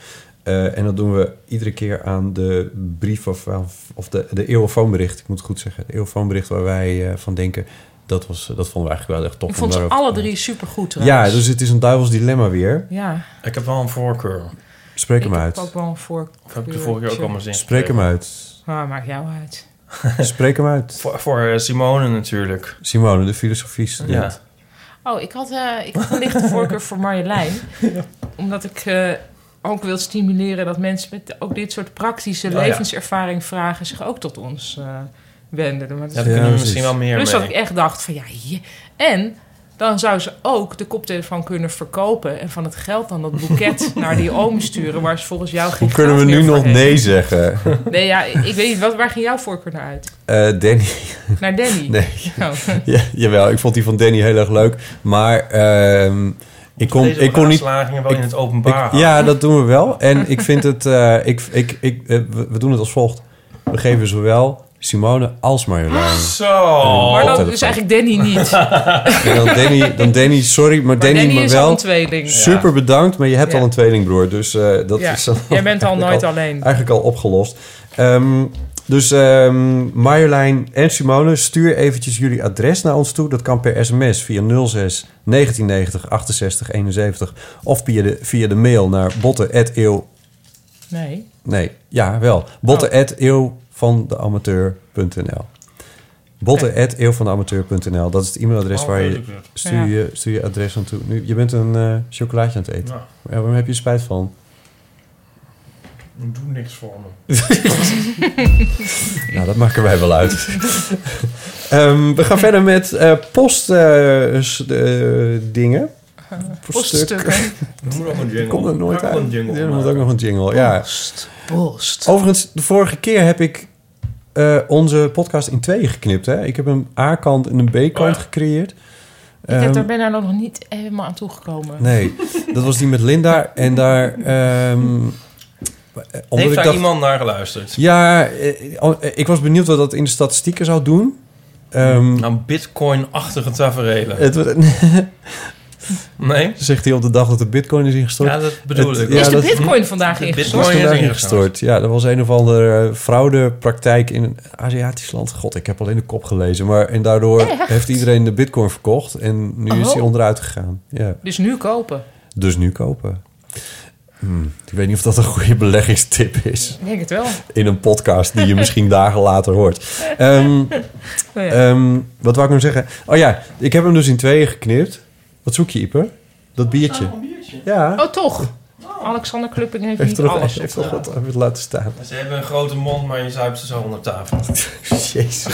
Eh, en dat doen we iedere keer aan de brief of, of de, de eeuwofoonbericht, ik moet het goed zeggen. De eeuwofoonbericht waar wij eh, van denken, dat, was, dat vonden we eigenlijk wel echt tof. Ik vond ze alle drie supergoed Ja, trouwens. dus het is een duivels dilemma weer. Ja. Ik heb wel een voorkeur. Spreek ik hem uit. heb ook wel een voorkeur. Of heb ik de vorige keer ook al mijn zin Spreek hem uit. Ah, maakt jou uit. [laughs] Spreek hem uit. Voor, voor eh, Simone natuurlijk. Simone, de filosofie Ja. Oh, ik had, eh, ik had een lichte voorkeur voor Marjolein. [laughs] Omdat ik eh, ook wil stimuleren dat mensen met ook dit soort praktische Oh, ja. levenservaring vragen zich ook tot ons eh, wenden. Maar dat is- Ja, daar kunnen we misschien wel meer Dus mee. dat ik echt dacht van ja, je- en dan zou ze ook de koptelefoon kunnen verkopen en van het geld dan dat boeket [laughs] naar die oom sturen waar ze volgens jou geen Hoe kunnen we nu nog heeft. nee zeggen? [laughs] Nee, ja, ik weet niet, wat, waar ging jouw voorkeur naar uit? Eh, Danny. Naar Danny? [laughs] Nee. Oh. Ja, jawel, ik vond die van Danny heel erg leuk. Maar ehm, ik kon, ik kon niet... wel ik- in het openbaar ik- ja, dat doen we wel. En ik vind het... eh, ik, ik, ik, eh, we, doen het als volgt. We geven zowel Simone als Marjolein. Zo. Maar dan is eigenlijk Danny niet. En dan Danny, dan Danny sorry, maar, Maar Danny, Danny maar is wel. al een tweeling. Super bedankt, maar je hebt Ja. al een tweelingbroer. Dus eh, dat Ja, is dan jij bent al eigenlijk nooit alleen. Eigenlijk al opgelost. Ehm, dus ehm, Marjolein en Simone, stuur eventjes jullie adres naar ons toe. Dat kan per sms via 06 1990 68 71 of via de, via de mail naar botten@eeuw. Nee. Nee, ja, wel. Botten@eeuw van de amateur.nl. Botten@eeuwvandeamateur.nl. Dat is het e-mailadres Oh, waar je stuur, je stuur je adres naartoe. Nu, je bent een eh, chocolaatje aan het eten. Ja. Ja, waarom heb je er spijt van? Doe niks voor me. [laughs] Nou, dat maken wij wel uit. [laughs] Ehm, we gaan verder met eh post eh, eh, dingen. Poststukken. [laughs] Een jingle. Komt er nooit moet uit. een jingle Ja, er moet ook nog een jingle. Ja. Post. Post. Overigens, de vorige keer heb ik eh, onze podcast in tweeën geknipt. Hè? Ik heb een A-kant en een B-kant gecreëerd. Ik heb, Ehm, daar ben daar nog niet helemaal aan toegekomen. Nee, dat was die met Linda. En daar... ehm, omdat Heeft daar dacht- iemand naar geluisterd? Ja, eh, oh, eh, ik was benieuwd wat dat in de statistieken zou doen. Ehm, Nou, bitcoin-achtige tafereelen. het, [laughs] Nee? Zegt hij op de dag dat de bitcoin is ingestort. Ja, dat bedoel Het- ik. ja, is de dat- bitcoin vandaag De ingestort? bitcoin is vandaag ingestort. Ja, dat was een of andere eh, fraudepraktijk in een Aziatisch land. God, ik heb alleen de kop gelezen. Maar, en daardoor Echt? heeft iedereen de bitcoin verkocht. En nu is Oh. hij onderuit gegaan. Ja. Dus nu kopen. Dus nu kopen. Hmm, ik weet niet of dat een goede beleggingstip is. Ik denk het wel. In een podcast die je [laughs] misschien dagen later hoort. Ehm, Oh ja. ehm, wat wou ik nou zeggen? Oh ja, ik heb hem dus in tweeën geknipt. Wat zoek je, Ieper? Dat biertje. Ja. Oh, toch? Alexander Klupping heeft, Heeft niet er nog alles. heeft toch wat even laten staan. Ze hebben een grote mond, maar je zuipt ze zo onder tafel. [laughs] Jezus.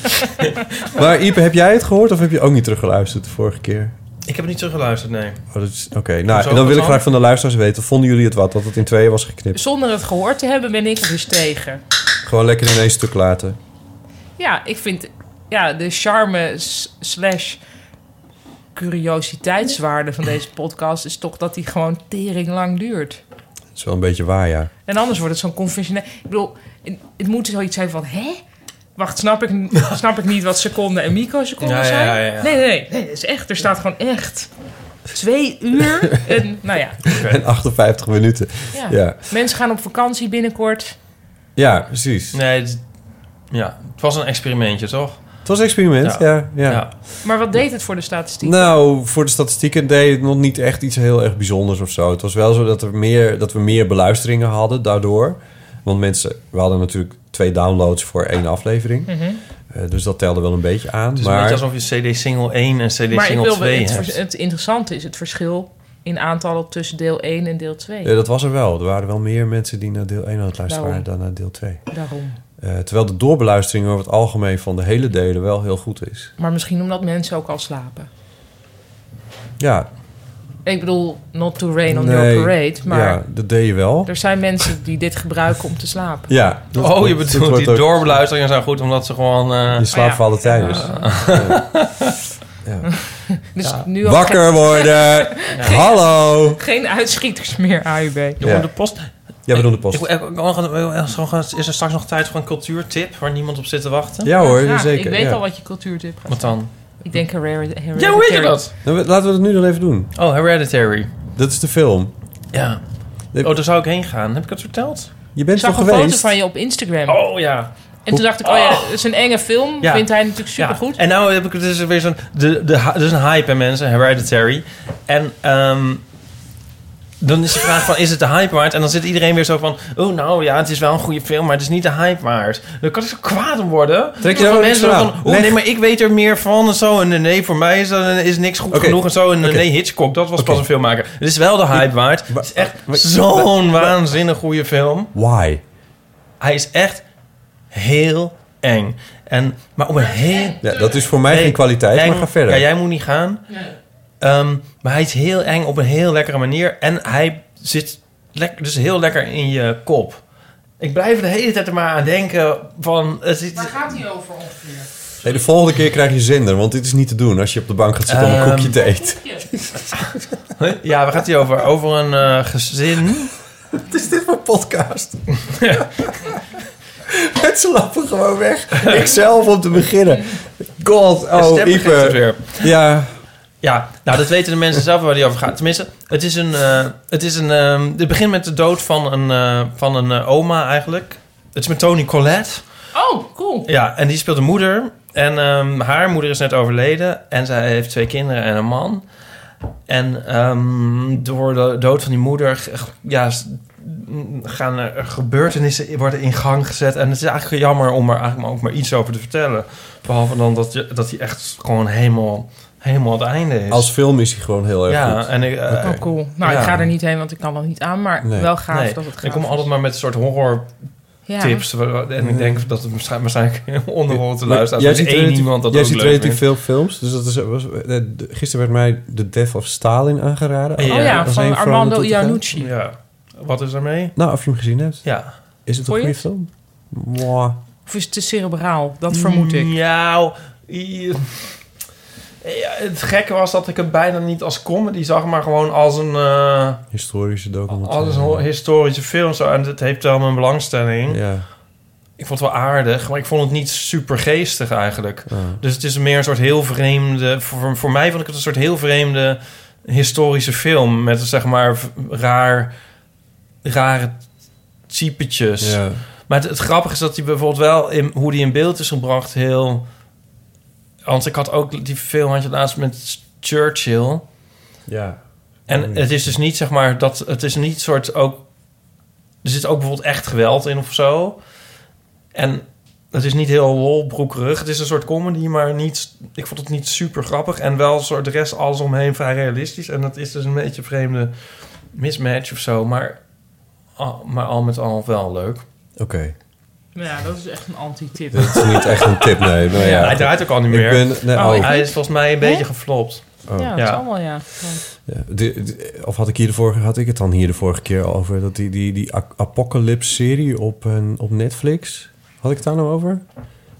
[laughs] maar Ipe, heb jij het gehoord of heb je ook niet teruggeluisterd de vorige keer? Ik heb het niet teruggeluisterd, nee. Oh, dat is- Oké, nou, Hoezo, dan wil ik graag van de luisteraars weten. Vonden jullie het wat, dat het in tweeën was geknipt? Zonder het gehoord te hebben ben ik er dus tegen. Gewoon lekker in één stuk laten. Ja, ik vind ja, de charme s- slash curiositeitswaarde van deze podcast is toch dat die gewoon tering lang duurt. Dat is wel een beetje waar, ja. En anders wordt het zo'n conventioneel. Ik bedoel, het- het moet zoiets zijn van, hè? Wacht, snap ik, snap ik niet wat seconden en microseconden Ja, zijn? ja, ja, ja. Nee, nee, nee, nee. Het is echt, er staat gewoon echt twee uur. [laughs] En, nou ja, En 58 minuten. ja. Ja, Mensen gaan op vakantie binnenkort. ja precies. Nee, het, ja, het was een experimentje, toch? Het was een experiment, ja. ja, Ja. Maar wat deed het voor de statistiek? Nou, voor de statistieken deed het nog niet echt iets heel erg bijzonders of zo. Het was wel zo dat, er meer, dat we meer beluisteringen hadden daardoor. Want mensen, we hadden natuurlijk twee downloads voor één aflevering. Mhm. Eh, dus dat telde wel een beetje aan. Het is een maar beetje alsof je CD single 1 en CD maar single wil 2 het, hebt. het interessante is het verschil in aantallen tussen deel 1 en deel 2. Ja, dat was er wel. Er waren wel meer mensen die naar deel 1 aan het luisteren Daarom. waren dan naar deel 2. Daarom. Eh, terwijl de doorbeluistering over het algemeen van de hele delen wel heel goed is. Maar misschien omdat mensen ook al slapen. Ja, Ik bedoel, not to rain on nee, your parade, maar Ja, dat deed je wel. er zijn mensen die dit gebruiken om te slapen. Ja. dat- Oh, je dat bedoelt die ook- doorbeluisteringen zijn goed omdat ze gewoon... eh, Je slaapt voor alle tijden. [laughs] [laughs] dus. Nu Wakker geen- worden! [laughs] Hallo! Geen uitschieters meer, AUB. We de post? Ja, we doen de post. Is er straks nog tijd voor een cultuurtip waar niemand op zit te wachten? Ja hoor, Ja, zeker. Ik weet ja. al wat je cultuurtip gaat Wat dan? Ik denk Hereditary. Ja, hoe weet je dat? Nou, Laten we het nu nog even doen. Oh, Hereditary. Dat is de film. Ja. Oh, daar zou ik heen gaan. Heb ik dat verteld? Je Ik bent zag toch een geweest? foto van je op Instagram. Oh, ja. En toen dacht ik, oh ja, het is een enge film. Ja. Vindt hij natuurlijk supergoed. Ja. En nou heb ik het dus weer zo'n... De, de, er is een hype bij mensen, Hereditary. En ehm, dan is de vraag van, is het de hype waard? En dan zit iedereen weer zo van... Oh, nou ja, het is wel een goede film, maar het is niet de hype waard. Dan kan ik zo kwaad om worden. Trek je niks mensen van? Oh, nee, maar ik weet er meer van en zo. En nee, voor mij is, dat, is niks goed genoeg en zo. En Oké. nee, Hitchcock, dat was pas een filmmaker. Het is wel de hype waard. Het is echt zo'n waanzinnig goede film. Why? Hij is echt heel eng. En, maar op een heel... Ja, dat is voor mij Nee, geen kwaliteit, maar ga verder. Ja, jij moet niet gaan. Ehm, maar hij is heel eng op een heel lekkere manier. En hij zit dus heel lekker in je kop. Ik blijf er de hele tijd er maar aan denken van... Het is, gaat hij over ongeveer? Nee, de volgende keer krijg je zender, want dit is niet te doen als je op de bank gaat zitten om een Ehm, koekje te eten. [laughs] ja, waar gaat hij over? Over een eh, gezin. [laughs] Wat is dit voor podcast? [laughs] Mensen lopen gewoon weg. Ik zelf om te beginnen. God, oh, Ipe. weer. Ja, Ja, nou dat weten de mensen zelf waar die over gaat. Tenminste, het is een... eh, het, is een ehm, het begint met de dood van een, eh, van een eh, oma eigenlijk. Het is met Tony Collette. Oh, cool. Ja, en die speelt een moeder. En ehm, haar moeder is net overleden. En zij heeft twee kinderen en een man. En ehm, door de dood van die moeder ja, gaan er gebeurtenissen worden in gang gezet. En het is eigenlijk jammer om er eigenlijk maar ook maar iets over te vertellen. Behalve dan dat, je, dat hij echt gewoon helemaal, helemaal het einde is. als film is hij gewoon heel erg ja, goed. en ik, eh, Oh, cool. Nou, Ja. ik ga er niet heen, want ik kan er niet aan. Maar Nee. wel gaaf nee, dat het gaaf ik kom is. altijd maar met een soort horror Ja. tips. En ik denk dat het waarschijnlijk [laughs] onderrol te luisteren. jij Er is ziet één relatief, iemand dat jij ook ziet leuk relatief veel films. Dus dat is, was, eh, de- gisteren werd mij The Death of Stalin aangeraden. Ja. Oh ja, Dat van Armando. Iannucci. Ja. Wat is er mee? Nou, of je hem gezien hebt. Ja. Is het een goede film? Mwah. Of is het te cerebraal? Dat vermoed ik. Nou, i- ja, het gekke was dat ik het bijna niet als comedy zag, maar gewoon als een, eh, Historische documentaire. als een historische film. Zo. En het heeft wel mijn belangstelling. Ja. Ik vond het wel aardig, maar ik vond het niet super geestig eigenlijk. Dus het is meer een soort heel vreemde... Voor, voor mij vond ik het een soort heel vreemde historische film. Met zeg maar raar, rare typetjes. Ja. Maar het, het grappige is dat hij bijvoorbeeld wel... In, hoe die in beeld is gebracht heel... Want ik had ook die film had je laatst met Churchill. Ja. En Oh, het is dus niet zeg maar dat... Het is niet soort ook... Er zit ook bijvoorbeeld echt geweld in of zo. En het is niet heel lolbroekerig. Het is een soort comedy, maar niet... Ik vond het niet super grappig. En wel een soort de rest alles omheen vrij realistisch. En dat is dus een beetje een vreemde mismatch of zo. Maar, maar al met al wel leuk. Oké. Ja, dat is echt een anti-tip. Dat is niet echt een tip, nee. Nou ja, hij draait ook al niet Ik meer. ben- nee, Oh, oh. Hij is volgens mij een Hè? beetje geflopt. Oh. Ja, dat Ja. zal wel, ja. Ja, de- de- of had ik hier de vorige, had ik het dan hier de vorige keer over dat die, die, die A- Apocalypse serie op, een- op Netflix. Had ik het daar nou over?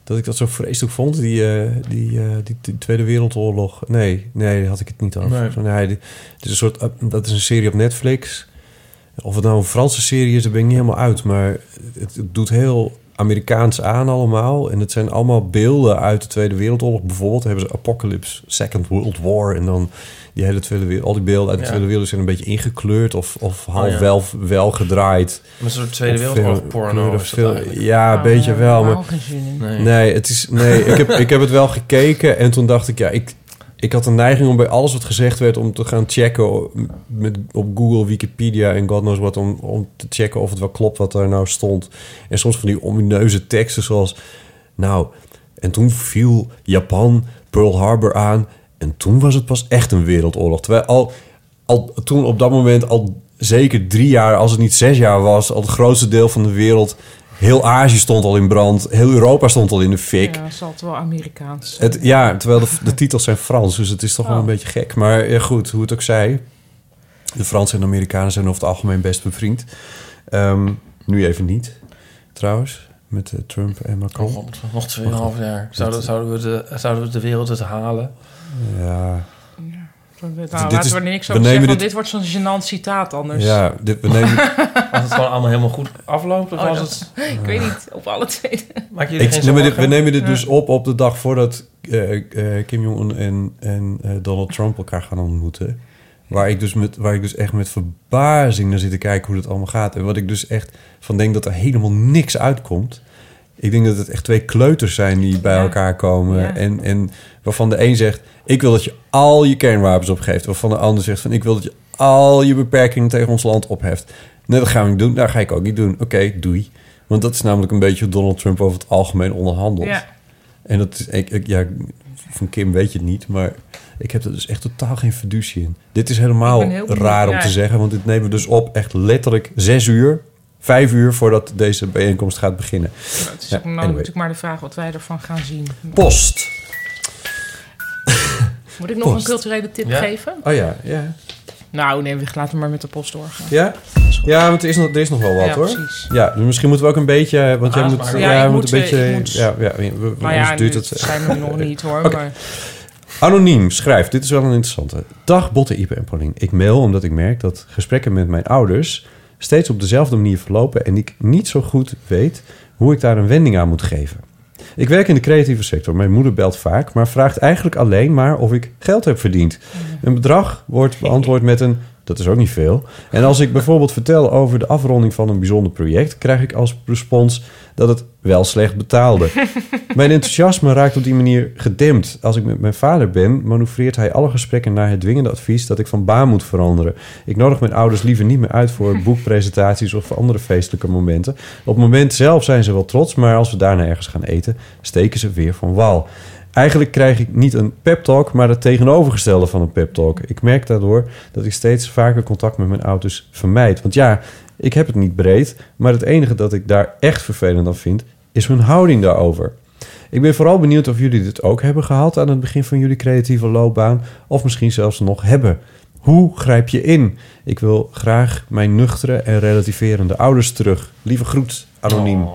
Dat ik dat zo vreselijk vond, die, eh, die, eh, die, die Tweede Wereldoorlog. Nee, nee, had ik het niet over. Nee. Zo, nee, die- het is een soort, dat is een serie op Netflix. Of het nou een Franse serie is, daar ben ik niet helemaal uit. Maar het, het doet heel Amerikaans aan allemaal. En het zijn allemaal beelden uit de Tweede Wereldoorlog. Bijvoorbeeld hebben ze Apocalypse, Second World War. En dan die hele Tweede Wereld, al die beelden uit de Ja. Tweede Wereld zijn een beetje ingekleurd of, of half Oh, ja. wel, wel gedraaid. Met een soort Tweede Wereldoorlog porno veel-. Ja, een Oh, beetje wel. Maar. Nee. nee, het is, nee ik, heb, ik heb het wel gekeken en toen dacht ik, ja, ik, ik had een neiging om bij alles wat gezegd werd om te gaan checken met, op Google, Wikipedia en God knows what, om, om te checken of het wel klopt wat er nou stond. En soms van die omineuze teksten zoals, nou, En toen viel Japan Pearl Harbor aan. En toen was het pas echt een wereldoorlog. Terwijl al, al toen op dat moment al zeker drie jaar, als het niet zes jaar was... al het grootste deel van de wereld... Heel Azië stond al in brand. Heel Europa stond al in de fik. Ja, zal het wel Amerikaans. Het, ja, terwijl de, de titels zijn Frans, dus het is toch wel Oh. een beetje gek. Maar ja, goed, hoe het ook zij. De Fransen en de Amerikanen zijn over het algemeen best bevriend. Ehm, nu even niet, trouwens, met eh, Trump en Macron. Nog, nog 2,5 jaar. Zouden, zouden, we de, zouden we de wereld het halen? Ja, Nou, Dit laten is- we er niks over nemen zeggen, want dit- dit wordt zo'n gênant citaat anders. ja dit, we nemen... [laughs] Als het gewoon allemaal helemaal goed afloopt? Of Oh, als dat- het... [laughs] Ik weet niet, op alle twee. Maak jullie Ik, dit- we nemen dit Ja. dus op op de dag voordat eh, eh, Kim Jong-un en, en eh, Donald Trump elkaar gaan ontmoeten. Waar ik, dus met, waar ik dus echt met verbazing naar zit te kijken hoe dat allemaal gaat. En wat ik dus echt van denk dat er helemaal niks uitkomt. Ik denk dat het echt twee kleuters zijn die bij Ja. elkaar komen. Ja. En, en waarvan de een zegt, ik wil dat je al je kernwapens opgeeft. Waarvan de ander zegt, van, ik wil dat je al je beperkingen tegen ons land opheft. Nee, dat gaan we niet doen. Dat ga ik ook niet doen. Oké, doei. Want dat is namelijk een beetje hoe Donald Trump over het algemeen onderhandelt. Ja. En dat is, ik, ik, ja, van Kim weet je het niet, maar ik heb er dus echt totaal geen fiducie in. Dit is helemaal raar om ja. te zeggen, want dit nemen we dus op echt letterlijk zes uur, vijf uur voordat deze bijeenkomst gaat beginnen. Nou, het is Ja, ook anyway. natuurlijk maar de vraag wat wij ervan gaan zien. Post. Moet ik nog Post. een culturele tip Ja? geven? Oh ja, ja. Nou, nee, we laten maar met de post doorgaan. Ja? Ja, want er is nog, er is nog wel wat Ja, hoor. precies. Ja, dus misschien moeten we ook een beetje, want jij moet, ja, moet moet, een eh, beetje, moet- ja, ja, we, we, Nou ja, duurt het. zijn we nog niet hoor. [laughs] Maar Anoniem schrijft, dit is wel een interessante. Dag Botte, Ipe en Paulien. Ik mail omdat ik merk dat gesprekken met mijn ouders... steeds op dezelfde manier verlopen... en ik niet zo goed weet hoe ik daar een wending aan moet geven. Ik werk in de creatieve sector. Mijn moeder belt vaak, maar vraagt eigenlijk alleen maar of ik geld heb verdiend. Een bedrag wordt beantwoord met een... Dat is ook niet veel. En als ik bijvoorbeeld vertel over de afronding van een bijzonder project... krijg ik als respons dat het wel slecht betaalde. [laughs] Mijn enthousiasme raakt op die manier gedempt. Als ik met mijn vader ben, manoeuvreert hij alle gesprekken naar het dwingende advies dat ik van baan moet veranderen. Ik nodig mijn ouders liever niet meer uit voor boekpresentaties of voor andere feestelijke momenten. Op het moment zelf zijn ze wel trots, maar als we daarna ergens gaan eten, steken ze weer van wal. Eigenlijk krijg ik niet een pep talk, maar het tegenovergestelde van een pep talk. Ik merk daardoor dat ik steeds vaker contact met mijn ouders vermijd. Want ja, ik heb het niet breed, maar het enige dat ik daar echt vervelend aan vind, is hun houding daarover. Ik ben vooral benieuwd of jullie dit ook hebben gehad aan het begin van jullie creatieve loopbaan, of misschien zelfs nog hebben. Hoe grijp je in? Ik wil graag mijn nuchtere en relativerende ouders terug. Lieve groet, anoniem. Oh.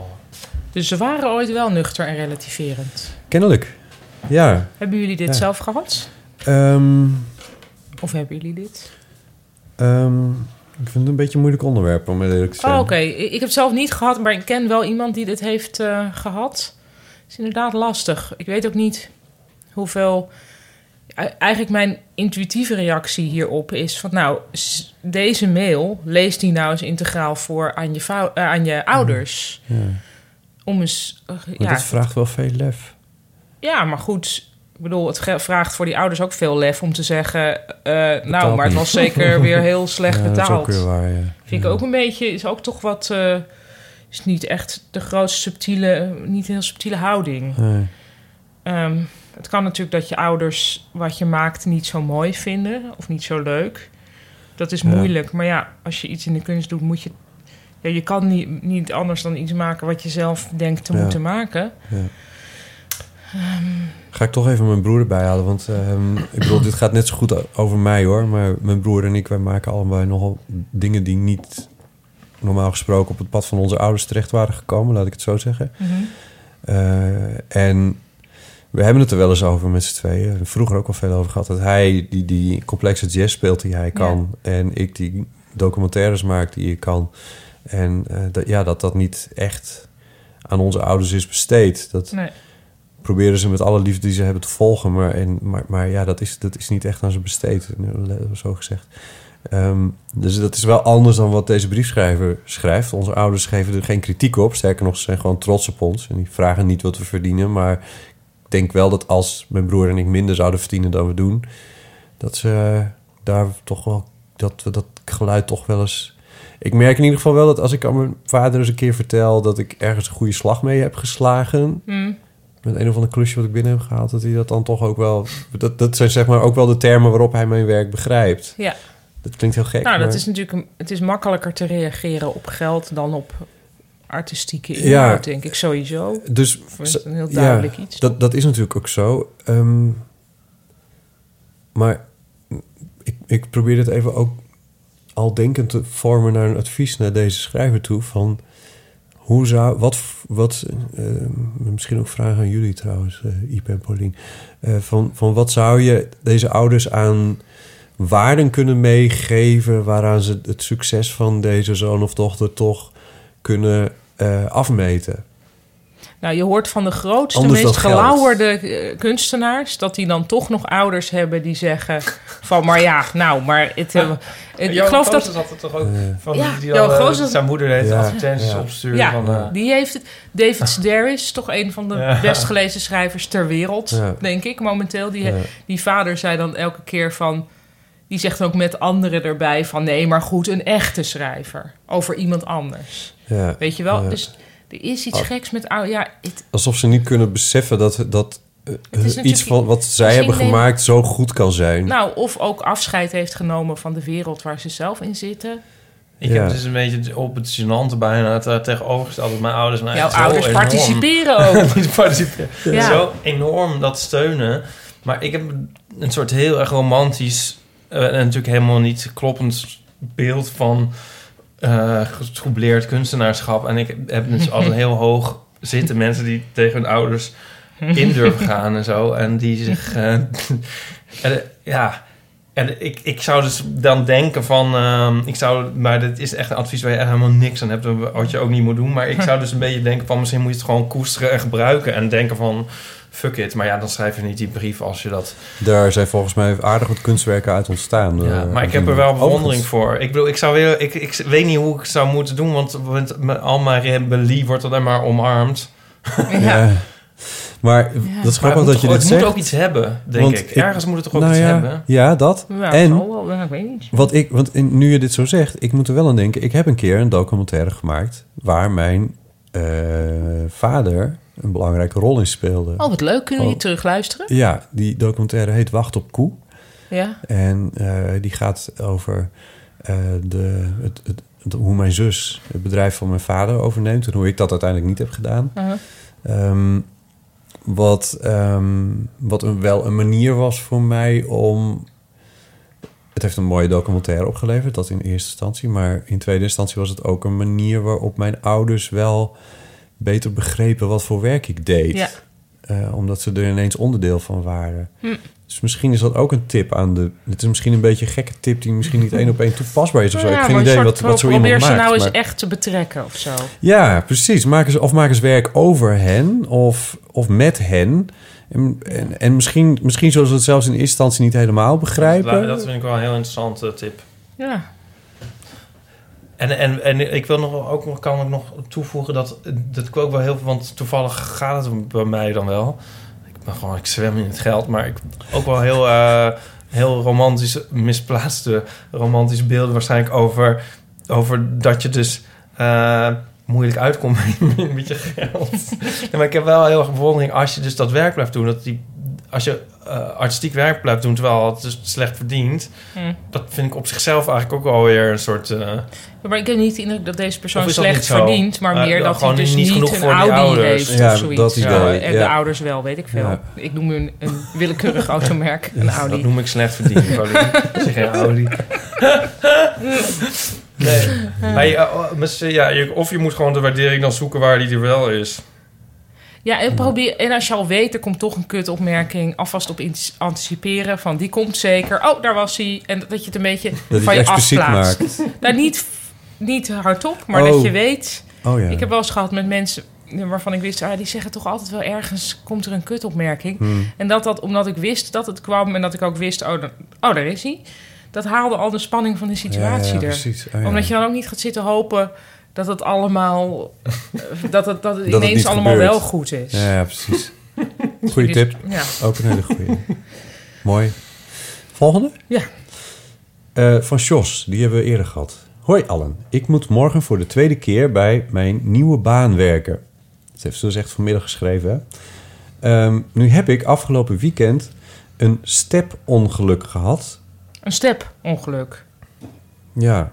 Dus ze waren ooit wel nuchter en relativerend. Kennelijk. Ja. Hebben jullie dit Ja. zelf gehad? Ehm, Of hebben jullie dit? ehm, ik vind het een beetje een moeilijk onderwerp om eerlijk te zijn. Oh, oké. Ik ik heb het zelf niet gehad, maar ik ken wel iemand die dit heeft eh, gehad. Het is inderdaad lastig. Ik weet ook niet hoeveel... E- Eigenlijk mijn intuïtieve reactie hierop is van... nou, deze mail, lees die nou eens integraal voor aan je, eh, aan je ouders. Ja. Om eens... eh, ja, dat vraagt wel veel lef. Ja, maar goed... Ik bedoel, het vraagt voor die ouders ook veel lef om te zeggen... eh, nou, maar het was zeker [laughs] weer heel slecht Ja, dat is betaald. ook waar, ja. Vind ik ook een beetje, is ook toch wat, eh, is niet echt de grootste subtiele, niet heel subtiele houding. Nee. Ehm, het kan natuurlijk dat je ouders wat je maakt niet zo mooi vinden of niet zo leuk. Dat is moeilijk, maar ja, als je iets in de kunst doet, moet je, ja, je kan niet, niet anders dan iets maken wat je zelf denkt te moeten maken. Ja. Ga ik toch even mijn broer erbij halen. Want ehm, ik bedoel, dit gaat net zo goed over mij hoor. Maar mijn broer en ik, wij maken allebei nogal dingen die niet normaal gesproken op het pad van onze ouders terecht waren gekomen, laat ik het zo zeggen. Mhm. Eh, en we hebben het er wel eens over met z'n tweeën. Vroeger ook al veel over gehad. Dat hij die, die complexe jazz speelt die hij kan. En ik die documentaires maak die ik kan. En eh, dat, ja, dat dat niet echt aan onze ouders is besteed. Dat Nee. Proberen ze met alle liefde die ze hebben te volgen. Maar, en, maar, maar ja, dat is, dat is niet echt aan ze besteed, zo gezegd. Ehm, dus dat is wel anders dan wat deze briefschrijver schrijft. Onze ouders geven er geen kritiek op. Sterker nog, ze zijn gewoon trots op ons. En die vragen niet wat we verdienen. Maar ik denk wel dat als mijn broer en ik minder zouden verdienen dan we doen... dat ze daar toch wel... dat we dat geluid toch wel eens... Ik merk in ieder geval wel dat als ik aan mijn vader eens een keer vertel... dat ik ergens een goede slag mee heb geslagen... Mm. Met een of ander klusje wat ik binnen heb gehaald, dat hij dat dan toch ook wel. Dat, dat zijn zeg maar ook wel de termen waarop hij mijn werk begrijpt. Ja. Dat klinkt heel gek. Nou, dat maar- is natuurlijk het is makkelijker te reageren op geld dan op artistieke Ja. inhoud, denk ik sowieso. Dus is een heel duidelijk ja, iets. Dat, dat is natuurlijk ook zo. Ehm, maar ik, ik probeer het even ook al denkend te vormen naar een advies naar deze schrijver toe. Van hoe zou, wat, wat ehm, misschien ook vragen aan jullie trouwens, eh Ipe en Paulien. Eh, van, van wat zou je deze ouders aan waarden kunnen meegeven waaraan ze het succes van deze zoon of dochter toch kunnen eh, afmeten? Nou, je hoort van de grootste, Anders meest geld. gelauwerde eh, kunstenaars... dat die dan toch nog ouders hebben die zeggen van... maar ja, nou, maar het, eh, ik geloof dat... Had het toch ook van Ja, die, eh, zijn moeder deed Ja, advertenties ja. opsturen Ja, van... eh, die heeft het. David [laughs] Sedaris, toch een van de Ja. best gelezen schrijvers ter wereld, Ja. denk ik, momenteel. Die, Ja. die vader zei dan elke keer van... Die zegt ook met anderen erbij van... nee, maar goed, een echte schrijver. Over iemand anders. Ja, Weet je wel? ja. Dus er is iets Ah. geks met... oude. Ja, het, Alsof ze niet kunnen beseffen dat, dat eh, iets van wat zij hebben nemen- gemaakt zo goed kan zijn. nou, of ook afscheid heeft genomen van de wereld waar ze zelf in zitten. Ik Ja. heb dus een beetje op het gênante bijna het eh, tegenovergestelde. dat Mijn ouders nou Jouw ouders enorm- participeren [laughs] ook. Die participeren. Ja. Zo enorm dat steunen. Maar ik heb een soort heel erg romantisch... eh, en natuurlijk helemaal niet kloppend beeld van... getroubleerd kunstenaarschap. En ik heb dus [laughs] altijd heel hoog zitten. Mensen die tegen hun ouders in durven gaan en zo. En die zich... [laughs] eh, en, ja... En ik, ik zou dus dan denken van... ehm, ik zou, maar dit is echt een advies waar je echt helemaal niks aan hebt. Wat je ook niet moet doen. Maar ik [laughs] zou dus een beetje denken van... Misschien moet je het gewoon koesteren en gebruiken. En denken van... Fuck it. Maar ja, dan schrijf je niet die brief als je dat... Daar zijn volgens mij aardig wat kunstwerken uit ontstaan. Ja, eh, maar ik heb er wel overigens. bewondering voor. Ik bedoel, ik zou weer... Ik, ik weet niet hoe ik het zou moeten doen. Want met, met al mijn rebellie wordt alleen maar omarmd. Ja. Maar dat is het grappig dat je dit het zegt. moet ook iets hebben, denk Want ik. Ergens moet het toch ook nou iets ja, hebben? Ja, dat. Ja, en wel, ik weet niet. wat ik, want in- nu je dit zo zegt, ik moet er wel aan denken. Ik heb een keer een documentaire gemaakt waar mijn eh, vader een belangrijke rol in speelde. Oh, wat leuk. Kunnen we die Oh. terugluisteren? Ja, die documentaire heet Wacht op Koe. Ja. En eh, die gaat over eh, de, het, het, het- hoe mijn zus het bedrijf van mijn vader overneemt... en hoe ik dat uiteindelijk niet heb gedaan. Ehm, wat ehm, wat een, wel een manier was voor mij om... Het heeft een mooie documentaire opgeleverd, dat in eerste instantie. Maar in tweede instantie was het ook een manier waarop mijn ouders wel beter begrepen wat voor werk ik deed. Ja. Eh, omdat ze er ineens onderdeel van waren. Hm. Dus misschien is dat ook een tip aan de... Het is misschien een beetje een gekke tip die misschien niet één op één toepasbaar is of zo. Ja, ik heb geen idee wat, wat zo iemand Probeer maakt. ze nou eens maar- echt te betrekken of zo. Ja, precies. Maken ze, of maken ze werk over hen of, of met hen. En, en, en misschien, misschien zullen ze het zelfs in eerste instantie niet helemaal begrijpen. Dat vind ik wel een heel interessante tip. Ja. En, en, en ik wil nog, ook nog, kan ik nog toevoegen dat, dat ik ook wel heel veel... Want toevallig gaat het bij mij dan wel. Ik ben gewoon, ik zwem in het geld. Maar ik ook wel heel, eh, heel romantisch, misplaatste romantische beelden waarschijnlijk over, over dat je dus... eh, moeilijk uitkomt [laughs] met- je geld. Maar ik heb wel heel erg bewondering als je dus dat werk blijft doen. Dat die, als je eh, artistiek werk blijft doen terwijl het dus slecht verdient. Hm. Dat vind ik op zichzelf eigenlijk ook alweer een soort... eh, Ja, Maar ik heb niet de indruk dat deze persoon is slecht verdient, maar Eh, meer dat hij dus niet niet, genoeg een voor die Audi ouders. heeft Ja, of zoiets. dat Ja, en de ouders wel, weet ik veel. Ja. Ik noem nu een, een willekeurig [laughs] automerk, een Audi. Dat noem ik slecht verdiend. Paulien. [laughs] Zeg geen Audi. nee. Maar je, oh, ja, je- of je moet gewoon de waardering dan zoeken waar die er wel is. Ja, en, probeer, en als je al weet, er komt toch een kutopmerking, alvast op anticiperen van die komt zeker. Oh, daar was hij. En dat je het een beetje je van je afplaatst. Nou, niet, niet hardop, maar Oh. dat je weet. Oh ja. Ik heb wel eens gehad met mensen waarvan ik wist, ah, die zeggen toch altijd wel ergens komt er een kutopmerking. Hmm. En dat dat omdat ik wist dat het kwam en dat ik ook wist, oh, dan, oh daar is hij. Dat haalde al de spanning van de situatie Ja, ja, er. precies. Oh, ja. Omdat je dan ook niet gaat zitten hopen dat het allemaal, dat het, dat het [laughs] Dat ineens allemaal gebeurt. wel goed is. Ja, precies. Goeie Dus- tip. ja. Ook een hele goeie. [laughs] Mooi. Volgende? Ja. Eh, van Jos, die hebben we eerder gehad. Hoi allen, ik moet morgen voor de tweede keer bij mijn nieuwe baan werken. Dat heeft ze dus echt vanmiddag geschreven. hè? Ehm, nu heb ik afgelopen weekend een step-ongeluk gehad. Een step-ongeluk. Ja,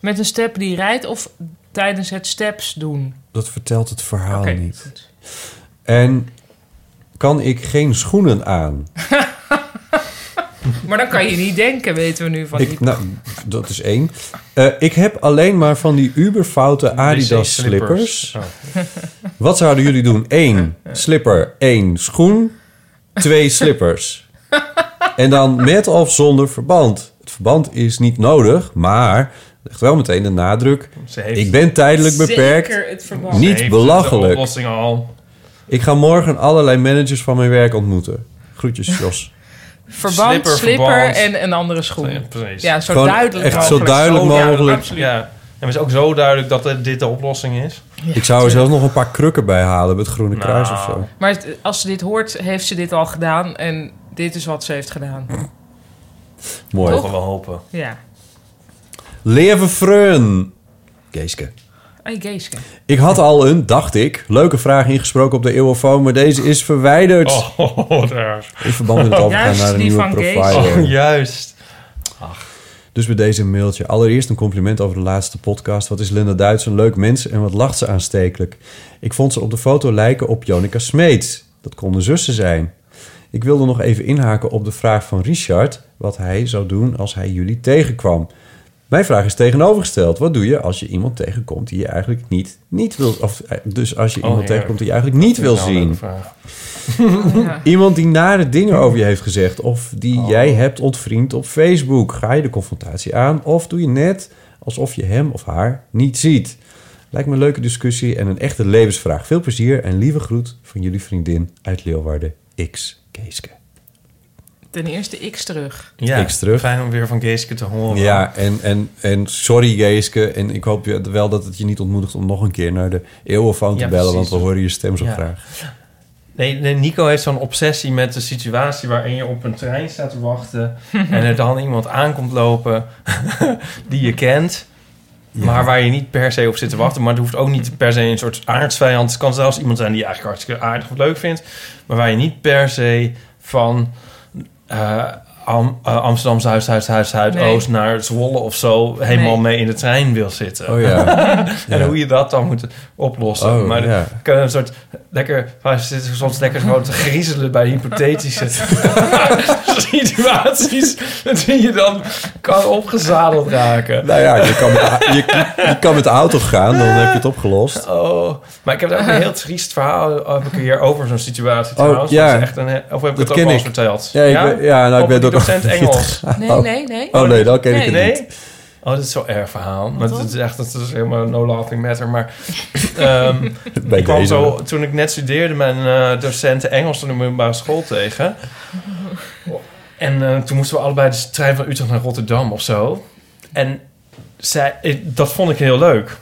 Met een step die rijdt of tijdens het steps doen? dat vertelt het verhaal niet. goed. En kan ik geen schoenen aan? [laughs] Maar dan kan je niet denken, weten we nu van Ik, die... nou, dat is één. Eh, ik heb alleen maar van die uberfoute Adidas slippers. Oh. [laughs] Wat zouden jullie doen? Eén slipper, één schoen, twee slippers. [laughs] En dan met of zonder verband. Het verband is niet nodig, maar legt wel meteen de nadruk. Ik ben tijdelijk beperkt. Zeker het Niet heeft belachelijk. De oplossing al. Ik ga morgen allerlei managers van mijn werk ontmoeten. Groetjes, [laughs] Jos. Verband, Slipper, slipper, verband. en een andere schoen. Ja, precies. Ja, zo Gewoon duidelijk echt zo mogelijk. duidelijk Zo mogelijk. absoluut. Ja. En het is ook zo duidelijk dat dit de oplossing is. ik zou er zelfs nog een paar krukken bij halen met het Groene Kruis of Nou. zo. Maar als ze dit hoort, heeft ze dit al gedaan. En dit is wat ze heeft gedaan. Mooi. Mogen we hopen. Ja. Leven Freun. Geeske. Hey, Geeske. Ik had al een, dacht ik, leuke vraag ingesproken op de Eeuwofoon, maar deze is verwijderd. Oh, [laughs] daar. In verband met het overgaan Juist naar een die nieuwe van provider. Geeske. Oh, juist. Dus bij deze mailtje. Allereerst een compliment over de laatste podcast. Wat is Linda Duits een leuk mens en wat lacht ze aanstekelijk. Ik vond ze op de foto lijken op Jonica Smeets. Dat konden zussen zijn. Ik wilde nog even inhaken op de vraag van Richard... wat hij zou doen als hij jullie tegenkwam. Mijn vraag is tegenovergesteld. Wat doe je als je iemand tegenkomt die je eigenlijk niet, niet wil... Of, eh, dus als je Oh, iemand heerlijk. tegenkomt die je eigenlijk niet wil Nou, zien. Ja. [laughs] Iemand die nare dingen over je heeft gezegd... of die Oh. jij hebt ontvriend op Facebook. Ga je de confrontatie aan of doe je net alsof je hem of haar niet ziet? Lijkt me een leuke discussie en een echte levensvraag. Veel plezier en lieve groet van jullie vriendin uit Leeuwarden, X. Keeske. Ten eerste X terug. Ja, X terug. fijn om weer van Geeske te horen. Ja, en, en, en sorry Geeske. En ik hoop je- wel dat het je niet ontmoedigt om nog een keer naar de eeuwenfoon te Ja, bellen... precies. want we horen je stem zo Ja. graag. Nee, nee, Nico heeft zo'n obsessie met de situatie waarin je op een trein staat te wachten [laughs] en er dan iemand aankomt lopen [laughs] die je kent, maar waar je niet per se op zit te wachten. Maar het hoeft ook niet per se een soort aardsvijand. Het kan zelfs iemand zijn die je eigenlijk hartstikke aardig of leuk vindt, maar waar je niet per se van eh, Am- eh, Amsterdam Zuid, Zuid, Zuid, Zuidoost naar Zwolle of zo helemaal Nee. mee in de trein wil zitten. Oh ja. [laughs] en Ja. hoe je dat dan moet oplossen. Oh, maar ja. kunnen een soort lekker, zitten soms lekker gewoon te griezelen bij hypothetische [laughs] situaties die je dan kan opgezadeld raken. Nou ja, je kan, met de, je, je kan met de auto gaan, dan heb je het opgelost. Oh, maar ik heb daar ook een heel triest verhaal eh, heb ik hier over zo'n situatie trouwens. ja. Dat is echt een, of heb ik Dat het ook ken al ik. verteld? Ja, ik ben- ja, nou, ik ben docent Engels. [laughs] Nee, Oh. nee, nee. Oh nee, dan ken ik het nee? niet. Oh, dat is zo'n erg verhaal. Maar het is echt, dat is helemaal no laughing matter. Maar ehm, [laughs] ik kwam zo, toen ik net studeerde, mijn eh docenten Engels op de middelbare school tegen. [laughs] En eh, toen moesten we allebei de trein van Utrecht naar Rotterdam of zo. En zij, ik- dat vond ik heel leuk.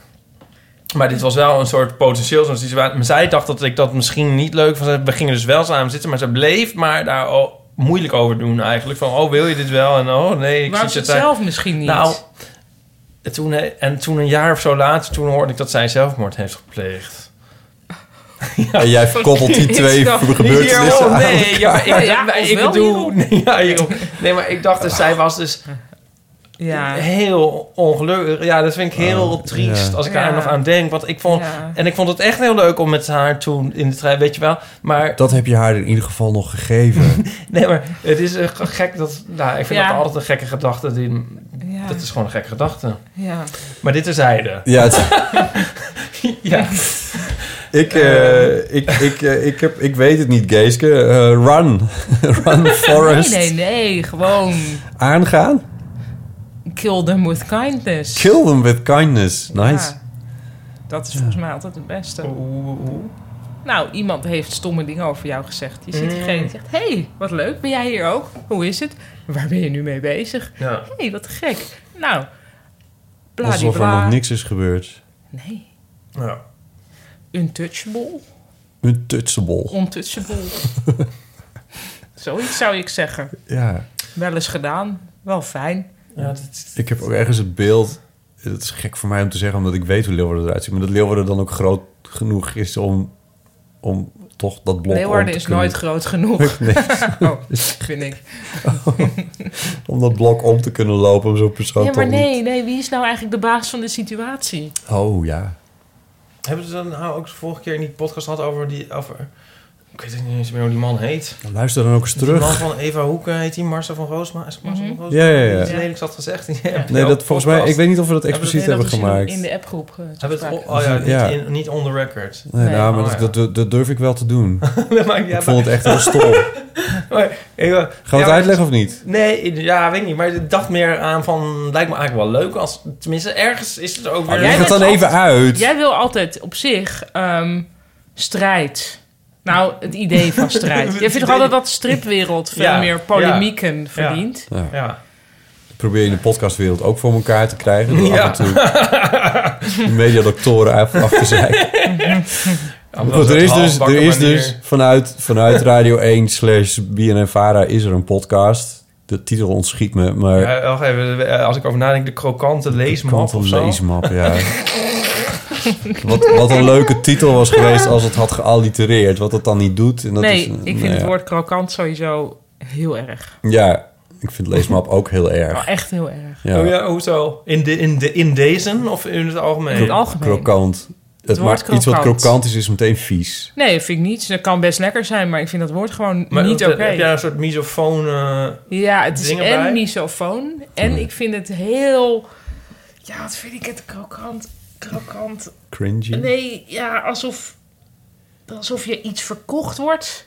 Maar dit was wel een soort potentieel zo'n situatie. Maar zij dacht dat ik dat misschien niet leuk vond. We gingen dus wel samen zitten, maar ze bleef maar daar al moeilijk over doen eigenlijk. Van, oh, wil je dit wel? En oh, nee, ik Maar je het tijd. zelf misschien niet. Nou, toen, en toen een jaar of zo later, toen hoorde ik dat zij zelfmoord heeft gepleegd. [laughs] En jij koppelt die [laughs] twee gebeurtenissen oh, aan nee, ja, ik, [laughs] Ja, ik bedoel, ja, hierop. nee, maar ik dacht dus, zij was dus ja. heel ongelukkig. Ja, dat vind ik heel Oh, triest ja. als ik Ja. daar nog aan denk. Want ik vond, Ja. en ik vond het echt heel leuk om met haar toen in de trein, weet je wel. Maar Dat heb je haar in ieder geval nog gegeven. [laughs] nee, maar het is eh, gek dat, nou, ik vind Ja. dat altijd een gekke gedachte. Die, Ja. Dat is gewoon een gekke gedachte. ja. Maar dit terzijde. ja, het- [laughs] Ja. ik, eh, ik, ik, eh, ik, heb, ik weet het niet, Geeske. Eh, run. [laughs] run, Forest. Nee, nee, nee. Gewoon Aangaan. Kill them with kindness. Kill them with kindness. Nice. Ja. Dat is volgens mij altijd het beste. Nou, iemand heeft stomme dingen over jou gezegd. Je ziet diegene die zegt... hey, wat leuk. Ben jij hier ook? Hoe is het? Waar ben je nu mee bezig? Ja. hey, wat gek. Nou, Alsof er bladibla. nog niks is gebeurd. Nee. Ja. Untouchable. Untouchable. Untouchable. [laughs] Zoiets zou ik zeggen. Ja. Wel eens gedaan. Wel fijn. Ja, dat, Ik heb ook ergens het beeld... Het is gek voor mij om te zeggen, omdat ik weet hoe Leeuwarden eruit ziet. Maar dat Leeuwarden dan ook groot genoeg is om, om toch dat blok om Leeuwarden te is kunnen- nooit groot genoeg. [laughs] Nee. [laughs] oh, vind ik. [laughs] om dat blok om te kunnen lopen om zo'n persoon Ja, maar niet- nee, nee, wie is nou eigenlijk de baas van de situatie? Oh ja. Hebben ze dan nou ook de vorige keer in die podcast gehad over die... Over, ik weet niet eens meer hoe die man heet. Nou, luister dan ook eens Die man terug. van Eva Hoeken heet die Marcel van Roosma. Is Marcel Mhm. van Roosma? Ja, ja, ja. Die iets lelijks had gezegd. Nee, dat volgens mij... Ik weet niet of we dat Hebben we expliciet hebben gemaakt. In de appgroep. eh, Hebben we het, oh ja, niet, Ja. In, niet on the record. Nee, Nee. nou, maar Oh, dat, ja. dat, dat durf ik wel te doen. [laughs] maar, ja, ik vond het echt heel stom. [laughs] maar, ik, Gaan we het ja, uitleggen of niet? Nee, ja, weet ik niet. Maar ik dacht meer aan van... Lijkt me eigenlijk wel leuk als... Tenminste, ergens is het ook weer... Oh, leg het dan even uit. Jij wil altijd op zich ehm, strijd. Nou, het idee van strijd. [laughs] Jij vindt toch altijd dat stripwereld veel Ja, meer polemieken verdient? Ja. Ja. Probeer je in de podcastwereld ook voor elkaar te krijgen. Door Ja. af en toe [laughs] de mediadoktoren af, af te zijn. Goed, er is dus, er is dus vanuit, vanuit Radio 1 slash BNNVARA is er een podcast. De titel ontschiet me, maar... Ja, wacht even. Als ik over nadenk, de krokante leesmap zo. leesmap, ja. [laughs] [laughs] wat, wat een leuke titel was geweest als het had geallitereerd. Wat het dan niet doet. En dat nee, is, ik nou vind het ja. woord krokant sowieso heel erg. Ja, ik vind leesmap ook heel erg. Oh, echt heel erg. Ja. Oh ja, hoezo? In, de, in, de, in deze of in het algemeen? In het algemeen. Krokant. Het maakt iets wat krokant. is, is meteen vies. Nee, dat vind ik niet. Dat kan best lekker zijn, maar ik vind dat woord gewoon Maar niet oké. Heb jij een soort misofoon... Ja, het is en bij? misofoon. En ik vind het heel... Ja, wat vind ik het krokant? Krokant. Cringy. Nee, ja, alsof... Alsof je iets verkocht wordt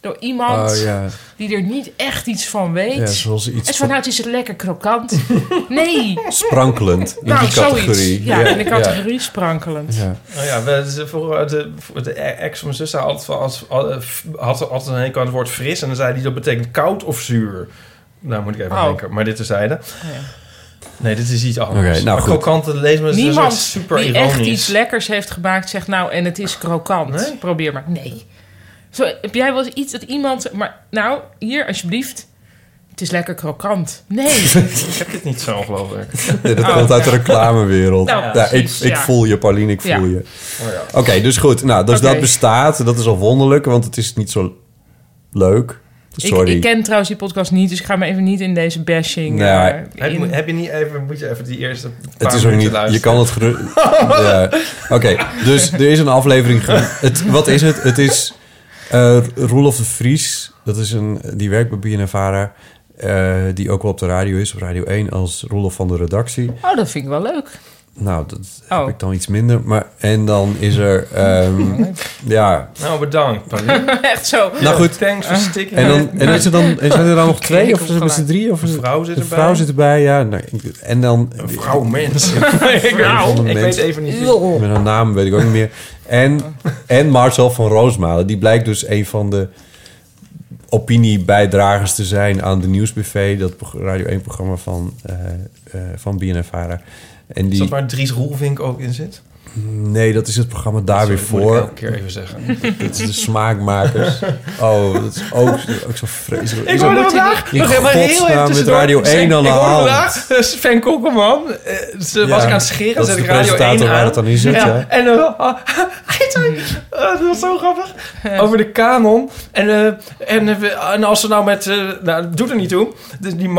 door iemand Oh ja. die er niet echt iets van weet. ja, zoals iets en van, nou, het is het lekker krokant. [laughs] nee. sprankelend in nou, die categorie. zoiets. Ja, in de categorie sprankelend. Ja. Oh ja, we, voor, de, voor de ex van mijn zus zei altijd, van als, had altijd een hekel aan het woord fris. En dan zei hij dat betekent koud of zuur. Nou moet ik even Oh. denken. Maar dit terzijde. Oh ja. Nee, dit is iets anders. Oké, nou maar goed. krokante lezen is een Niemand super die ironisch. echt iets lekkers heeft gemaakt zegt nou en het is krokant. Nee? Probeer maar. Nee. Zo, heb jij wel eens iets dat iemand... Maar nou, hier alsjeblieft. Het is lekker krokant. Nee. [laughs] ik heb dit niet zo, geloof ik. [laughs] Nee, dat Oh, komt uit de reclamewereld. Nou, ja, ik, ik voel je, Pauline, ik voel Ja. je. Oh ja. Oké, dus goed. Nou, dus dat bestaat. Dat is al wonderlijk, want het is niet zo leuk. Sorry. Ik, ik ken trouwens die podcast niet, dus ik ga me even niet in deze bashing... Eh, Heb, je- in- heb je niet even... Moet je even die eerste paar Het is ook niet. Je luisteren? kan het. geru- [laughs] ja. Oké, dus er is een aflevering. Het, wat is het? Het is eh Roelof de Vries. Dat is een. Die werkt bij BNNVARA. eh die ook wel op de radio is, op Radio 1, als Roelof van de redactie. Oh, dat vind ik wel leuk. Nou, dat Oh. heb ik dan iets minder. Maar, en dan is er. ehm, [laughs] ja. Nou, bedankt. [laughs] Echt zo. Nou goed. Thanks for sticking En, dan, en is er dan, zijn er dan nog twee? Of zijn er drie? Of Een vrouw zit een erbij. vrouw zit erbij, ja. Nou, ik- en dan... Een vrouw, mens. [laughs] Ik weet even niet... Oh. Met haar naam weet ik ook niet meer. En, en Marcel van Roosmalen. Die blijkt dus een van de opiniebijdragers te zijn aan de Nieuwsbuffet. Dat Radio 1-programma van, eh eh van BNNVARA. En Is die, dat waar Dries Roelvink ook in zit? nee, dat is het programma daar Sorry, weer moet ik voor. elke keer even zeggen. [laughs] Dat is de smaakmakers. Oh, dat is ook, ook zo vreselijk. Ik Is hoorde vandaag... in nog even heel godsnaam met. Radio 1 aan de Ik hoorde hand. vandaag eh, Sven Kokkelman. eh, ze was Ja, ik aan het scheren. dat is zet de ik Radio 1 presentator waar het dan in zit, ja. En eh, oh, [laughs] dat was zo grappig. Over de kanon. En, eh, en, en als ze nou met... nou, dat doet er niet toe. Dus die,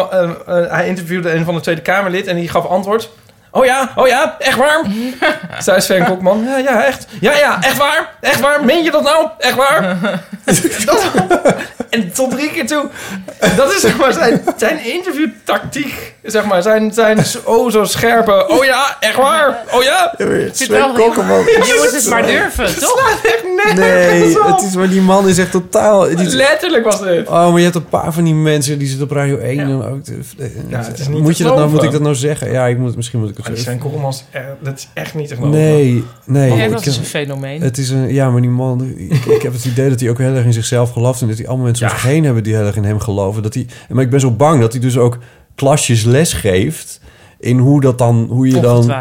hij interviewde een van de Tweede Kamerlid. En die gaf antwoord... Oh ja, oh ja, echt waar? [laughs] Zei Sven Kokman. Ja, ja, echt. Ja, ja, echt waar? Echt waar? Meen je dat nou? Echt waar? [laughs] Dat- en tot drie keer toe. Dat is zeg maar zijn, zijn interviewtactiek. Zeg maar, zijn, zijn oh zo scherpe. Oh ja, echt waar? Oh ja? zit wel heel- Je moet het maar durven, toch? nergens Nee, het is, maar die man is echt totaal... is- Letterlijk was dit. Oh, maar je hebt een paar van die mensen die zitten op Radio 1 en ook. Ja, het is niet moet je dat nou, moet ik dat nou zeggen? Ja, ik moet, misschien moet ik is echt- dat is echt niet te geloven. Nee, nee. Ik dat is een fenomeen. Het is een, ja, maar die man, ik, ik heb het idee dat hij ook heel erg in zichzelf gelooft en dat hij allemaal mensen om Ja. zich heen hebben die heel erg in hem geloven. Dat hij, maar ik ben zo bang dat hij dus ook klasjes les geeft in hoe dat dan, hoe je dan.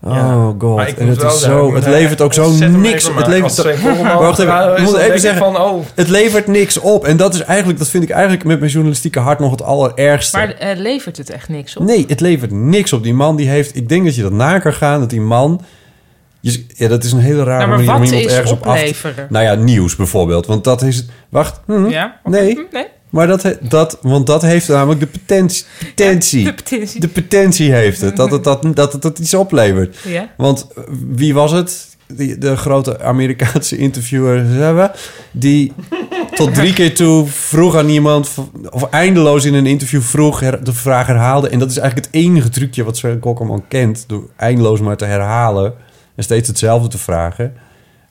Oh god, en het is zo, het levert ook zo niks. Het levert, wacht even, ik moet even zeggen, van, oh. het levert niks op. En dat is eigenlijk, dat vind ik eigenlijk met mijn journalistieke hart nog het allerergste. Maar eh, levert het echt niks op? Nee, het levert niks op. Die man die heeft... Ik denk dat je dat na kan gaan, dat die man... Ja, dat is een hele rare Nou, maar manier om iemand ergens op af te... Nou ja, nieuws bijvoorbeeld. Want dat is het... Wacht. hm, Ja? Nee. Hm, nee. Maar dat, dat, want dat heeft namelijk de potentie. potentie. [laughs] de potentie. De potentie heeft het. Dat het, dat, dat het, dat iets oplevert. Ja. Want eh, wie was het? Die, de grote Amerikaanse interviewer, we, die tot drie keer toe vroeg aan iemand, of eindeloos in een interview vroeg, her- de vraag herhaalde. En dat is eigenlijk het enige trucje wat Sven Kokkerman kent, door eindeloos maar te herhalen en steeds hetzelfde te vragen.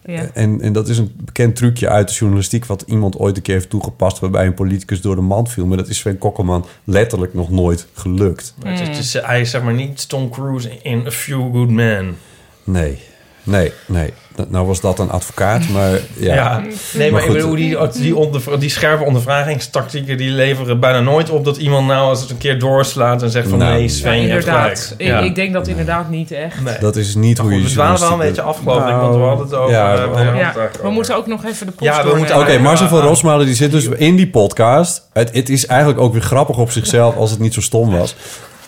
Ja. En, en dat is een bekend trucje uit de journalistiek... wat iemand ooit een keer heeft toegepast... waarbij een politicus door de mand viel. Maar dat is Sven Kokkelman letterlijk nog nooit gelukt. Het is, hij is zeg maar niet Tom Cruise in A Few Good Men. Nee, nee, nee. Nou- Nou was dat een advocaat, maar ja. Ja, nee, maar, goed. ik bedoel, die, die, onder, die scherpe ondervragingstactieken... die leveren bijna nooit op dat iemand nou als het een keer doorslaat... en zegt van Nou, nee, Sven, Ja, je hebt inderdaad. gelijk. Ik, Ja. ik denk dat inderdaad niet echt. Nee. Dat is niet hoe je we dwalen wel een beetje doet. af, geloof ik, want we hadden het over... Ja, eh, we- Ja, moeten ook nog even de post Ja, we moeten Oké, Ja, Marcel van. Rosmalen die zit dus in die podcast. Het, het is eigenlijk ook weer grappig op zichzelf als het niet zo stom was.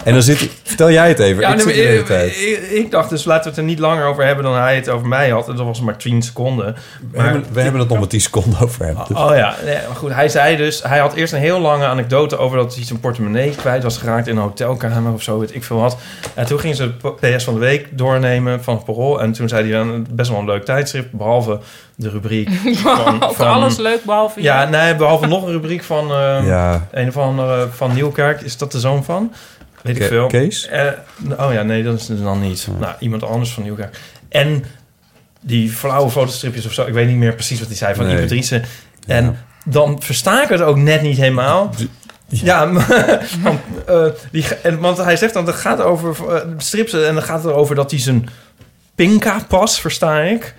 En dan zit. Vertel jij het even. Ja, ik nee, zit maar de hele ik, tijd. ik, ik dacht dus laten we het er niet langer over hebben dan hij het over mij had. En dat was maar 10 seconden. We hebben, we hebben het nog maar 10 seconden over hem. Dus- Oh ja, nee, maar goed. Hij zei dus, hij had eerst een heel lange anekdote over dat hij zijn portemonnee kwijt was geraakt in een hotelkamer of zo, weet ik veel wat. En toen ging ze de PS van de week doornemen van het Parool. En toen zei hij dan best wel een leuk tijdschrift, behalve de rubriek [laughs] van... Ook alles leuk, behalve Ja, nee, behalve nog een rubriek van eh, Ja. een of andere van Nieuwkerk. Is dat de zoon van? Weet ik Ke- veel. Kees? Eh, oh ja, nee, dat is het dan niet. Nou, iemand anders van Nieuwkerk. En die flauwe fotostripjes of zo. Ik weet niet meer precies wat hij zei van Nee. die Patrice. En dan versta ik het ook net niet helemaal. Ja, [laughs] want, eh, die, ge- en, want hij zegt dan, het gaat over strips en dan gaat het erover dat hij zijn Pinka-pas, versta ik,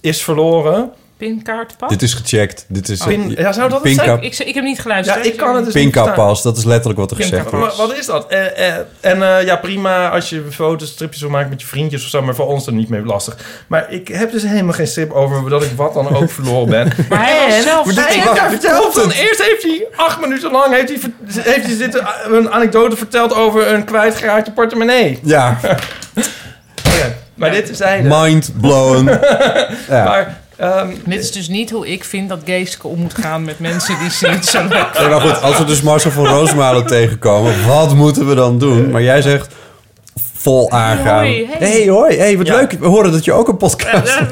is verloren. Pinkaartpas? Dit is gecheckt. Dit is, Pin- ja, zou dat Pinka, zijn? Ik, ik heb niet geluisterd. Ja, ik kan het dus niet Pinka verstaan. pas, dat is letterlijk wat er gezegd Maar wordt. wat is dat? Eh, eh, en eh, ja, prima als je foto's, stripjes wil maken met je vriendjes of zo, maar voor ons er niet mee lastig. Maar ik heb dus helemaal geen strip over dat ik wat dan ook verloren ben. [laughs] Maar hij was zelf verteld. Van, eerst heeft hij acht minuten lang heeft hij, heeft hij zitten, eh, een anekdote verteld over een kwijtgeraakte portemonnee. Ja, [laughs] maar dit is hij. mind blown. [laughs] Ja. Maar ehm, Dit is dus niet hoe ik vind dat Geeske om moet gaan met mensen die ze niet zo leuk [laughs] Nee, maar goed, als we dus Marcel van Roosmalen tegenkomen, wat moeten we dan doen? Maar jij zegt vol aangaan. hoi, hey. hey, hoi, hey, wat Ja. leuk. We horen dat je ook een podcast. [laughs]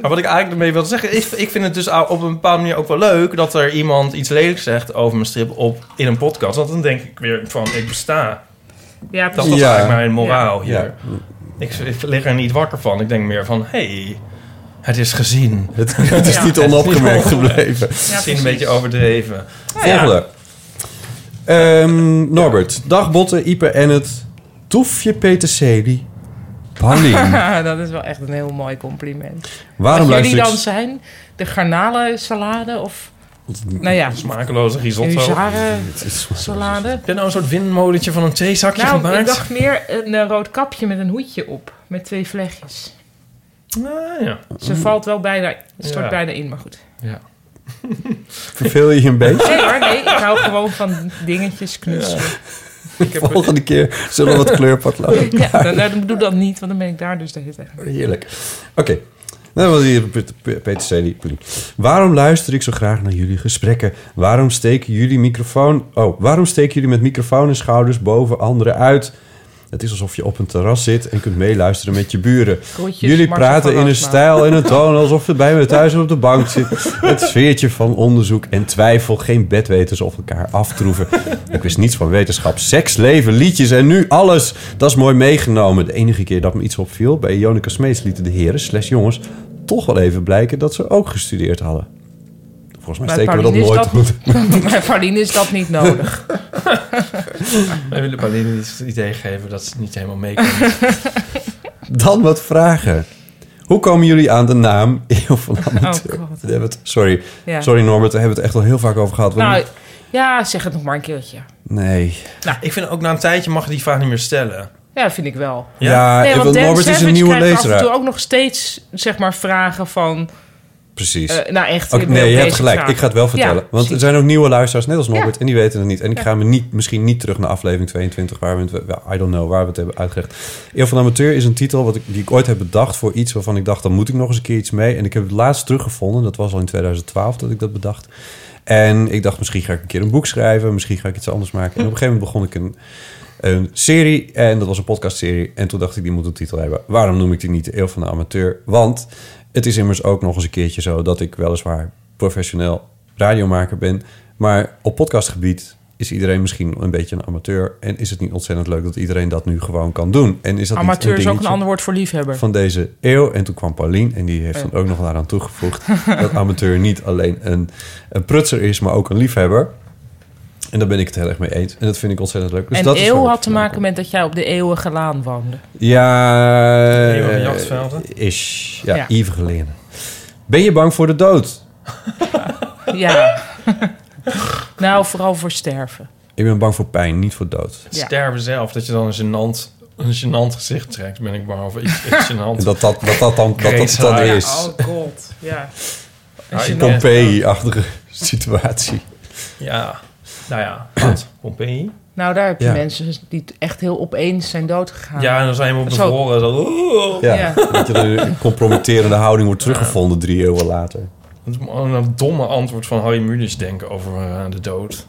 Maar wat ik eigenlijk ermee wil zeggen, is, ik vind het dus op een bepaalde manier ook wel leuk dat er iemand iets lelijks zegt over mijn strip op, in een podcast. Want dan denk ik weer van, ik besta. Ja, Dat is. Ja. eigenlijk mijn moraal hier. Ja. Ik, ik lig er niet wakker van. Ik denk meer van, hey, het is gezien. [laughs] Het, het is Ja. niet onopgemerkt gebleven. Misschien een beetje overdreven. Volgende. Ehm, Norbert, dag Botte, Ipe en het toefje peterselie. Paulien, [laughs] dat is wel echt een heel mooi compliment. waarom Wat jullie ik... dan zijn? De garnalensalade of... Nou ja, Smakeloze risotto. salade. Heb je nou een soort windmolentje van een theezakje Nou, gemaakt? ik dacht meer een eh, rood kapje met een hoedje op. Met twee vlechtjes. Ah, ja. Ze valt wel bijna, stort Ja. bijna in, maar goed. ja. [laughs] Verveel je je een beetje? Nee hoor, nee. Ik hou gewoon van dingetjes knutselen. [laughs] Ik heb Volgende keer zullen we wat kleurpaklood. [laughs] Ja, dan, nou, dan doe dat niet, want dan ben ik daar dus de hele tijd. Heerlijk. Oké. Nou, wel hier Pet- Pet- peterselie. Paulien. Waarom luister ik zo graag naar jullie gesprekken? Waarom steken jullie microfoon... Oh, waarom steken jullie met microfoon en schouders boven anderen uit? Het is alsof je op een terras zit en kunt meeluisteren met je buren. Groetjes, Jullie praten in een stijl en een toon alsof we bij me thuis op de bank zitten. Het sfeertje van onderzoek en twijfel. Geen bedweters of elkaar aftroeven. Ik wist niets van wetenschap. Seks, leven, liedjes en nu alles. Dat is mooi meegenomen. De enige keer dat me iets opviel... bij Jonica Smeets lieten de heren, slash jongens... toch wel even blijken dat ze ook gestudeerd hadden. Volgens mij steken we dat nooit is goed. dat, bij [laughs] Pauline is dat niet nodig. [laughs] Wij willen Pauline niet het idee geven dat ze niet helemaal mee kan. [laughs] Dan wat vragen. Hoe komen jullie aan de naam Eeuw van Amateur? Oh. We het- sorry. Ja. sorry Norbert, daar hebben we het echt al heel vaak over gehad. We Nou, ja, zeg het nog maar een keertje. Nee. ik vind ook na een tijdje mag je die vraag niet meer stellen. Ja, vind ik wel. Ja, Nee, even- want Norbert is een nieuwe krijgt af en lezer. toe ook nog steeds zeg maar vragen van... Precies. Eh, nou, echt. Nee, je hebt gelijk. vraag. Ik ga het wel vertellen. Ja, Want er zijn ook nieuwe luisteraars, net als Norbert, Ja. en die weten het niet. En ik Ja. ga me niet, misschien niet terug naar aflevering 22, waar we het, I don't know, waar we het hebben uitgelegd. Eeuw van de Amateur is een titel wat ik, die ik ooit heb bedacht voor iets waarvan ik dacht, dan moet ik nog eens een keer iets mee. En ik heb het laatst teruggevonden, dat was al in 2012 dat ik dat bedacht. En ik dacht, misschien ga ik een keer een boek schrijven, misschien ga ik iets anders maken. En op een gegeven moment begon ik een, een serie, en dat was een podcastserie. En toen dacht ik, die moet een titel hebben. Waarom noem ik die niet de Eeuw van de Amateur? Want het is immers ook nog eens een keertje zo dat ik weliswaar professioneel radiomaker ben. Maar op podcastgebied is iedereen misschien een beetje een amateur. En is het niet ontzettend leuk dat iedereen dat nu gewoon kan doen? En is dat niet Amateur is ook een ander woord voor liefhebber. Van deze eeuw. En toen kwam Paulien en die heeft dan ook nog daaraan toegevoegd... dat amateur niet alleen een, een prutser is, maar ook een liefhebber. En daar ben ik het heel erg mee eens. En dat vind ik ontzettend leuk. Dus en dat is eeuw had te maken met dat jij op de eeuwige laan woonde. Ja, Eeuwige eh, jachtvelden? Is, ja, Ja. eeuwige leren. Ben je bang voor de dood? [laughs] Ja. [laughs] nou, vooral voor sterven. Ik ben bang voor pijn, niet voor dood. Sterven zelf, dat je dan een gênant, een gênant gezicht trekt, ben ik bang over iets, [laughs] iets gênant. Dat dat, dat, dat dan, dat, dat het dan is. Oh god, ja. Een Pompeii-achtige situatie. Ja, nou ja, [clears throat] wat? Pompeii? Nou, daar heb je Ja. mensen die echt heel opeens zijn doodgegaan. Ja, en dan zijn we op Zo. bevroren. Zo, Ja, Ja. dat je een compromitterende houding wordt teruggevonden drie eeuwen later. Een, een domme antwoord van Harry Mulisch denken over eh, de dood.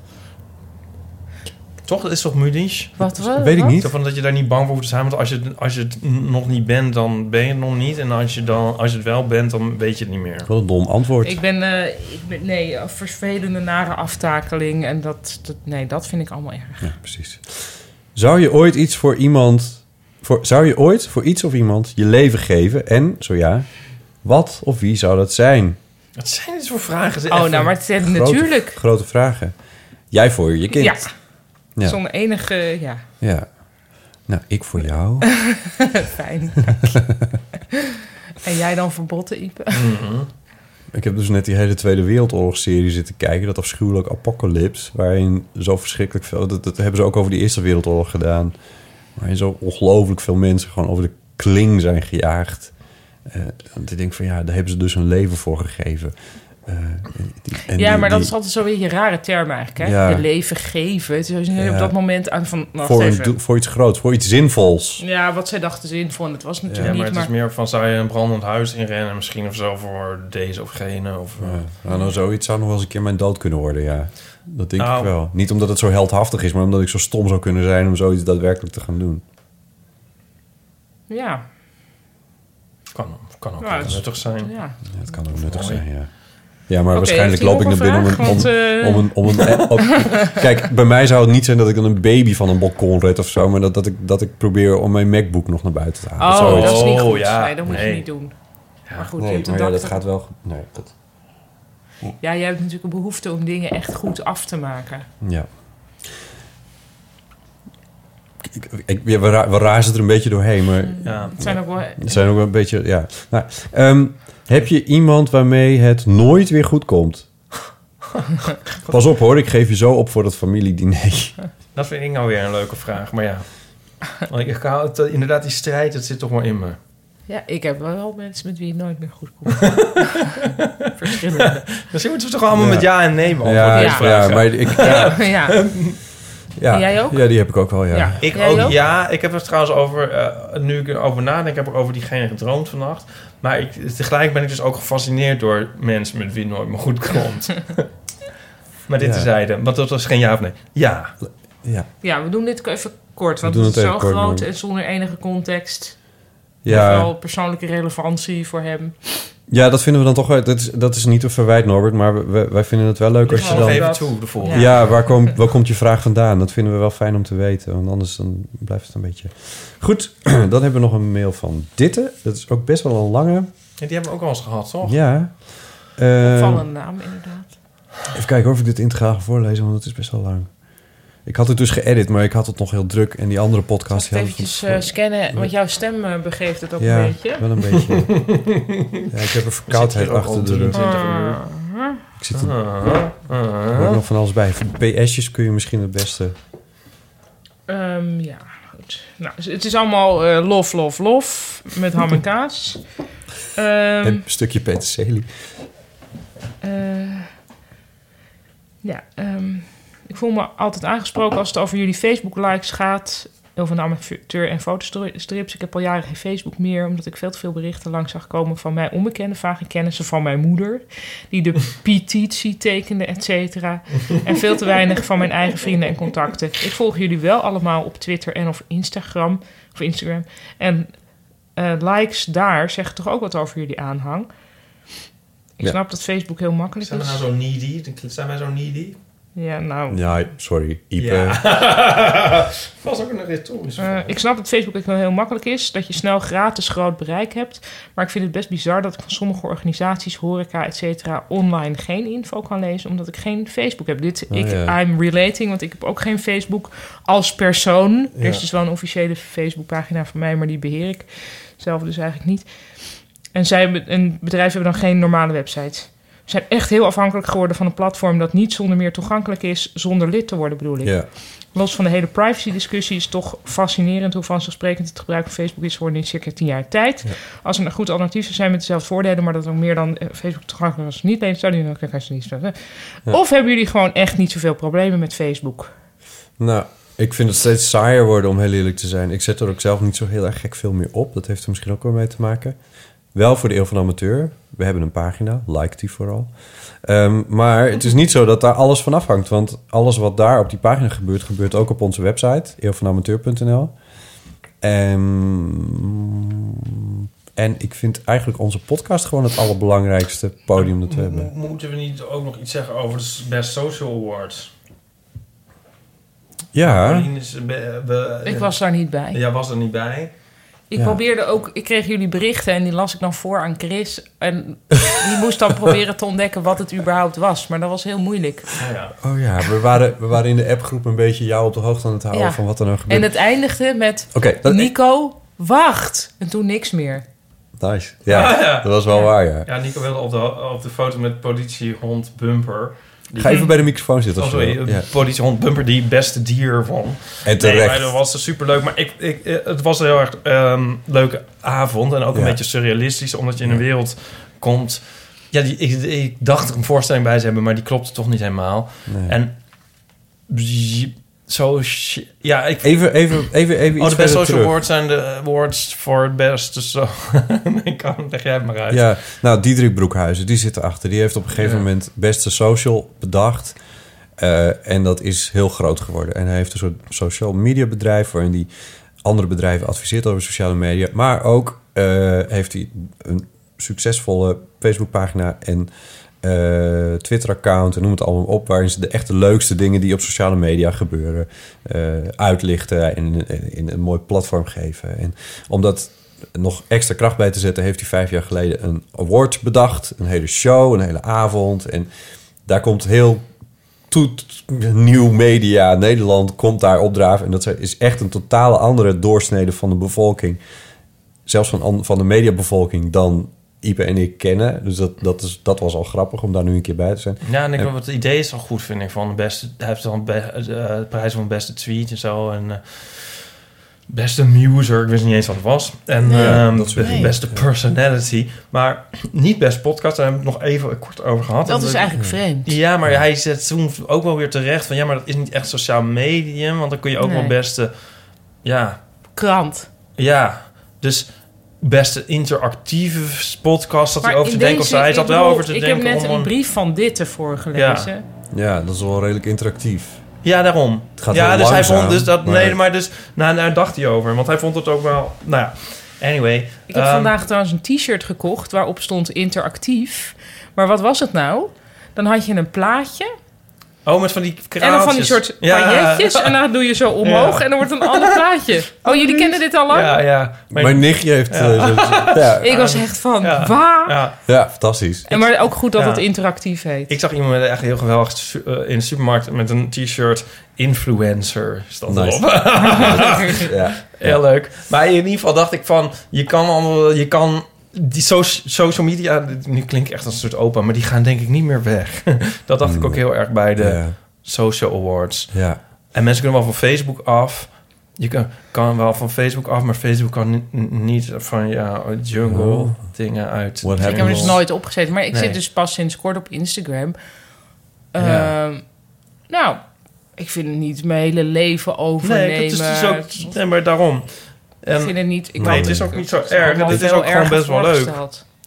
Toch? Dat is toch Mulisch? Wat, wat? Weet ik niet. Zo van dat je daar niet bang voor hoeft te zijn. Want als je, als je het nog niet bent, dan ben je het nog niet. En als je, dan, als je het wel bent, dan weet je het niet meer. Wat een dom antwoord. Ik ben, eh, ik ben, nee, een vervelende, nare aftakeling. En dat, dat, nee, dat vind ik allemaal erg. Ja, precies. Zou je ooit iets voor iemand... Voor, zou je ooit voor iets of iemand je leven geven? En, zo ja, wat of wie zou dat zijn? Wat zijn dit voor vragen? Oh, nou, maar het is Grote- natuurlijk. Grote vragen. Jij voor je kind. Ja. Ja. Zonder enige, ja, Ja. Nou, ik voor jou. [laughs] fijn. [laughs] en jij dan verbotten, Ipe? Mhm. Ik heb dus net die hele Tweede Wereldoorlog-serie zitten kijken. Dat afschuwelijk Apocalypse. Waarin zo verschrikkelijk veel... Dat, dat hebben ze ook over die Eerste Wereldoorlog gedaan. Waarin zo ongelooflijk veel mensen gewoon over de kling zijn gejaagd. Eh, want ik denk van ja, daar hebben ze dus hun leven voor gegeven. Eh, die- ja, die- maar dat die- is altijd zo'n beetje een rare term eigenlijk, hè? Ja. Je leven geven. Het is Ja. op dat moment aan van... Voor, een voor iets groots, voor iets zinvols. Ja, wat zij dachten zinvol. En het was Ja, natuurlijk maar niet, het is maar... meer van, zou je een brandend huis inrennen? Misschien of zo voor deze of gene. Of, Ja, nou, nou, zoiets zou nog wel eens een keer mijn dood kunnen worden, ja. Dat denk Nou. ik wel. Niet omdat het zo heldhaftig is, maar omdat ik zo stom zou kunnen zijn om zoiets daadwerkelijk te gaan doen. Ja, kan, kan ook Ja, nuttig zijn. ja. Ja, het kan ook nuttig Mooi. zijn, ja. Ja, maar waarschijnlijk loop ik naar binnen om een. Om, een, om een op- [laughs] kijk, bij mij zou het niet zijn dat ik dan een baby van een balkon red of zo... maar dat, dat, ik, dat ik probeer om mijn MacBook nog naar buiten te halen. Oh, Zoiets. dat is niet Oh, goed. ja. Nee, dat moet je niet doen. maar goed, je hebt een maar ja, dat gaat wel... Nee, dat, Ja, jij hebt natuurlijk een behoefte om dingen echt goed af te maken. ja. Ik, ik, ja, we, we razen er een beetje doorheen, maar... Ja. Het zijn ook wel... Het zijn ook wel een beetje, ja. Nou, ehm, heb je iemand waarmee het nooit weer goed komt? [laughs] Pas op hoor, ik geef je zo op voor dat familiediner. Dat vind ik nou weer een leuke vraag. Maar ja, Want ik hou het, inderdaad, die strijd, dat zit toch wel in me. Ja, ik heb wel mensen met wie het nooit meer goed komt. [laughs] Verschillende. Misschien moeten we toch allemaal Ja. met ja en nee beantwoorden. Ja, maar ik... Ja, [laughs] ja. Ja, En jij ook? Ja, die heb ik ook wel, ja. Ja. Ik ook, ook? ja. Ik heb er trouwens over, eh, nu ik erover nadenk, heb ik over diegene gedroomd vannacht. Maar ik, tegelijk ben ik dus ook gefascineerd door mensen met wie nooit meer goed komt. [laughs] maar dit Ja. terzijde, want dat was geen ja of nee. Ja. Ja, Ja, we doen dit even kort, want het is zo kort, groot maar- en zonder enige context. ja. Wel persoonlijke relevantie voor hem. Ja dat vinden we dan toch... wel- Dat is, dat is niet een verwijt, Norbert, maar we- wij vinden het wel leuk als je dan... even dat- toe, de volgende. Ja, waar, kom, waar komt je vraag vandaan? Dat vinden we wel fijn om te weten. Want anders dan blijft het een beetje... Goed, [clears throat] dan hebben we nog een mail van Ditte. Dat is ook best wel een lange. Ja, die hebben we ook al eens gehad, toch? Ja. Eh, Opvallende naam, inderdaad. even kijken of ik dit integraal ga voorlezen, want het is best wel lang. Ik had het dus geëdit, maar ik had het nog heel druk. En die andere podcast... Zal ik eventjes eh, scannen, want jouw stem eh, begeeft het ook ja, een beetje. wel een beetje. [laughs] ja, ik heb een verkoudheid achter de rug. 23 uur. Ik zit er ah. ook nog van alles bij. PS'jes kun je misschien het beste... Ehm, ja, goed. Nou, het is allemaal eh, lof, lof, lof. Met ham en kaas. [laughs] Ehm, Een stukje peterselie. Eh, ja, ehm, ik voel me altijd aangesproken als het over jullie Facebook-likes gaat. Over de amateur- en fotostrips. Ik heb al jaren geen Facebook meer, omdat ik veel te veel berichten langs zag komen van mij onbekende, vage kennissen van mijn moeder. Die de [laughs] petitie tekende, et cetera. En veel te weinig van mijn eigen vrienden en contacten. Ik volg jullie wel allemaal op Twitter en of Instagram. Of Instagram. En eh, likes daar zeggen toch ook wat over jullie aanhang. Ik Ja. snap dat Facebook heel makkelijk Zijn we is. nou zo needy? Zijn wij zo needy? Ja, nou. Ja, sorry. Ipe. Ja. [laughs] was ook een retorische Eh, ik snap dat Facebook ook wel heel makkelijk is. Dat je snel gratis groot bereik hebt. Maar ik vind het best bizar dat ik van sommige organisaties, horeca, et cetera, online geen info kan lezen. Omdat ik geen Facebook heb. Dit, Oh, ik, ja. I'm relating, want ik heb ook geen Facebook als persoon. Ja. Er is dus wel een officiële Facebookpagina van mij, maar die beheer ik zelf dus eigenlijk niet. En, zij, en bedrijven hebben dan geen normale website. Zijn echt heel afhankelijk geworden van een platform dat niet zonder meer toegankelijk is, zonder lid te worden, bedoel ik. Ja. Los van de hele privacy-discussie is het toch fascinerend hoe vanzelfsprekend het gebruik van Facebook is geworden in circa 10 jaar tijd. Als er een goed alternatief zou zijn met dezelfde voordelen, maar dat ook meer dan eh, Facebook toegankelijk was niet lezen, zou dan kan je niet zeggen. Ja. Of hebben jullie gewoon echt niet zoveel problemen met Facebook? Nou, ik vind het steeds saaier worden om heel eerlijk te zijn. Ik zet er ook zelf niet zo heel erg gek veel meer op. Dat heeft er misschien ook wel mee te maken. Wel voor de Eeuw van de Amateur. We hebben een pagina, like die vooral. Ehm, maar het is niet zo dat daar alles van afhangt. Want alles wat daar op die pagina gebeurt, gebeurt ook op onze website, eeuwvanamateur.nl. En, en ik vind eigenlijk onze podcast gewoon het allerbelangrijkste podium dat we hebben. Mo- Moeten we niet ook nog iets zeggen over de Best Social Awards? Ja. Paulien is, be- be- Ik was daar niet bij. Ja, was er niet bij. Ik Ja. probeerde ook, ik kreeg jullie berichten en die las ik dan voor aan Chris. En die moest dan [laughs] proberen te ontdekken wat het überhaupt was. Maar dat was heel moeilijk. Oh ja, we waren, we waren in de appgroep een beetje jou op de hoogte aan het houden Ja. van wat er nou gebeurt. En het eindigde met dat- Nico, wacht. En toen niks meer. Nice. Ja, Ah, [laughs] ja. dat was wel waar, ja. Ja, Nico wilde op de, op de foto met politiehond Bumper. Ga even bij de microfoon zitten. Oh, sorry, Ja. politiehond Bumper die beste dier van. En terecht. Nee, dat was superleuk. Maar ik, ik, het was een heel erg ehm, leuke avond. En ook een Ja. beetje surrealistisch. Omdat je in een wereld komt... Ja, die, ik, ik dacht er een voorstelling bij te hebben. Maar die klopte toch niet helemaal. Nee. En zo... Ja, ik... Even, even, even, even Oh, iets de best social terug. awards zijn de awards voor het beste. Zo. [laughs] ik kan, leg jij het maar uit. Ja, nou, Diederik Broekhuizen, die zit erachter. Die heeft op een gegeven Ja. moment beste social bedacht. Eh, en dat is heel groot geworden. En hij heeft een soort social media bedrijf... waarin hij andere bedrijven adviseert over sociale media. Maar ook eh, heeft hij een succesvolle Facebookpagina... en eh, Twitter-account en noem het allemaal op... waarin ze de echte leukste dingen die op sociale media gebeuren... eh, uitlichten en in, een mooi platform geven. En omdat nog extra kracht bij te zetten... heeft hij vijf jaar geleden een award bedacht. Een hele show, een hele avond. En daar komt heel nieuw media, Nederland komt daar opdraven. En dat is echt een totale andere doorsnede van de bevolking. Zelfs van, an- van de mediabevolking dan Ipe en ik kennen. Dus dat, dat, is, dat was al grappig om daar nu een keer bij te zijn. Ja, en ik, En- het idee is wel goed, vind ik. Van de beste, hij heeft dan be, eh, de prijs van de beste tweet en zo. En eh, beste muser, ik wist niet eens wat het was. En Nee, ehm, dat soort be- dingen. beste personality. Maar [clears throat] niet best podcast, daar hebben we het nog even kort over gehad. Dat En is we- eigenlijk vreemd. Ja, maar hij zet toen ook wel weer terecht van... ja, maar dat is niet echt sociaal medium. Want dan kun je ook Nee. wel beste... Ja, Krant. ja, dus beste interactieve podcast... dat hij over te denken. Of hij ik zat wel over te ik denken heb net om een een- brief van dit ervoor gelezen. Ja, dat is wel redelijk interactief. Ja, daarom. Het gaat ja, heel dus hij vond dus dat. maar- Nee, maar dus. Nou, daar dacht hij over. Want hij vond het ook wel. Nou ja. Anyway. Ik heb ehm, vandaag trouwens een t-shirt gekocht waarop stond interactief. Maar wat was het nou? Dan had je een plaatje Oh, met van die en dan van die soort pailletjes. En dan doe je zo [laughs] omhoog Ja. en dan wordt een ander plaatje. [laughs] Oh, jullie kennen dit al lang? Ja, ja. Mijn nichtje heeft... Ja. eh. [laughs] Ik was echt van, Ja. waar? Ja. ja, fantastisch. En maar ook goed dat Ja. het interactief heet. Ik zag iemand met echt heel geweldig eh, in de supermarkt met een t-shirt. Influencer stond Nice. erop. Ja. Heel leuk. Maar in ieder geval dacht ik van... Je kan allemaal... Je kan... Die so- social media... Nu klink ik echt als een soort opa... Maar die gaan denk ik niet meer weg. [laughs] dat dacht ik ook heel erg bij de social awards. Ja. En mensen kunnen wel van Facebook af. je kan, kan wel van Facebook af, maar Facebook kan ni- niet van ja, jungle Oh. dingen uit. Ik heb er happens? dus nooit opgezet. Maar ik Nee. zit dus pas sinds kort op Instagram. Ja. Ehm, nou, ik vind het niet mijn hele leven overnemen. Nee, dat is dus ook, nee, maar daarom. En, ik vind het niet... Ik nee, het is ook niet zo erg. Het is ook gewoon best wel leuk.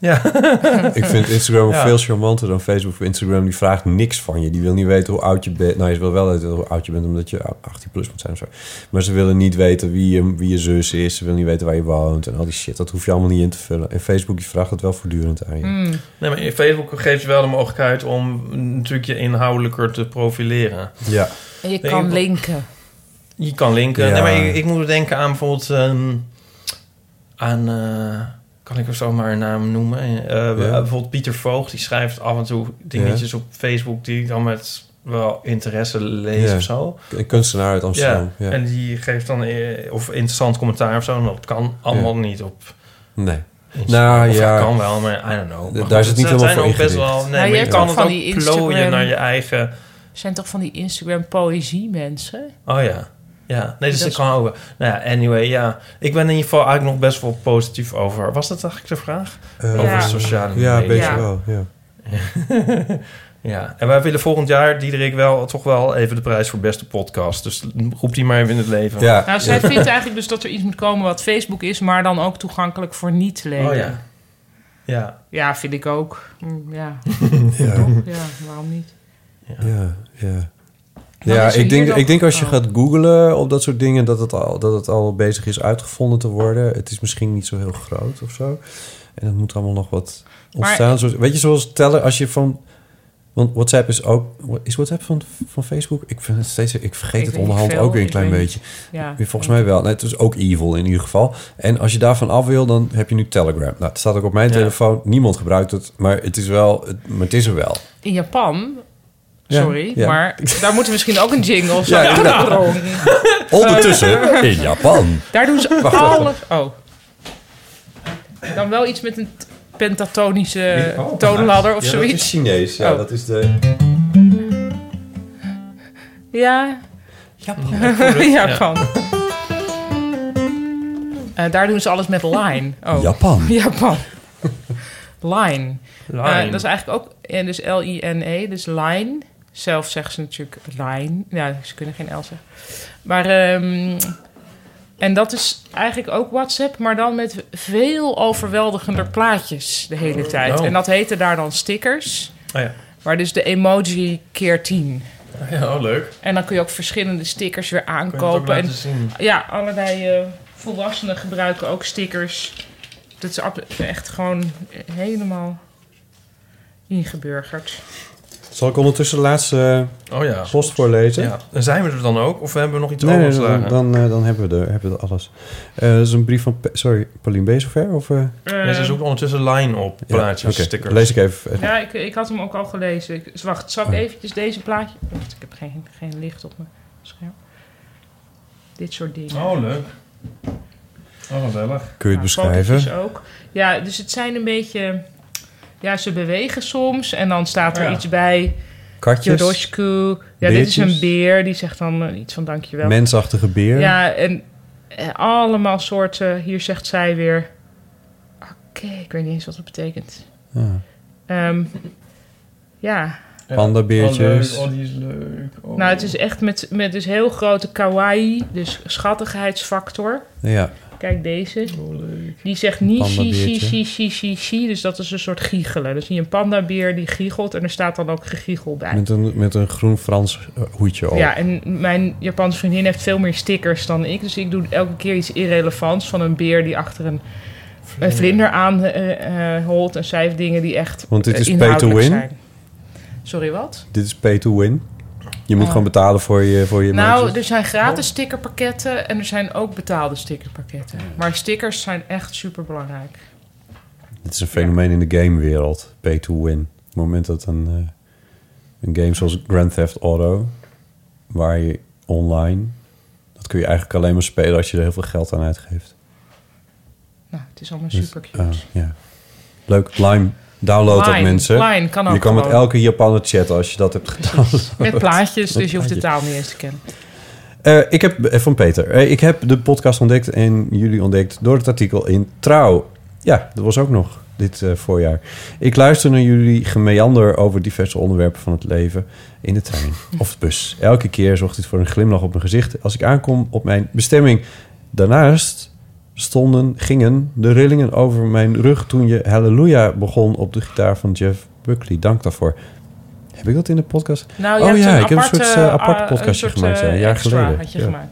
Ja. [laughs] Ik vind Instagram Ja. veel charmanter dan Facebook. Instagram die vraagt niks van je. Die wil niet weten hoe oud je bent. Nou, je wil wel weten hoe oud je bent omdat je 18 plus moet zijn of zo. Maar ze willen niet weten wie je, wie je zus is. Ze willen niet weten waar je woont en al die shit. Dat hoef je allemaal niet in te vullen. En Facebook die vraagt het wel voortdurend aan je. Mm. Nee, maar in Facebook geeft je wel de mogelijkheid om natuurlijk je inhoudelijker te profileren. Ja. En je kan linken. Je kan linken. Ja. Nee, maar ik, ik moet denken aan bijvoorbeeld... ehm, aan... eh, kan ik er zomaar een naam noemen? Eh, Bijvoorbeeld Pieter Voogd. Die schrijft af en toe dingetjes op Facebook... die ik dan met wel interesse lees Ja. of zo. Een kunstenaar uit Amsterdam. Ja. En die geeft dan... eh, of interessant commentaar of zo. En dat kan allemaal niet op... Nee. Nou Of ja. kan wel, maar I don't know. Maar daar is goed, het niet helemaal zijn voor ook best ingericht. wel... Nee, Nou, maar je kan het van ook die plooien naar je eigen... Zijn toch van die Instagram poëzie mensen? Oh ja. Ja, nee, dus Dat is- kan ook. wel. Nou ja, anyway, ja. Ik ben in ieder geval eigenlijk nog best wel positief over... Was dat eigenlijk de vraag? Eh, over Ja. sociale media. Ja, een beetje Ja. wel. Ja. [laughs] ja, en wij willen volgend jaar, Diederik, wel toch wel even de prijs voor beste podcast. Dus roep die maar even in het leven. Ja. Nou, zij vindt eigenlijk dus dat er iets moet komen wat Facebook is... maar dan ook toegankelijk voor niet-leden. Oh ja. Ja. Ja, vind ik ook. Mm, Ja, [laughs] Ja. Ja, waarom niet? Ja, ja. Dan Ja, ik denk, ik denk als je gaat googlen op dat soort dingen... Dat het, al, dat het al bezig is uitgevonden te worden. Het is misschien niet zo heel groot of zo. En het moet allemaal nog wat ontstaan. Zoals- weet je, zoals tellen als je van... Want WhatsApp is ook... Is WhatsApp van, van Facebook? Ik, vind het steeds, ik vergeet Ik het onderhand ook weer een klein beetje. Ja. Volgens mij wel. Nee, het is ook evil in ieder geval. En als je daarvan af wil, dan heb je nu Telegram. Nou, het staat ook op mijn Ja. telefoon. Niemand gebruikt het, maar het is wel... Het, maar het is er wel. In Japan... Ja, Sorry, ja. maar daar moeten we misschien ook een jingle [laughs] of zo. Ja, inderdaad. [laughs] Ondertussen [laughs] in Japan. Daar doen ze Wacht. Oh. Dan wel iets met een pentatonische Oh, toonladder of ja, dat is zoiets. Chinees. Ja, Oh. dat is de... Ja. Japan. Japan. Eh, daar doen ze alles met line. Oh. Japan. Japan. Line. Line. Eh, dat is eigenlijk ook, en dus L-I-N-E, dus line. Zelf zeggen ze natuurlijk line. Ja, ze kunnen geen L zeggen. Maar, ehm, en dat is eigenlijk ook WhatsApp, maar dan met veel overweldigender plaatjes de hele tijd. Oh. En dat heette daar dan stickers. Oh ja. Maar dus de emoji keer 10. Ja, oh, leuk. En dan kun je ook verschillende stickers weer aankopen. En zien? ja, allerlei eh, volwassenen gebruiken ook stickers. Dat is echt gewoon helemaal ingeburgerd. Zal ik ondertussen de laatste Oh ja. post voorlezen? Ja. En zijn we er dan ook? Of hebben we nog iets Nee, nee, overgeslagen? dan, dan, eh, dan hebben, we er, hebben we er alles. Eh, dat is een brief van... Sorry, Pauline, ben je zover? Of, eh? Ja, ze zoekt ondertussen line op, Ja, plaatjes, oké. stickers. Lees ik even. Ja, ik, ik had hem ook al gelezen. Ik, wacht, zal ik Oh. eventjes deze plaatje... Wacht, ik heb geen, geen licht op mijn scherm. Dit soort dingen. Oh, leuk. Oh, gezellig. Kun je het Ja, beschrijven? ook. Ja, dus het zijn een beetje... Ja, ze bewegen soms en dan staat er Ja. iets bij. Katjes? Joroshku. Ja, dit is een beer. Die zegt dan eh, iets van dankjewel. Mensachtige beer? Ja, en eh, allemaal soorten. Hier zegt zij weer... Oké, ik weet niet eens wat dat betekent. Ja. Ehm, ja, Pandabeertjes. Oh, leuk. Oh, die is leuk. Oh. nou het is echt met, met dus heel grote kawaii. Dus schattigheidsfactor. Ja. Kijk deze. Oh, leuk. Die zegt ni, shi, shi, shi, shi, shi, shi. Dus dat is een soort giechelen. Dus hier een pandabeer die giechelt. En er staat dan ook gegiechel bij. Met een, met een groen Frans eh, hoedje op. Ja, en mijn Japanse vriendin heeft veel meer stickers dan ik. Dus ik doe elke keer iets irrelevants van een beer die achter een, een vlinder aan eh, eh, holt. En zij heeft dingen die echt Want dit eh, is pay inhoudelijk to win? zijn. Sorry, wat? Dit is pay to win. Je moet gewoon betalen voor je, voor je Nou, maatjes. er zijn gratis stickerpakketten en er zijn ook betaalde stickerpakketten. Maar stickers zijn echt super belangrijk. Dit is een fenomeen in de gamewereld. Pay to win. Op het moment dat een, eh, een game zoals Grand Theft Auto... waar je online... dat kun je eigenlijk alleen maar spelen als je er heel veel geld aan uitgeeft. Nou, het is allemaal Dus, super cute. ja. Leuk. Lime. Download dat mensen. Line kan ook je kan met elke Japaner chatten als je dat hebt gedaan. [laughs] Met plaatjes, dus je hoeft de taal niet eens te kennen. Eh, ik heb eh, van Peter. Eh, ik heb de podcast ontdekt en jullie ontdekt door het artikel in Trouw. Ja, dat was ook nog dit voorjaar. Ik luister naar jullie gemeander over diverse onderwerpen van het leven in de trein [laughs] of de bus. Elke keer zorgt dit voor een glimlach op mijn gezicht als ik aankom op mijn bestemming. Daarnaast stonden, gingen de rillingen over mijn rug toen je Halleluja begon op de gitaar van Jeff Buckley. Dank daarvoor. Heb ik dat in de podcast? Nou, oh ja, ik heb een soort uh, apart uh, podcastje soort, gemaakt, uh, een jaar geleden. Had je Ja. gemaakt.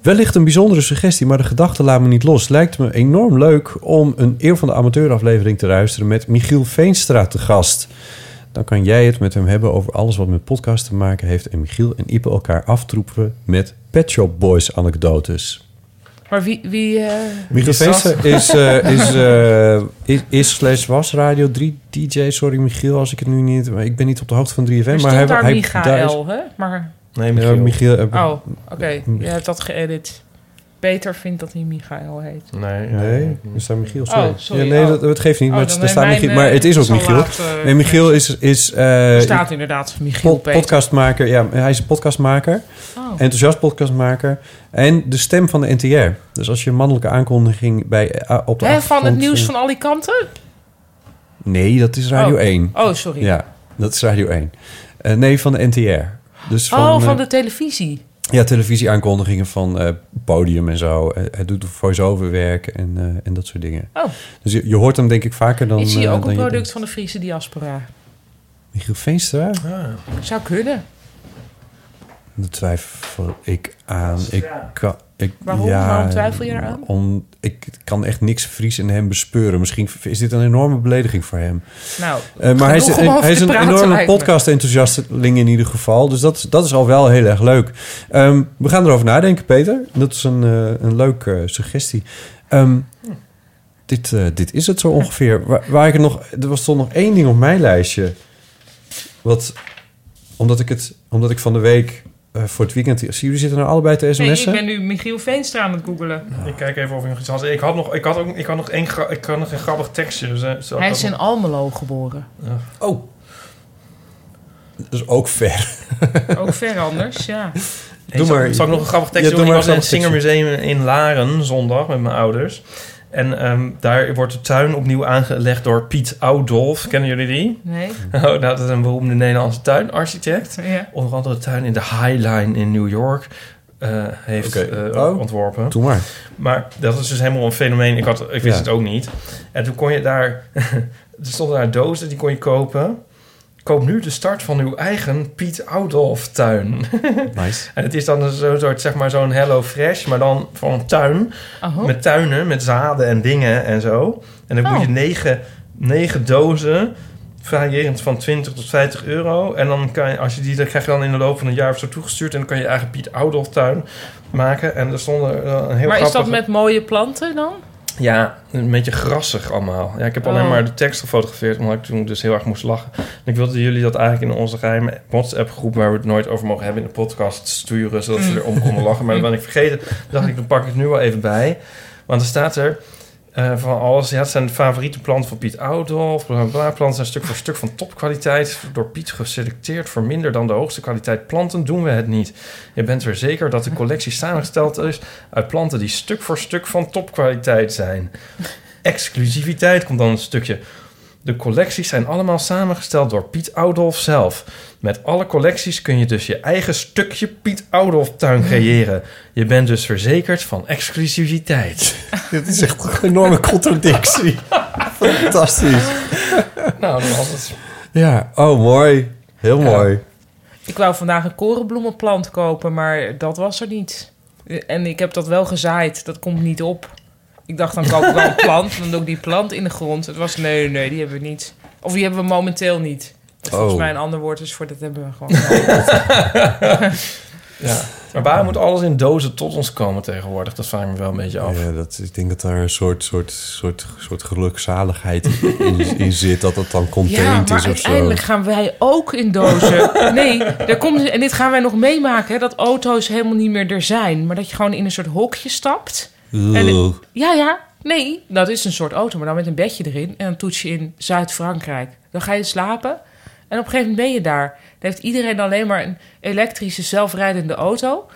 Wellicht een bijzondere suggestie, maar de gedachte laat me niet los. Lijkt me enorm leuk om een Eeuw van de Amateur aflevering te luisteren met Michiel Veenstra te gast. Dan kan jij het met hem hebben over alles wat met podcast te maken heeft. En Michiel en Ipe elkaar aftroepen met Pet Shop Boys anekdotes. Maar wie... wie eh, Michiel is is, eh, is, eh, is, is slash was Radio 3 DJ. Sorry Michiel als ik het nu niet... Maar ik ben niet op de hoogte van 3FM. er maar hij, daar hij, Michael, hè? Maar... Nee, Ja, Michiel. Eh, Oh, oké. Je hebt dat geëdit. Peter vindt dat hij Michael heet. Nee, Nee, er staat Michiel. Sorry. Oh, sorry. Ja, nee, Oh. dat, dat geeft niet. Oh, maar dan staat mijn, Michiel, maar eh, het is ook Michiel. later- Nee, Michiel is, is eh, Er staat inderdaad Michiel Peter. podcastmaker. Ja, hij is een podcastmaker. Oh. Enthousiast podcastmaker. En de stem van de NTR. Dus als je een mannelijke aankondiging bij, eh, op de Hè, van het nieuws eh, van Alicanten? Nee, dat is Radio Oh. 1. Oh, sorry. Ja, dat is Radio 1. Eh, nee, van de NTR. Dus van, oh, van eh, de televisie. Ja, televisieaankondigingen van eh, podium en zo. Eh, hij doet voice-over werk en, eh, en dat soort dingen. Oh. Dus je, je hoort hem denk ik vaker dan... is hij eh, ook een product van de Friese diaspora? Michiel Veenstra? Zou kunnen. Daar twijfel ik aan. Ik kan, ik, Waarom? Ja, Waarom twijfel je eraan? Om, ik kan echt niks Fries in hem bespeuren. Misschien is dit een enorme belediging voor hem. Nou, Eh, maar hij is, een, hij is een enorme podcast-enthousiasteling in ieder geval. Dus dat, dat is al wel heel erg leuk. Ehm, we gaan erover nadenken, Peter. Dat is een, eh, een leuke eh, suggestie. Ehm, dit, dit is het zo ongeveer. Waar, waar ik er nog... Er was toch nog één ding op mijn lijstje. Wat... Omdat ik, het, omdat ik van de week eh, voor het weekend... Zie jullie zitten nou allebei te Nee, sms'en? ik ben nu Michiel Veenstra aan het googelen. Ik kijk even of ik nog iets had. Ik had nog, ik had ook, ik had nog één, gra- ik had nog een grappig tekstje. Dus, eh, Hij is in nog- Almelo geboren. Oh. Dat is ook ver. [laughs] Ook ver anders, ja. Hey, Doe zal, maar. zal ik nog een grappig Ja, tekstje doe doen? Ik was in het Singermuseum in Laren zondag met mijn ouders. En ehm, daar wordt de tuin opnieuw aangelegd door Piet Oudolf. Kennen jullie die? Nee. [laughs] Oh, dat is een beroemde Nederlandse tuinarchitect. Ja. Onder andere de tuin in de High Line in New York eh, heeft Oké. eh, Oh. ontworpen. Doe maar. Maar dat is dus helemaal een fenomeen. Ik, had, ik wist Ja. het ook niet. En toen kon je daar... [laughs] er stonden daar dozen, die kon je kopen. Koop nu de start van uw eigen Piet Oudolf tuin. [laughs] Nice. en het is dan zo'n soort, zeg maar, zo'n Hello Fresh, maar dan van een tuin. Oh. Met tuinen, met zaden en dingen en zo. En dan moet Oh. je negen, negen dozen, variërend van 20 tot 50 euro. En dan kan je, als je die, dan krijg je dan in de loop van een jaar of zo toegestuurd. En dan kan je je eigen Piet Oudolf tuin maken. En er stonden eh, een heel maar is dat met mooie planten dan? Ja, een beetje grassig allemaal. Ja, ik heb alleen Oh. maar de tekst gefotografeerd, omdat ik toen dus heel erg moest lachen. En ik wilde jullie dat eigenlijk in onze geheime WhatsApp-groep, waar we het nooit over mogen hebben in de podcast, sturen, zodat ze erom konden lachen. Maar dat ben ik vergeten. Dacht ik, dan pak ik het nu wel even bij. Want er staat er eh, van alles. Ja, het zijn favoriete planten van Piet Oudolf. Planten zijn stuk voor stuk van topkwaliteit. Door Piet geselecteerd voor minder dan de hoogste kwaliteit planten doen we het niet. Je bent er zeker dat de collectie samengesteld is uit planten die stuk voor stuk van topkwaliteit zijn. Exclusiviteit komt dan een stukje. De collecties zijn allemaal samengesteld door Piet Oudolf zelf. Met alle collecties kun je dus je eigen stukje Piet Oudolf tuin creëren. Je bent dus verzekerd van exclusiviteit. [laughs] Dit is echt een enorme contradictie. [laughs] Fantastisch. nou, dan was het... Ja, oh mooi. Heel mooi. Ik wou vandaag een korenbloemenplant kopen, maar dat was er niet. En ik heb dat wel gezaaid. Dat komt niet op. Ik dacht, dan koop ik wel een plant. Dan doe ik die plant in de grond. Het was, nee, nee, die hebben we niet. Of die hebben we momenteel niet. Dat volgens Oh. mij een ander woord is voor dat hebben we gewoon. [laughs] Ja. Maar waarom moet alles in dozen tot ons komen tegenwoordig? Dat vraag ik me wel een beetje af. Ja, dat, ik denk dat daar een soort, soort, soort, soort gelukzaligheid in, in zit. Dat het dan Ja, contained maar is of zo. uiteindelijk gaan wij ook in dozen. Nee, daar komt, en dit gaan wij nog meemaken, hè, dat auto's helemaal niet meer er zijn. Maar dat je gewoon in een soort hokje stapt. En, ja, ja, nee, dat is een soort auto, maar dan met een bedje erin. En dan toets je in Zuid-Frankrijk. Dan ga je slapen En op een gegeven moment ben je daar. Dan heeft iedereen alleen maar een elektrische zelfrijdende auto.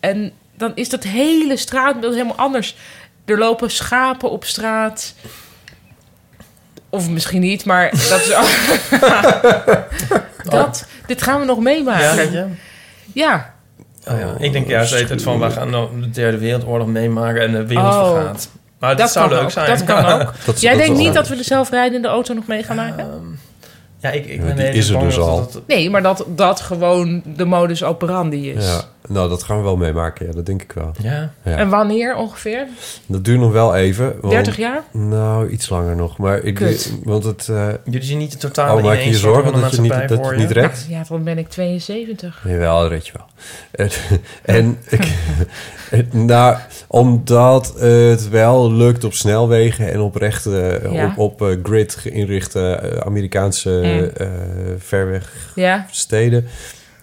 En dan is dat hele straatbeeld helemaal anders. Er lopen schapen op straat. Of misschien niet, maar dat is... [laughs] [laughs] dat, dit gaan we nog Ja, meemaken. je? Ja. Oh, ja. Ik denk juist altijd van, we gaan nou de derde wereldoorlog meemaken en de wereld Oh. vergaat. Maar dat, Dat zou leuk ook, zijn. dat kan [laughs] ook. Dat- Jij dat denkt niet dat we de zelfrijdende auto nog mee gaan maken? Ehm, ja, ik, ik Ja, ben is er bang dus dat al. dat- Nee, maar dat dat gewoon de modus operandi is. Ja, nou, dat gaan we wel meemaken. Ja, dat denk ik wel. Ja. Ja. En wanneer ongeveer? Dat duurt nog wel even. want- 30 jaar? Nou, iets langer nog. Maar ik, Kut. want het... eh, Jullie zien niet de totale Oh, maak je je zorgen dat je, niet, dat je voor niet je? redt? Ja, dan ben ik 72. Jawel, dat red je wel. [laughs] En, en ik, nou, omdat het wel lukt op snelwegen en op rechte, Ja. op, op eh, grid geïnrichte eh, Amerikaanse Mm. eh, verweg Ja.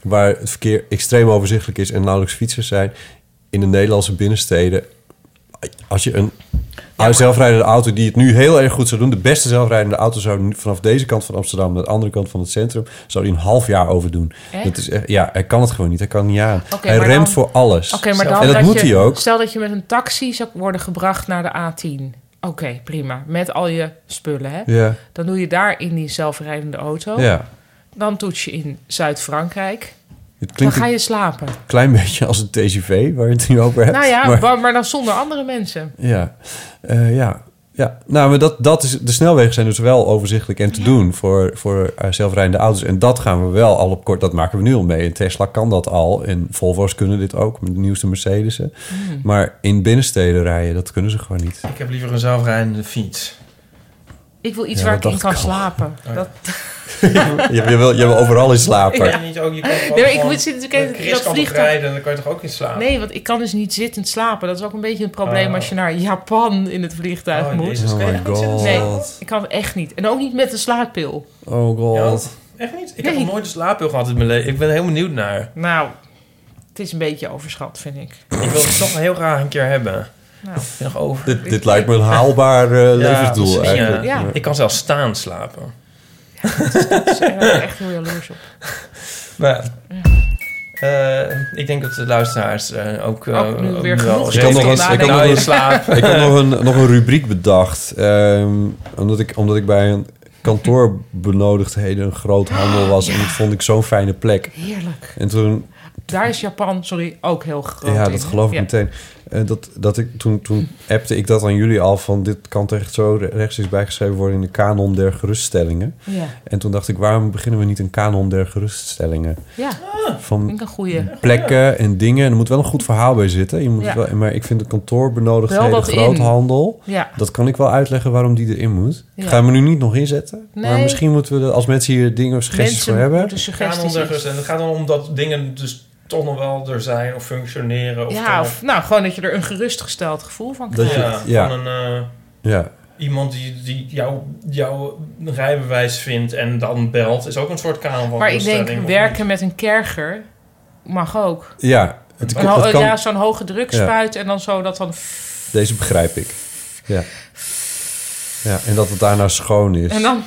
Waar het verkeer extreem overzichtelijk is en nauwelijks fietsers zijn, in de Nederlandse binnensteden, als je een zelfrijdende auto die het nu heel erg goed zou doen, de beste zelfrijdende auto zou vanaf deze kant van Amsterdam naar de andere kant van het centrum, zou die een half jaar over doen. Echt? Dat is ja, hij kan het gewoon niet. Hij kan niet aan. Hij remt dan- voor alles. Oké, maar dan en dat, moet je, hij ook. Stel dat je met een taxi zou worden gebracht naar de A10. Oké, prima. Met al je spullen, hè? Ja. Dan doe je daar in die zelfrijdende auto. Ja. Dan toets je in Zuid-Frankrijk. Dan ga een je slapen. klein beetje als een TGV, waar je het nu over hebt. Nou ja, maar, dan zonder andere mensen. ja. Eh, ja. Ja, nou, maar dat, dat is, de snelwegen zijn dus wel overzichtelijk en te doen voor, voor eh, zelfrijdende auto's. En dat gaan we wel al op kort, dat maken we nu al mee. En Tesla kan dat al en Volvo's kunnen dit ook met de nieuwste Mercedes'en. Hmm. Maar in binnensteden rijden, dat kunnen ze gewoon niet. Ik heb liever een zelfrijdende fiets. Ik wil iets Ja, waar ik in kan slapen. Oh ja. Dat, je, [laughs] je, wil, je wil overal in slapen. Ja. Niet ook, je kan Nee, maar ik moet zitten te kijken, met Chris dat vliegtuig- rijden en dan kan je toch ook in slapen? nee, want ik kan dus niet zittend slapen. Dat is ook een beetje een probleem Oh. als je naar Japan in het vliegtuig Oh, moet. Oh my God. Nee, ik kan het echt niet. En ook niet met een slaappil. Oh god. Ja, echt niet? Ik Nee. heb nog nooit een slaappil gehad in mijn leven. Ik ben heel benieuwd naar. Nou, het is een beetje overschat, vind ik. Ik wil het toch heel graag een keer hebben. Nou, nog over. Dit, dit lijkt me een haalbaar eh, levensdoel eigenlijk. Ja. Ik kan zelfs staan slapen. Dat is echt, echt heel jaloers op. [laughs] Maar eh, ik denk dat de luisteraars eh, ook, eh, Ook nu weer wel genoeg Ik had nog een, ik had nog een, slaap. [laughs] ik had nog een, nog een rubriek [laughs] bedacht. ehm, omdat, ik, omdat ik bij een kantoorbenodigdheden een groot handel was. En dat vond ik zo'n fijne plek. Heerlijk. En toen, Daar is Japan, sorry, ook heel groot ja, in. dat geloof ik Ja. meteen. Eh, dat, dat ik, toen, toen appte ik dat aan jullie al van... dit kan echt zo rechtstreeks bijgeschreven worden in de kanon der geruststellingen. Ja, En toen dacht ik, waarom beginnen we niet een kanon der geruststellingen? ja Van vind ik een goeie. plekken en dingen. En er moet wel een goed verhaal bij zitten. Je moet Ja. wel, maar ik vind de Wel kantoorbenodigdheden, groothandel... Ja, Dat kan ik wel uitleggen waarom die erin moet. Ik Ja. ga hem er nu niet nog inzetten. Maar Nee. misschien moeten we, er, als mensen hier dingen of suggesties mensen voor hebben... moeten Kanon suggesties der. En het gaat dan om dat dingen dus toch nog wel er zijn of functioneren. Of Ja, of nou, gewoon dat je er een gerustgesteld gevoel van Dat krijgt. je- ja, ja. van een, eh, Ja, iemand die, die jou, jouw rijbewijs vindt en dan belt, is ook een soort kanon van Maar ik denk, werken met een kerger mag ook. ja, het, Een ho- het kan, ja, zo'n hoge druk Ja. spuit en dan zo dat dan... deze begrijp ik. Ja. ja, en dat het daarna schoon is. En dan...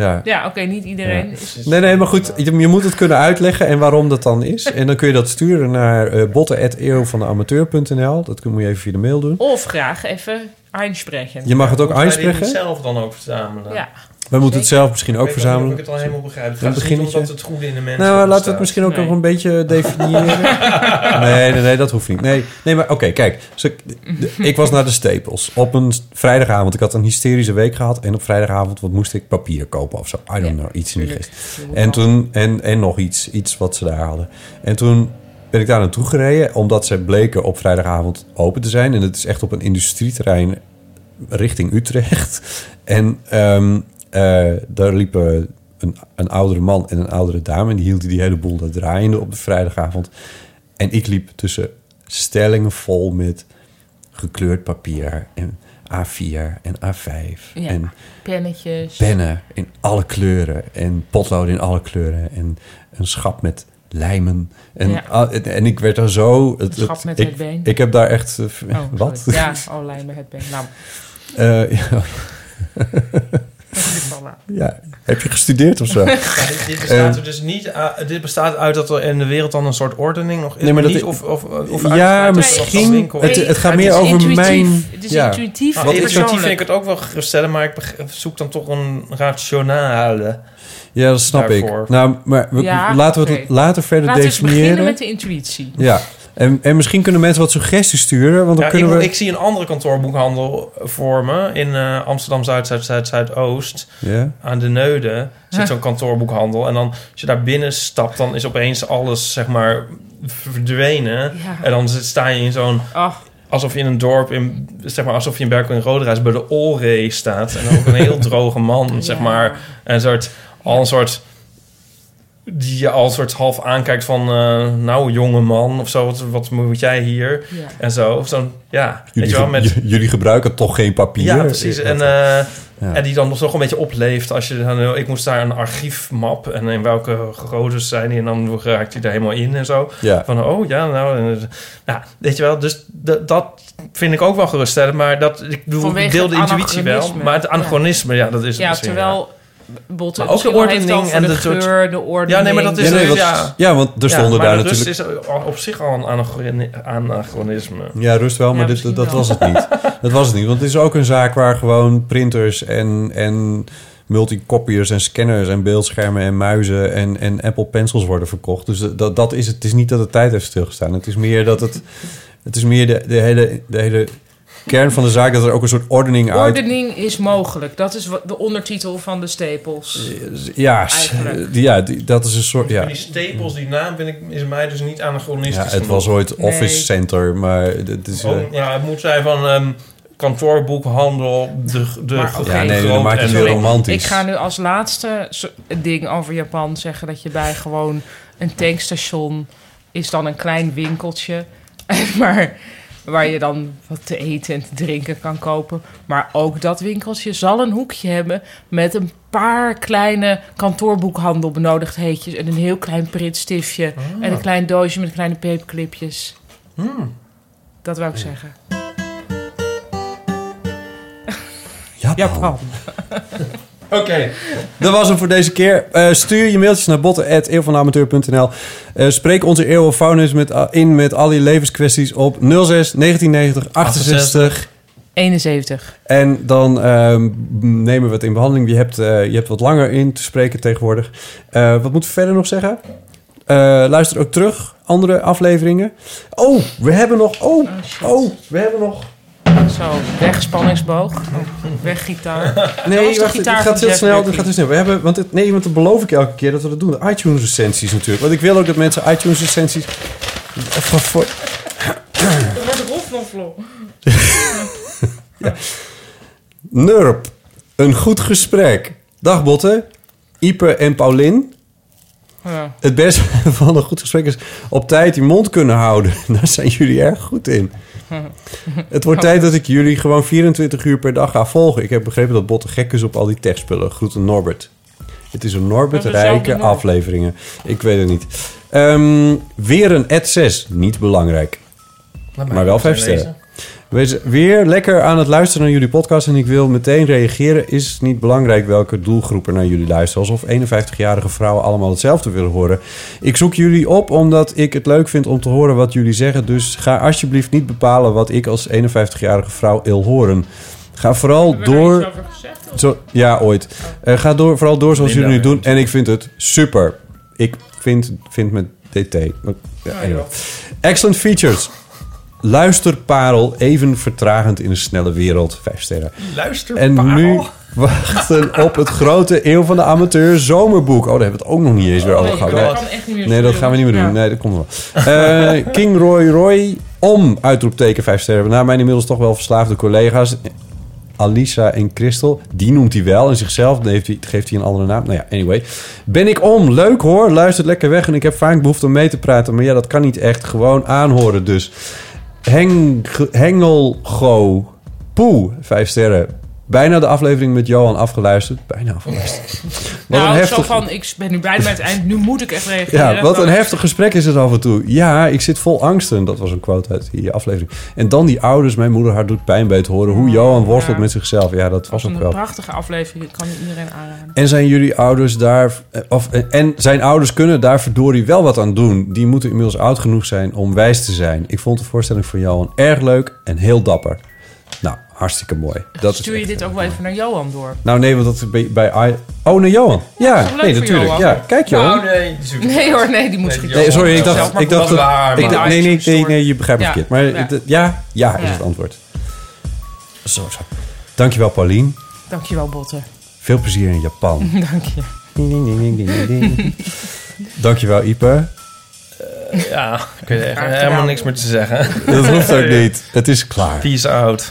Ja. Ja, oké, niet iedereen Ja. is... Nee, nee, maar goed, je, je moet het kunnen uitleggen en waarom dat dan is. En dan kun je dat sturen naar uh, botten.eeuwvandeamateur.nl. Dat kun- moet je even via de mail doen. Of graag even einspreken. Je mag het ook niet zelf dan ook verzamelen? Ja. We moeten het zelf misschien ook verzamelen. ik het al helemaal begrijp. Het gaat dus niet dat het goede in de mensen Nou, laten we het misschien ook nog een beetje [laughs] definiëren. nee, nee, nee, dat hoeft niet. Nee, nee maar oké, kijk. Dus [laughs] ik, was naar de Staples op een vrijdagavond. Ik had een hysterische week gehad. En op vrijdagavond wat moest ik papier kopen of zo. I don't know, iets in die En toen, en, en nog iets, iets wat ze daar hadden. En toen ben ik daar naartoe gereden, omdat ze bleken op vrijdagavond open te zijn. En het is echt op een industrieterrein richting Utrecht. [laughs] En ehm, eh, daar liepen een, een oudere man en een oudere dame. En die hielden die hele boel daar draaiende op de vrijdagavond. En ik liep tussen stellingen vol met gekleurd papier en A4 en A5 Ja. en Pennetjes. pennen in alle kleuren en potloden in alle kleuren en een schap met lijmen en, Ja. en, en ik werd daar zo het, schap het- met ik, het been. ik heb daar echt eh, Oh, [laughs] wat sorry. Ja, oh, lijmen het been. Nou, Eh, ja, [laughs] ja Heb je gestudeerd of zo? [laughs] Ja, dit, dit bestaat Eh, er dus niet. uit- dit bestaat uit dat er in de wereld dan een soort ordening nog is. Nee, maar dat niet, of, of, of Ja, misschien- het- het gaat meer over intuïtief. mijn- Het is ja. intuïtief Nou, en intuïtief vind ik het ook wel geruststellen, maar ik zoek dan toch een rationale. Ja, dat snap Daarvoor. ik. Nou, maar we, Ja, laten we het later verder Laten we beginnen definiëren. met de intuïtie. Ja, en, en misschien kunnen mensen wat suggesties sturen. Want dan Ja, ik, kunnen we... ik zie een andere kantoorboekhandel voor me in eh, Amsterdam Zuid, Zuid, Zuid, Zuidoost. Ja. Aan de Neude zit zo'n kantoorboekhandel. En dan, als je daar binnen stapt, dan is opeens alles, zeg maar, verdwenen. Ja. En dan zit- sta je in zo'n... Ach, Alsof je in een dorp, in, zeg maar, alsof je in Berkel in Roderijs bij de Olree staat. En ook een heel [laughs] droge man, zeg maar. En een soort, al een soort, die je al soort half aankijkt van, eh, nou, jonge man of zo, wat, wat moet jij hier? Ja. En zo, of zo'n, ja, weet Jullie, je wel, met... jullie gebruiken toch geen papier? Ja, precies. En, eh, Ja. en die dan nog een beetje opleeft. Als je dan, ik moest daar een archiefmap en in welke groottes zijn die. En dan raakt hij daar helemaal in en zo. Ja. Van, oh ja, nou, en, nou, weet je wel. Dus dat vind ik ook wel geruststellend. Maar dat, ik ik deel de intuïtie wel. Maar het anachronisme, ja, dat is het terwijl... Botte, Maar ook de ordening en de de soort- geur, de ordening. Ja, nee, maar dat is... Ja, nee, dus, want- ja, ja, want er stonden daar natuurlijk- rust is op zich al een anachroni- anachronisme. Ja, rust wel, maar Ja, dit, dat wel. was het niet. [laughs] dat was het niet, want het is ook een zaak waar gewoon printers en, en multicopiers en scanners en beeldschermen en muizen en, en Apple Pencils worden verkocht. Dus dat, dat is het. Het is niet dat de tijd heeft stilgestaan. Het is meer dat het... Het is meer de, de, hele, de hele kern van de zaak dat er ook een soort ordening uit... Ordening is mogelijk. Dat is wat- de ondertitel van de stapels. Ja, ja die, dat is een soort... Ja, die stapels, die naam vind ik, is mij dus niet anachronistisch ja het genoeg. was ooit Nee. Office Center, maar het is... eh, Oh, ja, het moet zijn van ehm, kantoorboekhandel, de, de Maar. Ja, nee, dan maak je het weer romantisch. Ik ga nu als laatste ding over Japan zeggen dat je bij gewoon een tankstation is dan een klein winkeltje, [laughs] maar waar je dan wat te eten en te drinken kan kopen. Maar ook dat winkeltje zal een hoekje hebben met een paar kleine kantoorboekhandel benodigdheidjes en een heel klein pritstiftje en een klein doosje met kleine paperclipjes. Dat wou ik zeggen. Japan. [laughs] Oké. Dat was hem voor deze keer. Eh, stuur je mailtjes naar botten.eeuwvanamateur.nl. Eh spreek onze eeuwenfounus met, uh, in met al je levenskwesties op 06 1990 68. 71. En dan ehm, nemen we het in behandeling. Je hebt, eh, je hebt wat langer in te spreken tegenwoordig. Eh, wat moeten we verder nog zeggen? Eh, luister ook terug. Andere afleveringen. Oh, we hebben nog... Oh, oh, we hebben nog... Zo, wegspanningsboog. Weggitaar. Nee, was wacht, gitaar het van gaat heel snel. Het gaat heel snel. We hebben, want het, nee, want dat beloof ik elke keer dat we dat doen. De iTunes recensies natuurlijk. Want ik wil ook dat mensen iTunes recensies. Voor, voor, Dat wordt roffel. [laughs] Nurp, een goed gesprek. Dag Botte, Ipe en Paulien. Ja. Het beste [laughs] van een goed gesprek is op tijd je mond kunnen houden. [laughs] Daar zijn jullie erg goed in. [laughs] Het wordt tijd dat ik jullie gewoon 24 uur per dag ga volgen. Ik heb begrepen dat Botte gek is op al die techspullen. Groeten Norbert. Het is een Norbert Dat is hetzelfde rijke Norbert. afleveringen. Ik weet het niet. Ehm, weer een ad 6. Niet belangrijk. Maar wel even vijf sterren. Wees weer lekker aan het luisteren naar jullie podcast. En ik wil meteen reageren. Is het niet belangrijk welke doelgroepen naar jullie luisteren? Alsof 51-jarige vrouwen allemaal hetzelfde willen horen. Ik zoek jullie op omdat ik het leuk vind om te horen wat jullie zeggen. Dus ga alsjeblieft niet bepalen wat ik als 51-jarige vrouw wil horen. Ga vooral door... Zo, ja, ooit. Eh, ga door, vooral door zoals jullie het doen. En ik vind het super. Ik vind, vind met DT. Maar, ja, anyway. Excellent features. Luisterparel, even vertragend in een snelle wereld. Vijf sterren. Luister, En nu [laughs] wachten op het grote Eeuw van de Amateur zomerboek. Oh, daar hebben we het ook nog niet eens weer over gehad. Nee. kan echt niet meer Nee, dat gaan we niet meer doen. Ja. Nee, dat komt wel. Eh, [laughs] King Roy Roy om uitroepteken vijf sterren. Naar mijn inmiddels toch wel verslaafde collega's. Alisa en Christel. Die noemt hij wel. En zichzelf dan heeft hij, geeft hij een andere naam. Nou ja, anyway. Ben ik om. Leuk hoor. Luistert lekker weg. En ik heb vaak behoefte om mee te praten. Maar ja, dat kan niet echt. Gewoon aanhoren dus. Heng, Hengelgo. Poe. Vijf sterren. Bijna de aflevering met Johan afgeluisterd. Bijna afgeluisterd. [laughs] Wat nou, een zo heftig... van, ik ben nu bijna bij het eind. Nu moet ik echt reageren. Ja, wat een heftig gesprek is het af en toe. Ja, ik zit vol angsten. Dat was een quote uit die aflevering. En dan die ouders. Mijn moeder haar doet pijn bij het horen. Hoe Johan worstelt ja. met zichzelf. Ja, dat was was ook een wel. prachtige aflevering. Ik kan iedereen aanraden. En zijn jullie ouders daar... Of, en zijn ouders kunnen daar verdorie wel wat aan doen. Die moeten inmiddels oud genoeg zijn om wijs te zijn. Ik vond de voorstelling van Johan erg leuk en heel dapper. Nou, hartstikke mooi. Dat Stuur je dit eh, ook wel even naar Johan door? Nou nee, want dat is bij... bij I- oh, naar Johan. Ja, is toch leuk nee, natuurlijk. Johan? Ja, kijk Johan. Nou, nee. Nee hoor, nee, die moet Nee, zich Nee, sorry, ik dacht... Ik dacht dat ik dacht- nee, nee, nee, nee, je begrijpt het Ja, verkeerd. Maar ja. ja, ja, is het antwoord. Zo, zo. Dankjewel, Paulien. Dankjewel, Botte. Veel plezier in Japan. [laughs] Dank je. [laughs] Dankjewel, Ipe. Ja, ik weet helemaal niks meer te zeggen. Dat hoeft ook [laughs] niet. Het is klaar. Peace out.